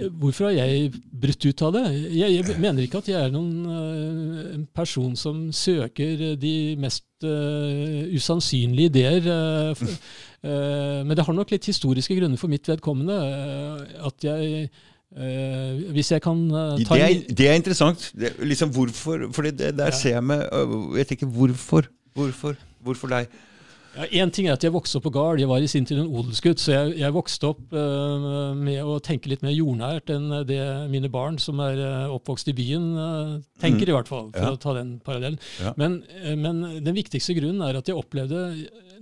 hvorfor har jeg brutt ut av det? Jeg, jeg mener ikke at jeg er noen en person som søker de mest uh, usannsynlige ideer. Uh, øh, men det har nok litt historiske grunner for mitt vedkommende. at jeg Uh, Hvis jeg kan uh, ta Det er, det er interessant. Det, liksom hvorfor, for der Ja. ser jeg meg øh, Jeg tenker hvorfor. Hvorfor? Hvorfor deg? Ja, en ting er at jeg vokste opp på gard. Jeg var i sin tid en odelsgutt, så jeg, jeg vokste opp uh, med å tenke litt mer jordnært enn det mine barn som er uh, oppvokst i byen, uh, tenker, Mm. i hvert fall, for Ja. å ta den parallellen. Ja. Men, men den viktigste grunnen er at jeg opplevde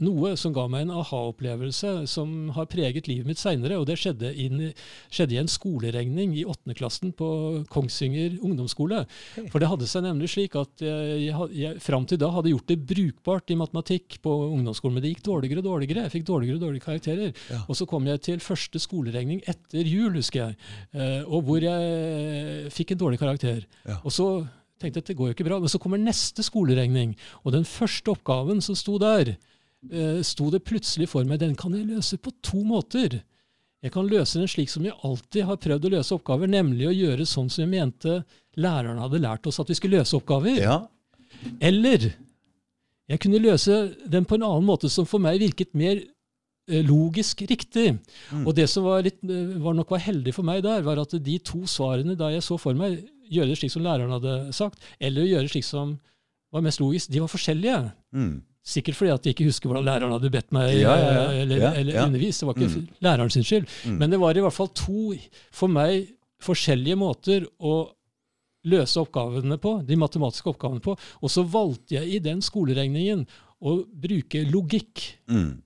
noe som ga meg en aha-opplevelse som har preget livet mitt seinere. Og det skjedde, inn, skjedde i en skoleregning i åttende klassen på Kongsvinger ungdomsskole. For det hadde seg nemlig slik at jeg, jeg, jeg fram til da hadde gjort det brukbart i matematikk på ungdomsskolen, men det gikk dårligere og dårligere. Jeg fikk dårligere og dårligere karakterer. Ja. Og så kom jeg til første skoleregning etter jul, husker jeg, eh, og hvor jeg fikk en dårlig karakter. Ja. Og så tenkte jeg at det går jo ikke bra. Men så kommer neste skoleregning, og den første oppgaven som sto der, eh, sto det plutselig for meg den kan jeg løse på to måter. Jeg kan løse den slik som jeg alltid har prøvd å løse oppgaver, nemlig å gjøre sånn som jeg mente lærerne hadde lært oss at vi skulle løse oppgaver. Ja. Eller jeg kunne løse den på en annen måte som for meg virket mer eh, logisk riktig. Mm. Og det som var, litt, eh, var nok var heldig for meg der, var at de to svarene da jeg så for meg, gjøre det slik som læreren hadde sagt, eller gjøre det slik som var mest logisk, de var forskjellige. Mm. Sikkert fordi at jeg ikke husker hvordan læreren hadde bedt meg Ja, ja, ja. eh, eller, eller undervist. Det var ikke Mm. læreren sin skyld. Mm. Men det var i hvert fall to, for meg, forskjellige måter å løse oppgavene på, de matematiske oppgavene på. Og så valgte jeg i den skoleregningen å bruke logikk Mm.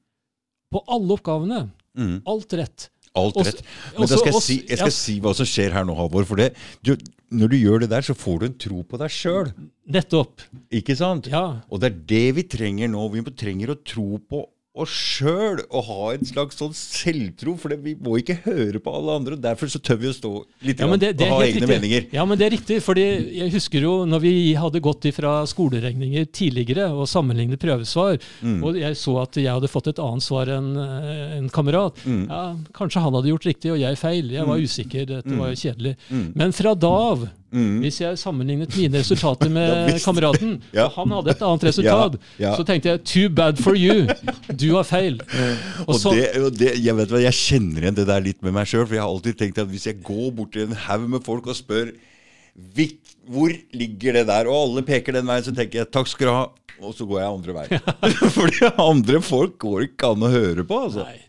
på alle oppgavene. Mm. Alt rett. Alt rett. Men da skal jeg, si, jeg skal si hva som skjer her nå, Halvor. For det, du, når du gjør det der, så får du en tro på deg sjøl. Nettopp. Ikke sant? Ja. Og det er det vi trenger nå. Vi trenger å tro på oss sjøl og ha en slags sånn selvtro. For det, vi må ikke høre på alle andre. og Derfor så tør vi å stå litt Ja, det, det og ha egne riktig. meninger. Ja, men det er riktig, fordi jeg husker jo når vi hadde gått ifra skoleregninger tidligere og sammenlignet prøvesvar, Mm. og jeg så at jeg hadde fått et annet svar enn eh, en kamerat. Mm. Ja, kanskje han hadde gjort riktig, og jeg feil. Jeg var usikker. Dette var jo kjedelig. Mm. Men fra da av, Mm. hvis jeg sammenlignet mine resultater med ja, kameraten, Ja. og han hadde et annet resultat, Ja, så tenkte jeg 'too bad for you'. Du har feil. Og, så- det, og det, jeg vet hva, jeg kjenner igjen det der litt med meg sjøl. For jeg har alltid tenkt at hvis jeg går bort til en haug med folk og spør hvor ligger det der, og alle peker den veien, så tenker jeg takk skal du ha, og så går jeg andre veien. Fordi andre folk går ikke an å høre på, altså. Nei.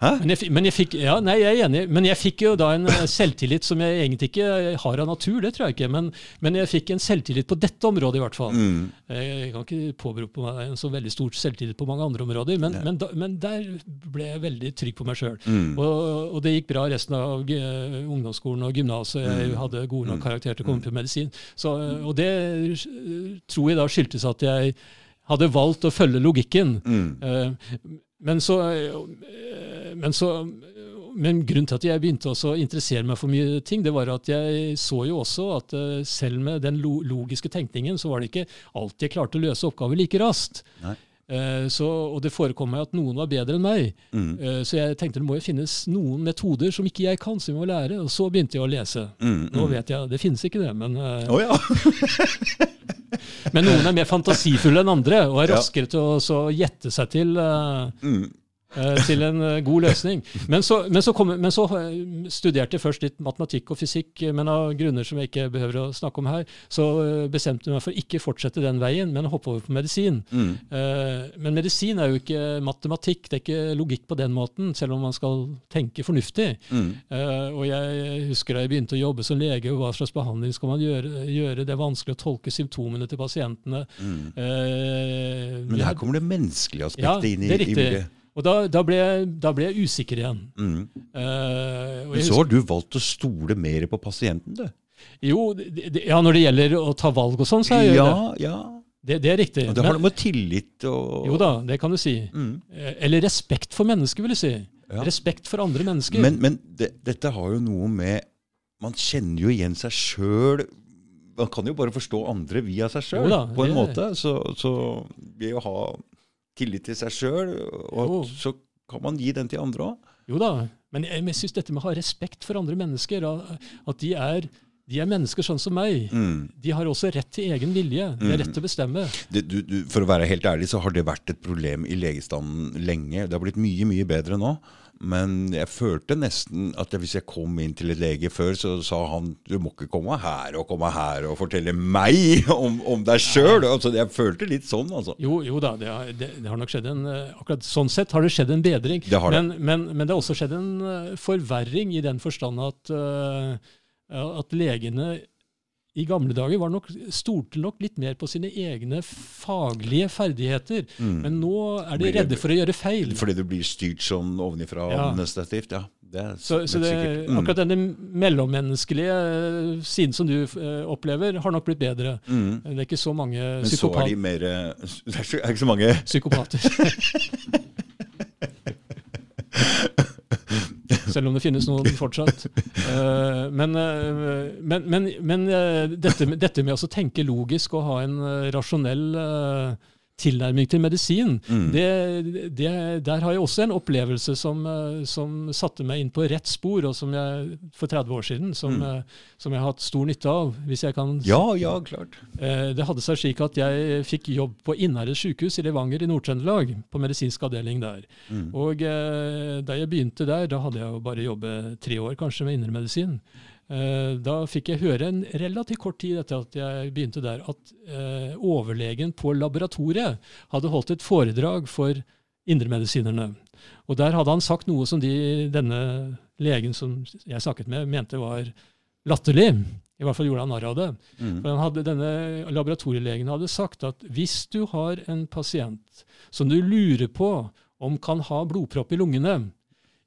Men jeg, men jeg fikk, ja, nei, jeg er enig, men jeg fikk jo da en eh, selvtillit som jeg egentlig ikke har av natur, det tror jeg ikke, men, men jeg fikk en selvtillit på dette området i hvert fall. Mm. Jeg kan ikke påberope meg en så veldig stor selvtillit på mange andre områder, men, men, da, men der ble jeg veldig trygg på meg sjøl. Mm. Og, og det gikk bra resten av eh, ungdomsskolen og gymnaset. Jeg Mm. hadde gode nok karakterer til å komme på medisin. Så, eh, og det eh, tror jeg da skyldtes at jeg hadde valgt å følge logikken. Mm. Eh, Men så, eh, men så men grunnen til at jeg begynte å interessere meg for mye ting, det var at jeg så jo også at eh, selv med den logiske tenkningen, så var det ikke alltid jeg klarte å løse oppgaver like raskt. Nei. Eh, så, og det forekom meg at noen var bedre enn meg. Mm. Eh, så jeg tenkte det må jo finnes noen metoder som ikke jeg kan, som jeg må lære. Og så begynte jeg å lese. Mm. Nå Mm. vet jeg, det finnes ikke det, men, oh, ja. men noen er mer fantasifulle enn andre og er raskere til å så gjette seg til uh, til en eh, god løsning. Men så, men, så kom, men så eh, studerte jeg først litt matematikk og fysikk, eh, men av grunner som jeg ikke behøver å snakke om her, så eh, bestemte jeg meg for ikke fortsette den veien, men hoppe over på medisin. Mm. Eh, Men medisin er jo ikke matematikk, det er ikke logikk på den måten, selv om man skal tenke fornuftig. Mm. Eh, og jeg husker da jeg begynte å jobbe som lege, og hva slags behandling skal man gjøre? gjøre? Det er vanskelig å tolke symptomene til pasientene. Mm. Eh, Men her kommer det menneskelige ja, inn i, det er i riktig. bildet. Og da, da, ble da ble jeg usikker igjen. Mm. Uh, Men så har du valgt å stole mer på pasienten, du. jo, det, det, ja, når det gjelder å ta valg og sånn, så gjør jeg Ja, det. ja. det. Det er riktig. Og det har noe med tillit og jo da, det kan du si. Mm. Eh, Eller respekt for mennesker, vil jeg si. Ja. Respekt for andre mennesker. Men, men det, dette har jo noe med Man kjenner jo igjen seg sjøl. Man kan jo bare forstå andre via seg sjøl, på en måte. Så, så ved å ha tillit til seg sjøl, Jo. så kan man gi den til andre òg. Jo da, men jeg, jeg syns dette med å ha respekt for andre mennesker, at de er, de er mennesker sånn som meg. Mm. De har også rett til egen vilje. De har rett til å bestemme. Det, du, du, for å være helt ærlig så har det vært et problem i legestanden lenge. Det har blitt mye, mye bedre nå. Men jeg følte nesten at hvis jeg kom inn til en lege før, så sa han du må ikke komme her og komme her og fortelle meg om, om deg sjøl. Altså, jeg følte litt sånn, altså. Jo, jo da, det har, det, det har nok skjedd en eh, Akkurat sånn sett har det skjedd en bedring. Det. Men, men, men det har også skjedd en eh, forverring i den forstand at, eh, at legene i gamle dager var nok, stolte nok litt mer på sine egne faglige ferdigheter. Men nå er de Mm. Redde for å gjøre feil. Fordi du blir styrt sånn ovenifra Ja. administrativt. Ja, det er Så, så det. Mm. akkurat denne mellommenneskelige eh, siden som du eh, opplever, har nok blitt bedre. Mm. Det er ikke så mange Men så er de mer eh, Det er ikke så mange psykopater. Selv om det finnes noen fortsatt. Eh, men eh, men, men, men eh, dette, dette med å tenke logisk og ha en rasjonell tilnærming til medisin, Mm. det, det, der har jeg også en opplevelse som, eh, som satte meg inn på rett spor, og som jeg for 30 år siden som, Mm. eh, som jeg har hatt stor nytte av. hvis jeg kan Ja, ja, klart. Eh, Det hadde seg slik at jeg fikk jobb på Innherred sykehus i Levanger i Nord-Trøndelag, på medisinsk avdeling der. Mm. Og da jeg begynte der, da hadde jeg jo bare jobbet tre år kanskje med indremedisin. Eh, da fikk jeg høre en relativt kort tid etter at jeg begynte der, at eh, overlegen på laboratoriet hadde holdt et foredrag for indremedisinerne. Og der hadde han sagt noe som de, denne legen som jeg snakket med, mente var latterlig. I hvert fall gjorde han narr av det. Mm. For han hadde, denne laboratorielegen hadde sagt at hvis du har en pasient som du lurer på om kan ha blodpropp i lungene,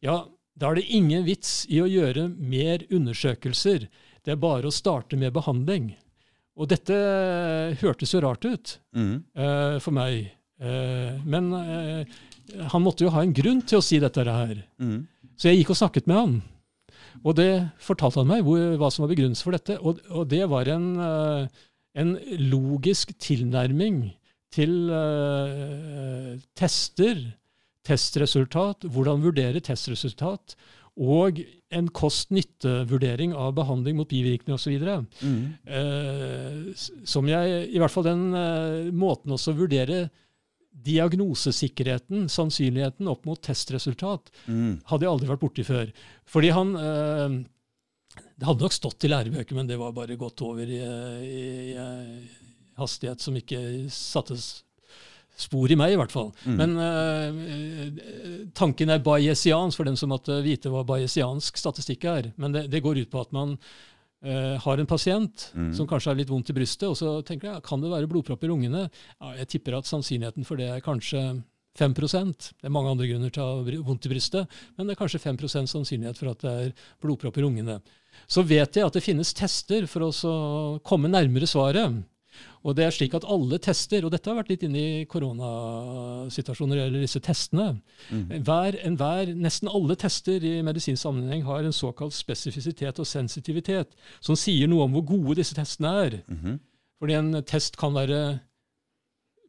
ja, da er det ingen vits i å gjøre mer undersøkelser. Det er bare å starte med behandling. Og dette hørtes jo rart ut Mm. uh, for meg. Uh, men uh, han måtte jo ha en grunn til å si dette her. Mm. Så jeg gikk og snakket med han. Og det fortalte han meg hvor, hva som var begrunnelsen for dette. Og, og det var en, eh, en logisk tilnærming til eh, tester, testresultat, hvordan vurdere testresultat, og en kost-nytte-vurdering av behandling mot bivirkninger osv. Mm. Eh, som jeg, i hvert fall den eh, måten også vurdere diagnosesikkerheten, sannsynligheten, opp mot testresultat, Mm. hadde jeg aldri vært borti før. Fordi han eh, Det hadde nok stått i lærebøker, men det var bare gått over i, i, i hastighet som ikke satte s- spor i meg, i hvert fall. Mm. Men uh, tanken er bayesiansk, for den som måtte vite hva bayesiansk statistikk er. Men det, det går ut på at man uh, har en pasient Mm. som kanskje har litt vondt i brystet, og så tenker jeg kan det være blodpropp i lungene. Ja, jeg tipper at sannsynligheten for det er kanskje 5% Det er mange andre grunner til å ha vondt i brystet, men det er kanskje 5% sannsynlighet for at det er blodpropp i lungene. Så vet jeg at det finnes tester for å komme nærmere svaret. Og det er slik at alle tester, og dette har vært litt inne i koronasituasjoner eller disse testene, Mm. hver, enhver, nesten alle tester i medisinsk sammenheng har en såkalt spesifisitet og sensitivitet, som sier noe om hvor gode disse testene er. Mhm. Fordi en test kan være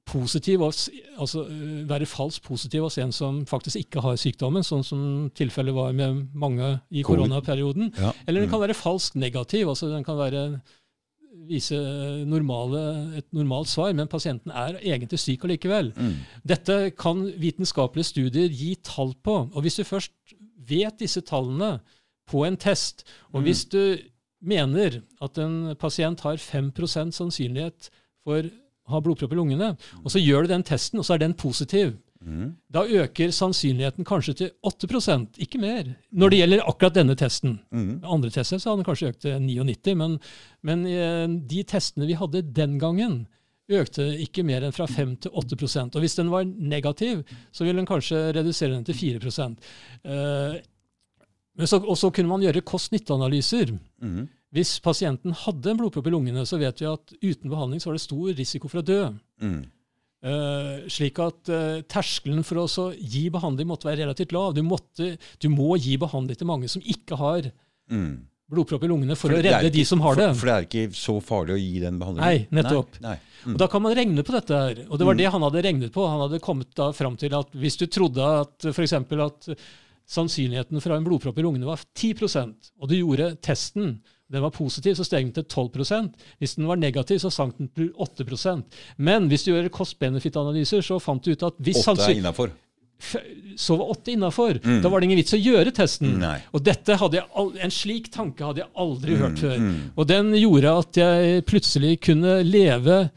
positiv, altså være falsk positiv hos en som faktisk ikke har sykdommen, sånn som tilfellet var med mange i koronaperioden. Ja. Eller den Mm. kan være falsk negativ, altså den kan være vise normale, et normalt svar, men pasienten er egentlig syk allikevel. Mm. Dette kan vitenskapelige studier gi tall på. Og hvis du først vet disse tallene på en test, og Mm. hvis du mener at en pasient har 5% sannsynlighet for å ha blodpropp i lungene, og så gjør du den testen, og så er den positiv, Mm. da øker sannsynligheten kanskje til 8% ikke mer, når det gjelder akkurat denne testen. Mm. Andre tester så hadde den kanskje økt til 99, men, men eh, de testene vi hadde den gangen, økte ikke mer enn fra 5 til 8% Og hvis den var negativ, så ville den kanskje redusere den til 4 eh, men så, Og så kunne man gjøre kost-nytte-analyser. Mm. Hvis pasienten hadde en blodpropp i lungene, så vet vi at uten behandling så var det stor risiko for å dø. Mm. Eh, slik at uh, terskelen for å gi behandling måtte være relativt lav. Du, måtte, du må gi behandling til mange som ikke har Mm. blodpropp i lungene, for, For å redde ikke, de som har for, det. For det er ikke så farlig å gi den behandlingen? Nei, nettopp. Nei. Nei. Mm. Og Da kan man regne på dette her. Og det var Mm. det han hadde regnet på. Han hadde kommet da fram til at hvis du trodde at f.eks. at sannsynligheten for å ha en blodpropp i lungene var 10% og du gjorde testen, den var positiv, så steg den til 12 Hvis den var negativ, så sank den til 8% Men hvis du gjør cost-benefit-analyser, så fant du ut at hvis 8 er innafor. så var åtte innafor, Mm. da var det ingen vits å gjøre testen. Nei. Og dette hadde jeg aldri, en slik tanke hadde jeg aldri Mm, hørt før. mm. Og den gjorde at jeg plutselig kunne leve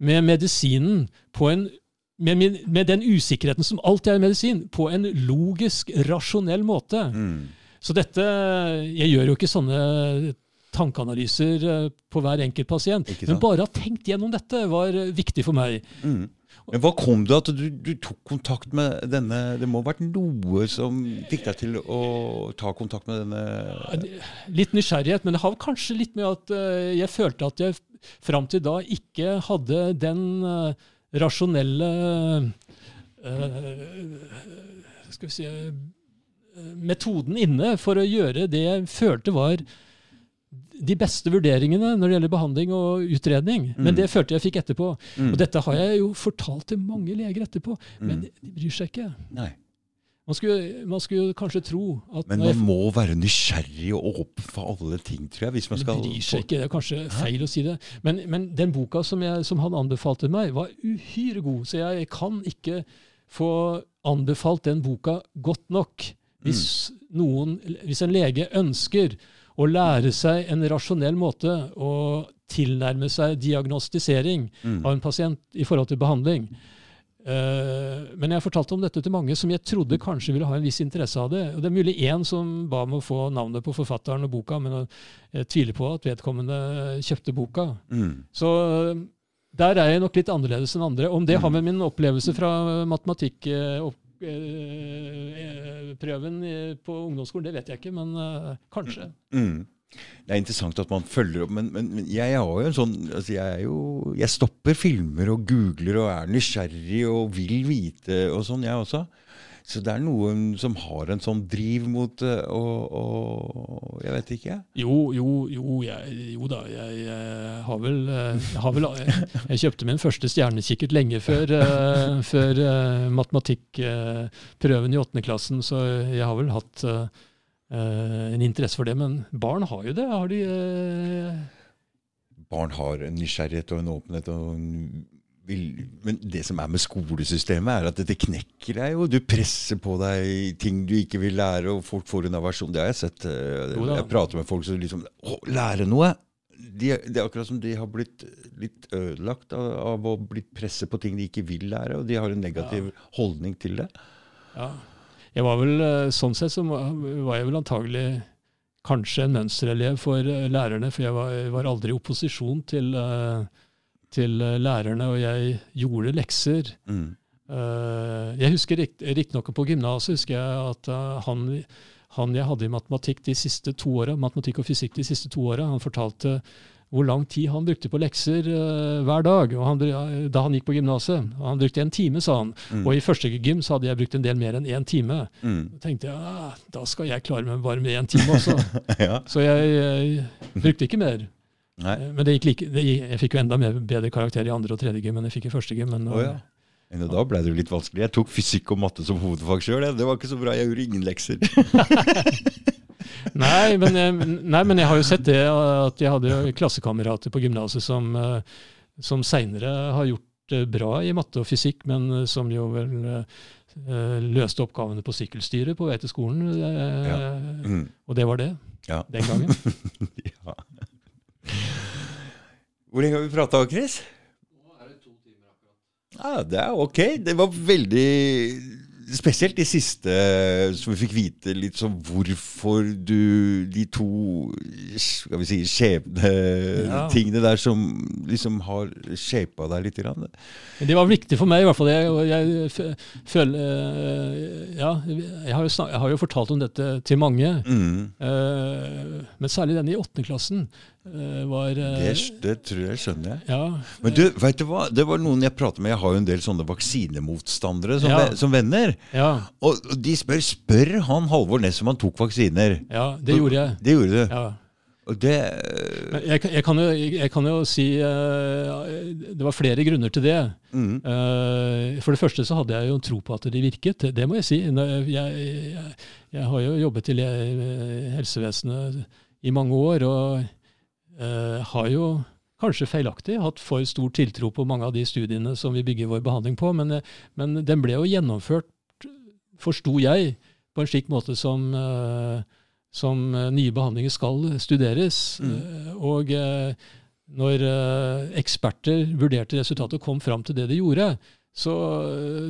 med medisinen på en med, min, med den usikkerheten som alltid er i medisin, på en logisk, rasjonell måte. Mm. Så dette Jeg gjør jo ikke sånne tankeanalyser eh, på hver enkelt pasient. Men bare å ha tenkt gjennom dette var eh, viktig for meg. Mm. Men Hva kom det at du, du tok kontakt med denne Det må ha vært noe som fikk deg til å ta kontakt med denne Litt nysgjerrighet, men det har kanskje litt med at eh, jeg følte at jeg fram til da ikke hadde den rasjonelle Skal vi si Metoden inne for å gjøre det jeg følte var de beste vurderingene når det gjelder behandling og utredning. Men Mm. det følte jeg fikk etterpå. Mm. Og dette har jeg jo fortalt til mange leger etterpå, men Mm. de, de bryr seg ikke. Nei. Man skulle, man skulle kanskje tro at Men jeg man må være nysgjerrig og åpen for alle ting, tror jeg. Hvis man skal... skal bryr seg ikke, det er kanskje feil å si det. Men, men den boka som, jeg, som han anbefalte meg, var uhyre god. Så jeg kan ikke få anbefalt den boka godt nok. Hvis, Mm. noen, hvis en lege ønsker å lære seg en rasjonell måte å tilnærme seg diagnostisering Mm. av en pasient i forhold til behandling. Uh, men jeg fortalte om dette til mange som jeg trodde kanskje ville ha en viss interesse av det. Og det er mulig én som ba om å få navnet på forfatteren og boka, men jeg tviler på at vedkommende kjøpte boka. Mm. Så eh, der er jeg nok litt annerledes enn andre. Om det har med min opplevelse fra matematikkprøven på ungdomsskolen, det vet jeg ikke, men eh, kanskje. Mm. Det er interessant at man følger opp, men, men, men jeg sånn altså jeg, jo, jeg stopper filmer og googler og er nysgjerrig og vil vite og sånn, jeg også. Så det er noen som har en sånn driv mot og, og Jeg vet ikke. Jo, jo, jo, jeg, jo da. Jeg, jeg har vel, eh, jeg, har vel jeg, kjøpte min første stjernekikkert lenge før, uh, før uh, matematikkprøven i åttende klassen, så jeg har vel hatt eh, eh, en interesse for det. Men barn har jo det. Har de eh, Barn har en nysgjerrighet og en åpenhet og en Men det som er med skolesystemet, er at dette knekker deg jo. Du presser på deg ting du ikke vil lære, og folk får en aversjon. Det har jeg sett. eh. Jeg prater med folk som liksom Å, lære noe! De, det er akkurat som de har blitt litt ødelagt av, av å bli presset på ting de ikke vil lære, og de har en negativ holdning til det. Ja. Jeg var vel, eh, Sånn sett så var jeg vel antagelig kanskje en mønsterelev for eh, lærerne, for jeg var, var aldri i opposisjon til, eh, til eh, lærerne, og jeg gjorde lekser. Mm. Eh, Jeg husker rikt- Riktignok på gymnaset husker jeg at eh, han, han jeg hadde i matematikk de siste to åra, matematikk og fysikk de siste to åra, han fortalte hvor lang tid han brukte på lekser hver dag og han, da han gikk på gymnaset. Han brukte en time, sa han. Mm. Og i første gym så hadde jeg brukt en del mer enn én time. Mm. Da tenkte jeg ah, da skal jeg klare meg bare med én time også. ja. Så jeg, jeg brukte ikke mer. Nei. Eh, Men det gikk like, det, gikk- jeg fikk jo enda mer, bedre karakter i andre og tredje gym enn jeg fikk i første gym. Men, oh, ja. Men da ble det jo litt vanskelig. Jeg tok fysikk og matte som hovedfag sjøl. Det var ikke så bra. Jeg gjorde ingen lekser. Nei men, jeg, nei, men jeg har jo sett det at jeg hadde klassekamerater på gymnaset som, eh, som seinere har gjort bra i matte og fysikk, men eh, som jo vel eh, løste oppgavene på sykkelstyret på vei til skolen. eh, Ja. Mm. Og det var det Ja. den gangen. ja. Hvor lenge har vi prata, Chris? Ja, det er ok. Det var veldig Spesielt de siste som vi fikk vite litt sånn hvorfor du De to skal vi si, skjebnetingene Ja. der som liksom har shapa deg litt. Grann. Det var viktig for meg, i hvert fall. Jeg, jeg føler eh, Ja, jeg har, jo snak, jeg har jo fortalt om dette til mange. Mm. eh, men særlig denne i åttende klassen var eh, Det, det tror jeg skjønner jeg. Ja. Men du, vet du hva? Det var noen jeg prater med. Jeg har jo en del sånne vaksinemotstandere som, Ja. ve- som venner. ja, Og de spør spør han Halvor Næss om han tok vaksiner. ja, det gjorde jeg. Det gjorde du. Ja. Og det jeg, kan- jeg, kan jo, jeg kan jo si eh, Det var flere grunner til det. mm, Eh, for det første så hadde jeg jo tro på at det virket. Det, må jeg si. Jeg, jeg, jeg har jo jobbet i helsevesenet i mange år, og eh, har jo kanskje feilaktig hatt for stor tiltro på mange av de studiene som vi bygger vår behandling på, men, eh, men den ble jo gjennomført, forsto jeg, på en slik måte som eh, som eh, nye behandlinger skal studeres. Mm. Og når eksperter vurderte resultatet og kom fram til det de gjorde, så,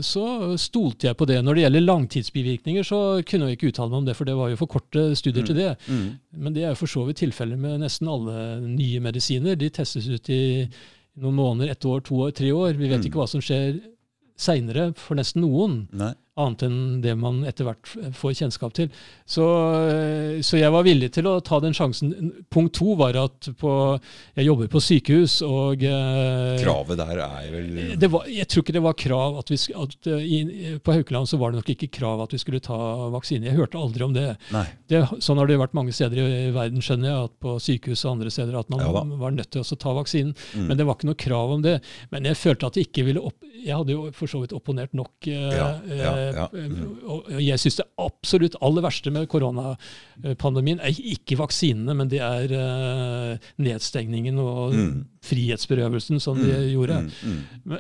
så stolte jeg på det. Når det gjelder langtidsbivirkninger, så kunne jeg ikke uttale meg om det, for det var jo for korte studier til det. mm, Men det er jo for så vidt tilfellet med nesten alle nye medisiner. De testes ut i noen måneder, ett år, to år, tre år. Vi vet Mm. ikke hva som skjer seinere for nesten noen nei. Annet enn det man etter hvert får kjennskap til. Så, eh, så jeg var villig til å ta den sjansen. Punkt to var at på, jeg jobber på sykehus, og eh, Kravet der er vel det var, Jeg tror ikke det var krav at vi at, eh, i, På Haukeland så var det nok ikke krav at vi skulle ta vaksine. Jeg hørte aldri om det. Det. Sånn har det vært mange steder i, i verden, skjønner jeg, at på sykehus og andre steder at man Ja var nødt til å ta vaksinen. Mm. Men det var ikke noe krav om det. Men jeg følte at det ikke ville opp... Jeg hadde jo for så vidt opponert nok. eh, Ja, ja, ja. eh. Og jeg syns det absolutt aller verste med koronapandemien er ikke vaksinene, men det er eh, nedstengningen og Mm. frihetsberøvelsen som de Mm, gjorde. mm, mm.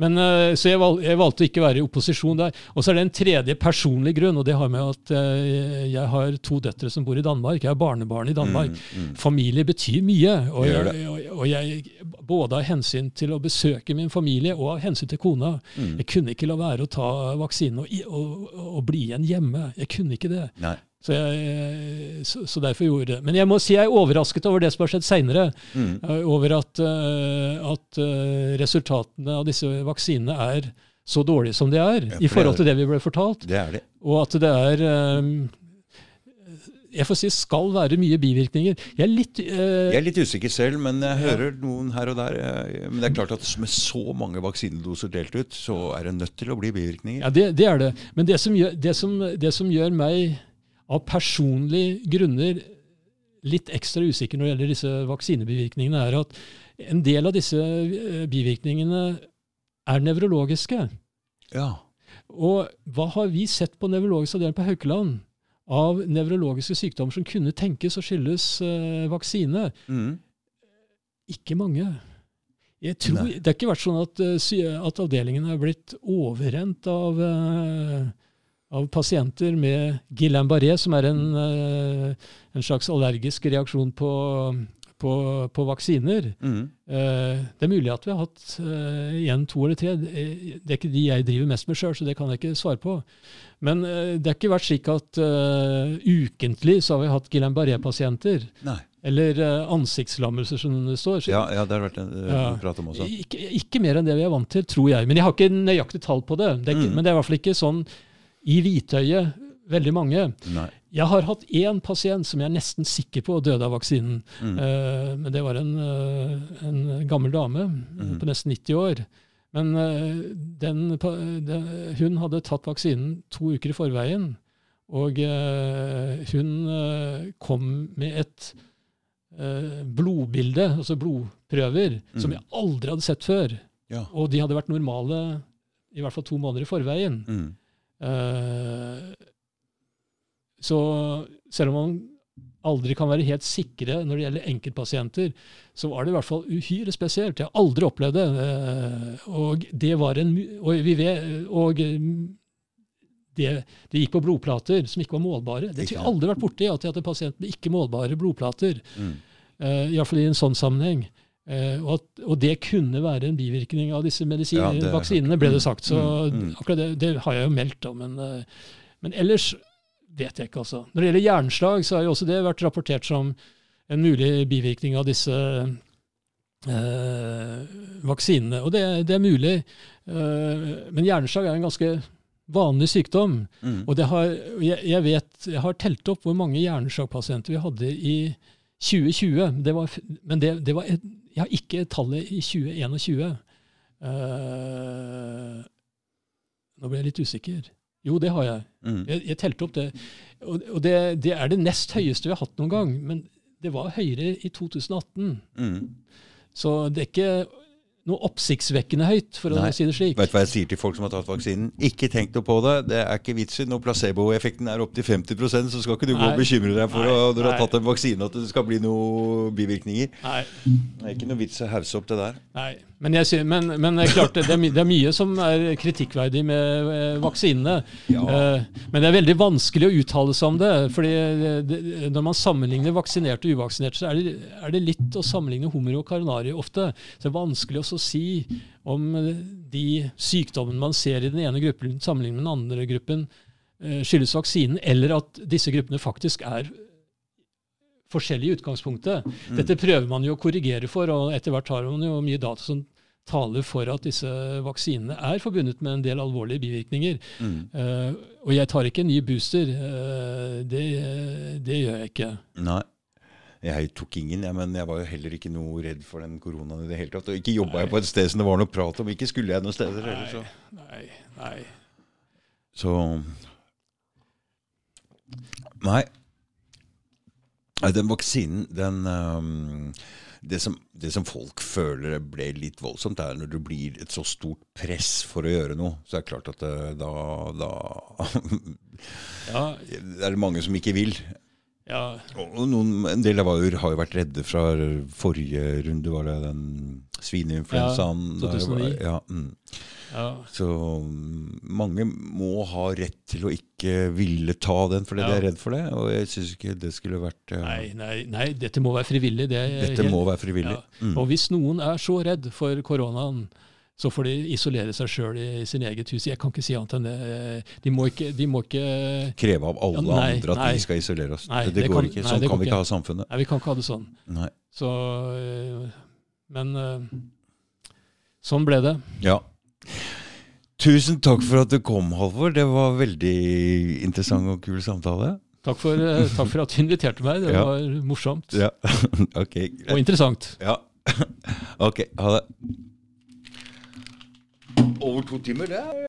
Men, eh, så jeg, valg, jeg, valgte å ikke være i opposisjon der. Og så er det en tredje personlig grunn, og det har med at eh, jeg har to døtre som bor i Danmark. Jeg har barnebarn i Danmark. Mm, mm. Familie betyr mye. Og jeg, og jeg, både av hensyn til å besøke min familie og av hensyn til kona. Mm. Jeg kunne ikke la være å ta vaksinen og, og, og, bli igjen hjemme. Jeg kunne ikke det. Nei. Så, jeg, så, så, derfor gjorde det. Men jeg må si jeg er overrasket over det som har skjedd seinere. Mm. Eh, over at, uh, at uh, resultatene av disse vaksinene er så dårlige som de er, ja, i forhold til det vi ble fortalt. Det er det. Og at det er jeg får si skal være mye bivirkninger. Jeg er litt, uh, jeg er litt usikker selv, men jeg hører ja. noen her og der. Men det er klart at med så mange vaksinedoser delt ut, så er det nødt til å bli bivirkninger. Ja, det, det er det. Men det som gjør, det som, det som gjør meg av personlige grunner litt ekstra usikker når det gjelder disse vaksinebivirkningene, er at en del av disse eh, bivirkningene er nevrologiske. Ja. Og hva har vi sett på nevrologisk avdeling på Haukeland av nevrologiske sykdommer som kunne tenkes å skyldes uh, vaksine? Mm. Ikke mange. Tror, det har ikke vært sånn at, uh, at avdelingen er blitt overrent av uh, av pasienter med Guillain-Barré, som er en, eh, en, slags allergisk reaksjon på, på, på vaksiner. Mm. Eh, det er mulig at vi har hatt eh, to eller tre. Det er ikke de jeg driver mest med sjøl, så det kan jeg ikke svare på. Men det har ikke vært slik at uh, ukentlig så har vi hatt Guillain-Barré-pasienter. Eller ansiktslammelser, som det står. Så, ja, ja, det har vært en ja. prat om også. Ikke, ikke, mer enn det vi er vant til, tror jeg. Men jeg har ikke nøyaktig tall på det. det er, mm. Men det er i hvert fall ikke sånn i hvitøyet veldig mange. Nei. Jeg har hatt én pasient som jeg er nesten sikker på døde av vaksinen. Mm. Uh, men det var en, uh, en gammel dame mm. på nesten 90 år. Men uh, den, den, hun hadde tatt vaksinen to uker i forveien. Og hun kom med et blodbilde, altså blodprøver, mm. som jeg aldri hadde sett før. Ja. Og de hadde vært normale i hvert fall to måneder i forveien. Mm. Eh, så selv om man aldri kan være helt sikre når det gjelder enkeltpasienter, så var det i hvert fall uhyre spesielt. Jeg har aldri opplevd det. Eh, og det var en Og, vi vet, og det, det, gikk på blodplater som ikke var målbare. Det har jeg aldri vært borti, at jeg hadde pasienter med ikke målbare blodplater. Mm. Uh, Iallfall i en sånn sammenheng. Uh, og, at, og, det kunne være en bivirkning av disse ja, vaksinene, ble det sagt. Så mm, mm. akkurat det, det, har jeg jo meldt da. Men, uh, men, ellers vet jeg ikke, altså. Når det gjelder hjerneslag, så har jo også det vært rapportert som en mulig bivirkning av disse uh, vaksinene. Og det, det er mulig. men hjerneslag er en ganske vanlig sykdom. Mm. Og har, jeg, jeg, vet, jeg har telt opp hvor mange hjerneslagpasienter vi hadde i 2020. Det var, men det, det var et, jeg har ikke tallet i 2021. Uh, eh, nå ble jeg litt usikker. Jo, det har jeg. Mm. Jeg, jeg telte opp det. Og, og det, det, er det nest høyeste vi har hatt noen gang. Men det var høyere i 2018. Mm. Så det er ikke noe oppsiktsvekkende høyt, for Nei. å si det slik. Vet du hva jeg sier til folk som har tatt vaksinen? Ikke tenk noe på det. Det er ikke vits i når placeboeffekten er opptil 50% så skal ikke du Nei. gå og bekymre deg for Nei. når du har tatt en vaksine at det skal bli noen bivirkninger. Nei. Det er ikke noe vits å hause opp det der. Nei. Men, jeg, men, men klart, det, det, er mye som er kritikkverdig med eh, vaksinene. Ja. Uh, men det er veldig vanskelig å uttale seg om det. fordi det, Når man sammenligner vaksinerte og uvaksinerte, så er det, er det litt å sammenligne hummer og karinari ofte. Så det er vanskelig også å si om de sykdommene man ser i den ene gruppen sammenlignet med den andre gruppen, uh, skyldes vaksinen, eller at disse gruppene faktisk er forskjellige i utgangspunktet. Mm. Dette prøver man jo å korrigere for, og etter hvert har man jo mye data som taler for at disse vaksinene er forbundet med en del alvorlige bivirkninger. Mm. Uh, og jeg tar ikke en ny booster. Uh, det, det, gjør jeg ikke. Nei. Jeg tok ingen, jeg, men jeg var jo heller ikke noe redd for den koronaen i det hele tatt. Og ikke jobba jeg på et sted som det var noe prat om. Ikke skulle jeg noen steder heller, så. Nei, nei. Så Nei. Den vaksinen, den um, det som, det som, folk føler ble litt voldsomt, er når det blir et så stort press for å gjøre noe. Så er det klart at det, da, da ja. Det er det mange som ikke vil. Ja, Og noen, en del av var- har jo vært redde fra forrige runde, var det den svineinfluensaen? Ja, 2009. Ja, mm. ja, Så mm, mange må ha rett til å ikke ville ta den fordi Ja. de er redd for det. Og jeg syns ikke det skulle vært eh, nei, nei, nei, dette må være frivillig. Det Dette helt- må være frivillig. Mm. Og hvis noen er så redd for koronaen, så får de isolere seg sjøl i, i sin eget hus. Jeg kan ikke si annet enn det. De må ikke, de må ikke Kreve av alle Ja, nei, andre at nei. vi skal isolere oss. Nei, det, det går kan- ikke. Sånn kan vi ikke. ha samfunnet. Nei, vi kan ikke ha det sånn. Så øh, Men øh, sånn ble det. Ja. Tusen takk for at du kom, Halvor. Det var veldig interessant og kul samtale. Takk for, øh, takk for at du inviterte meg. Det Ja. var morsomt Ja, ok. og interessant. Ja. Ok, ha det. Over to timer, det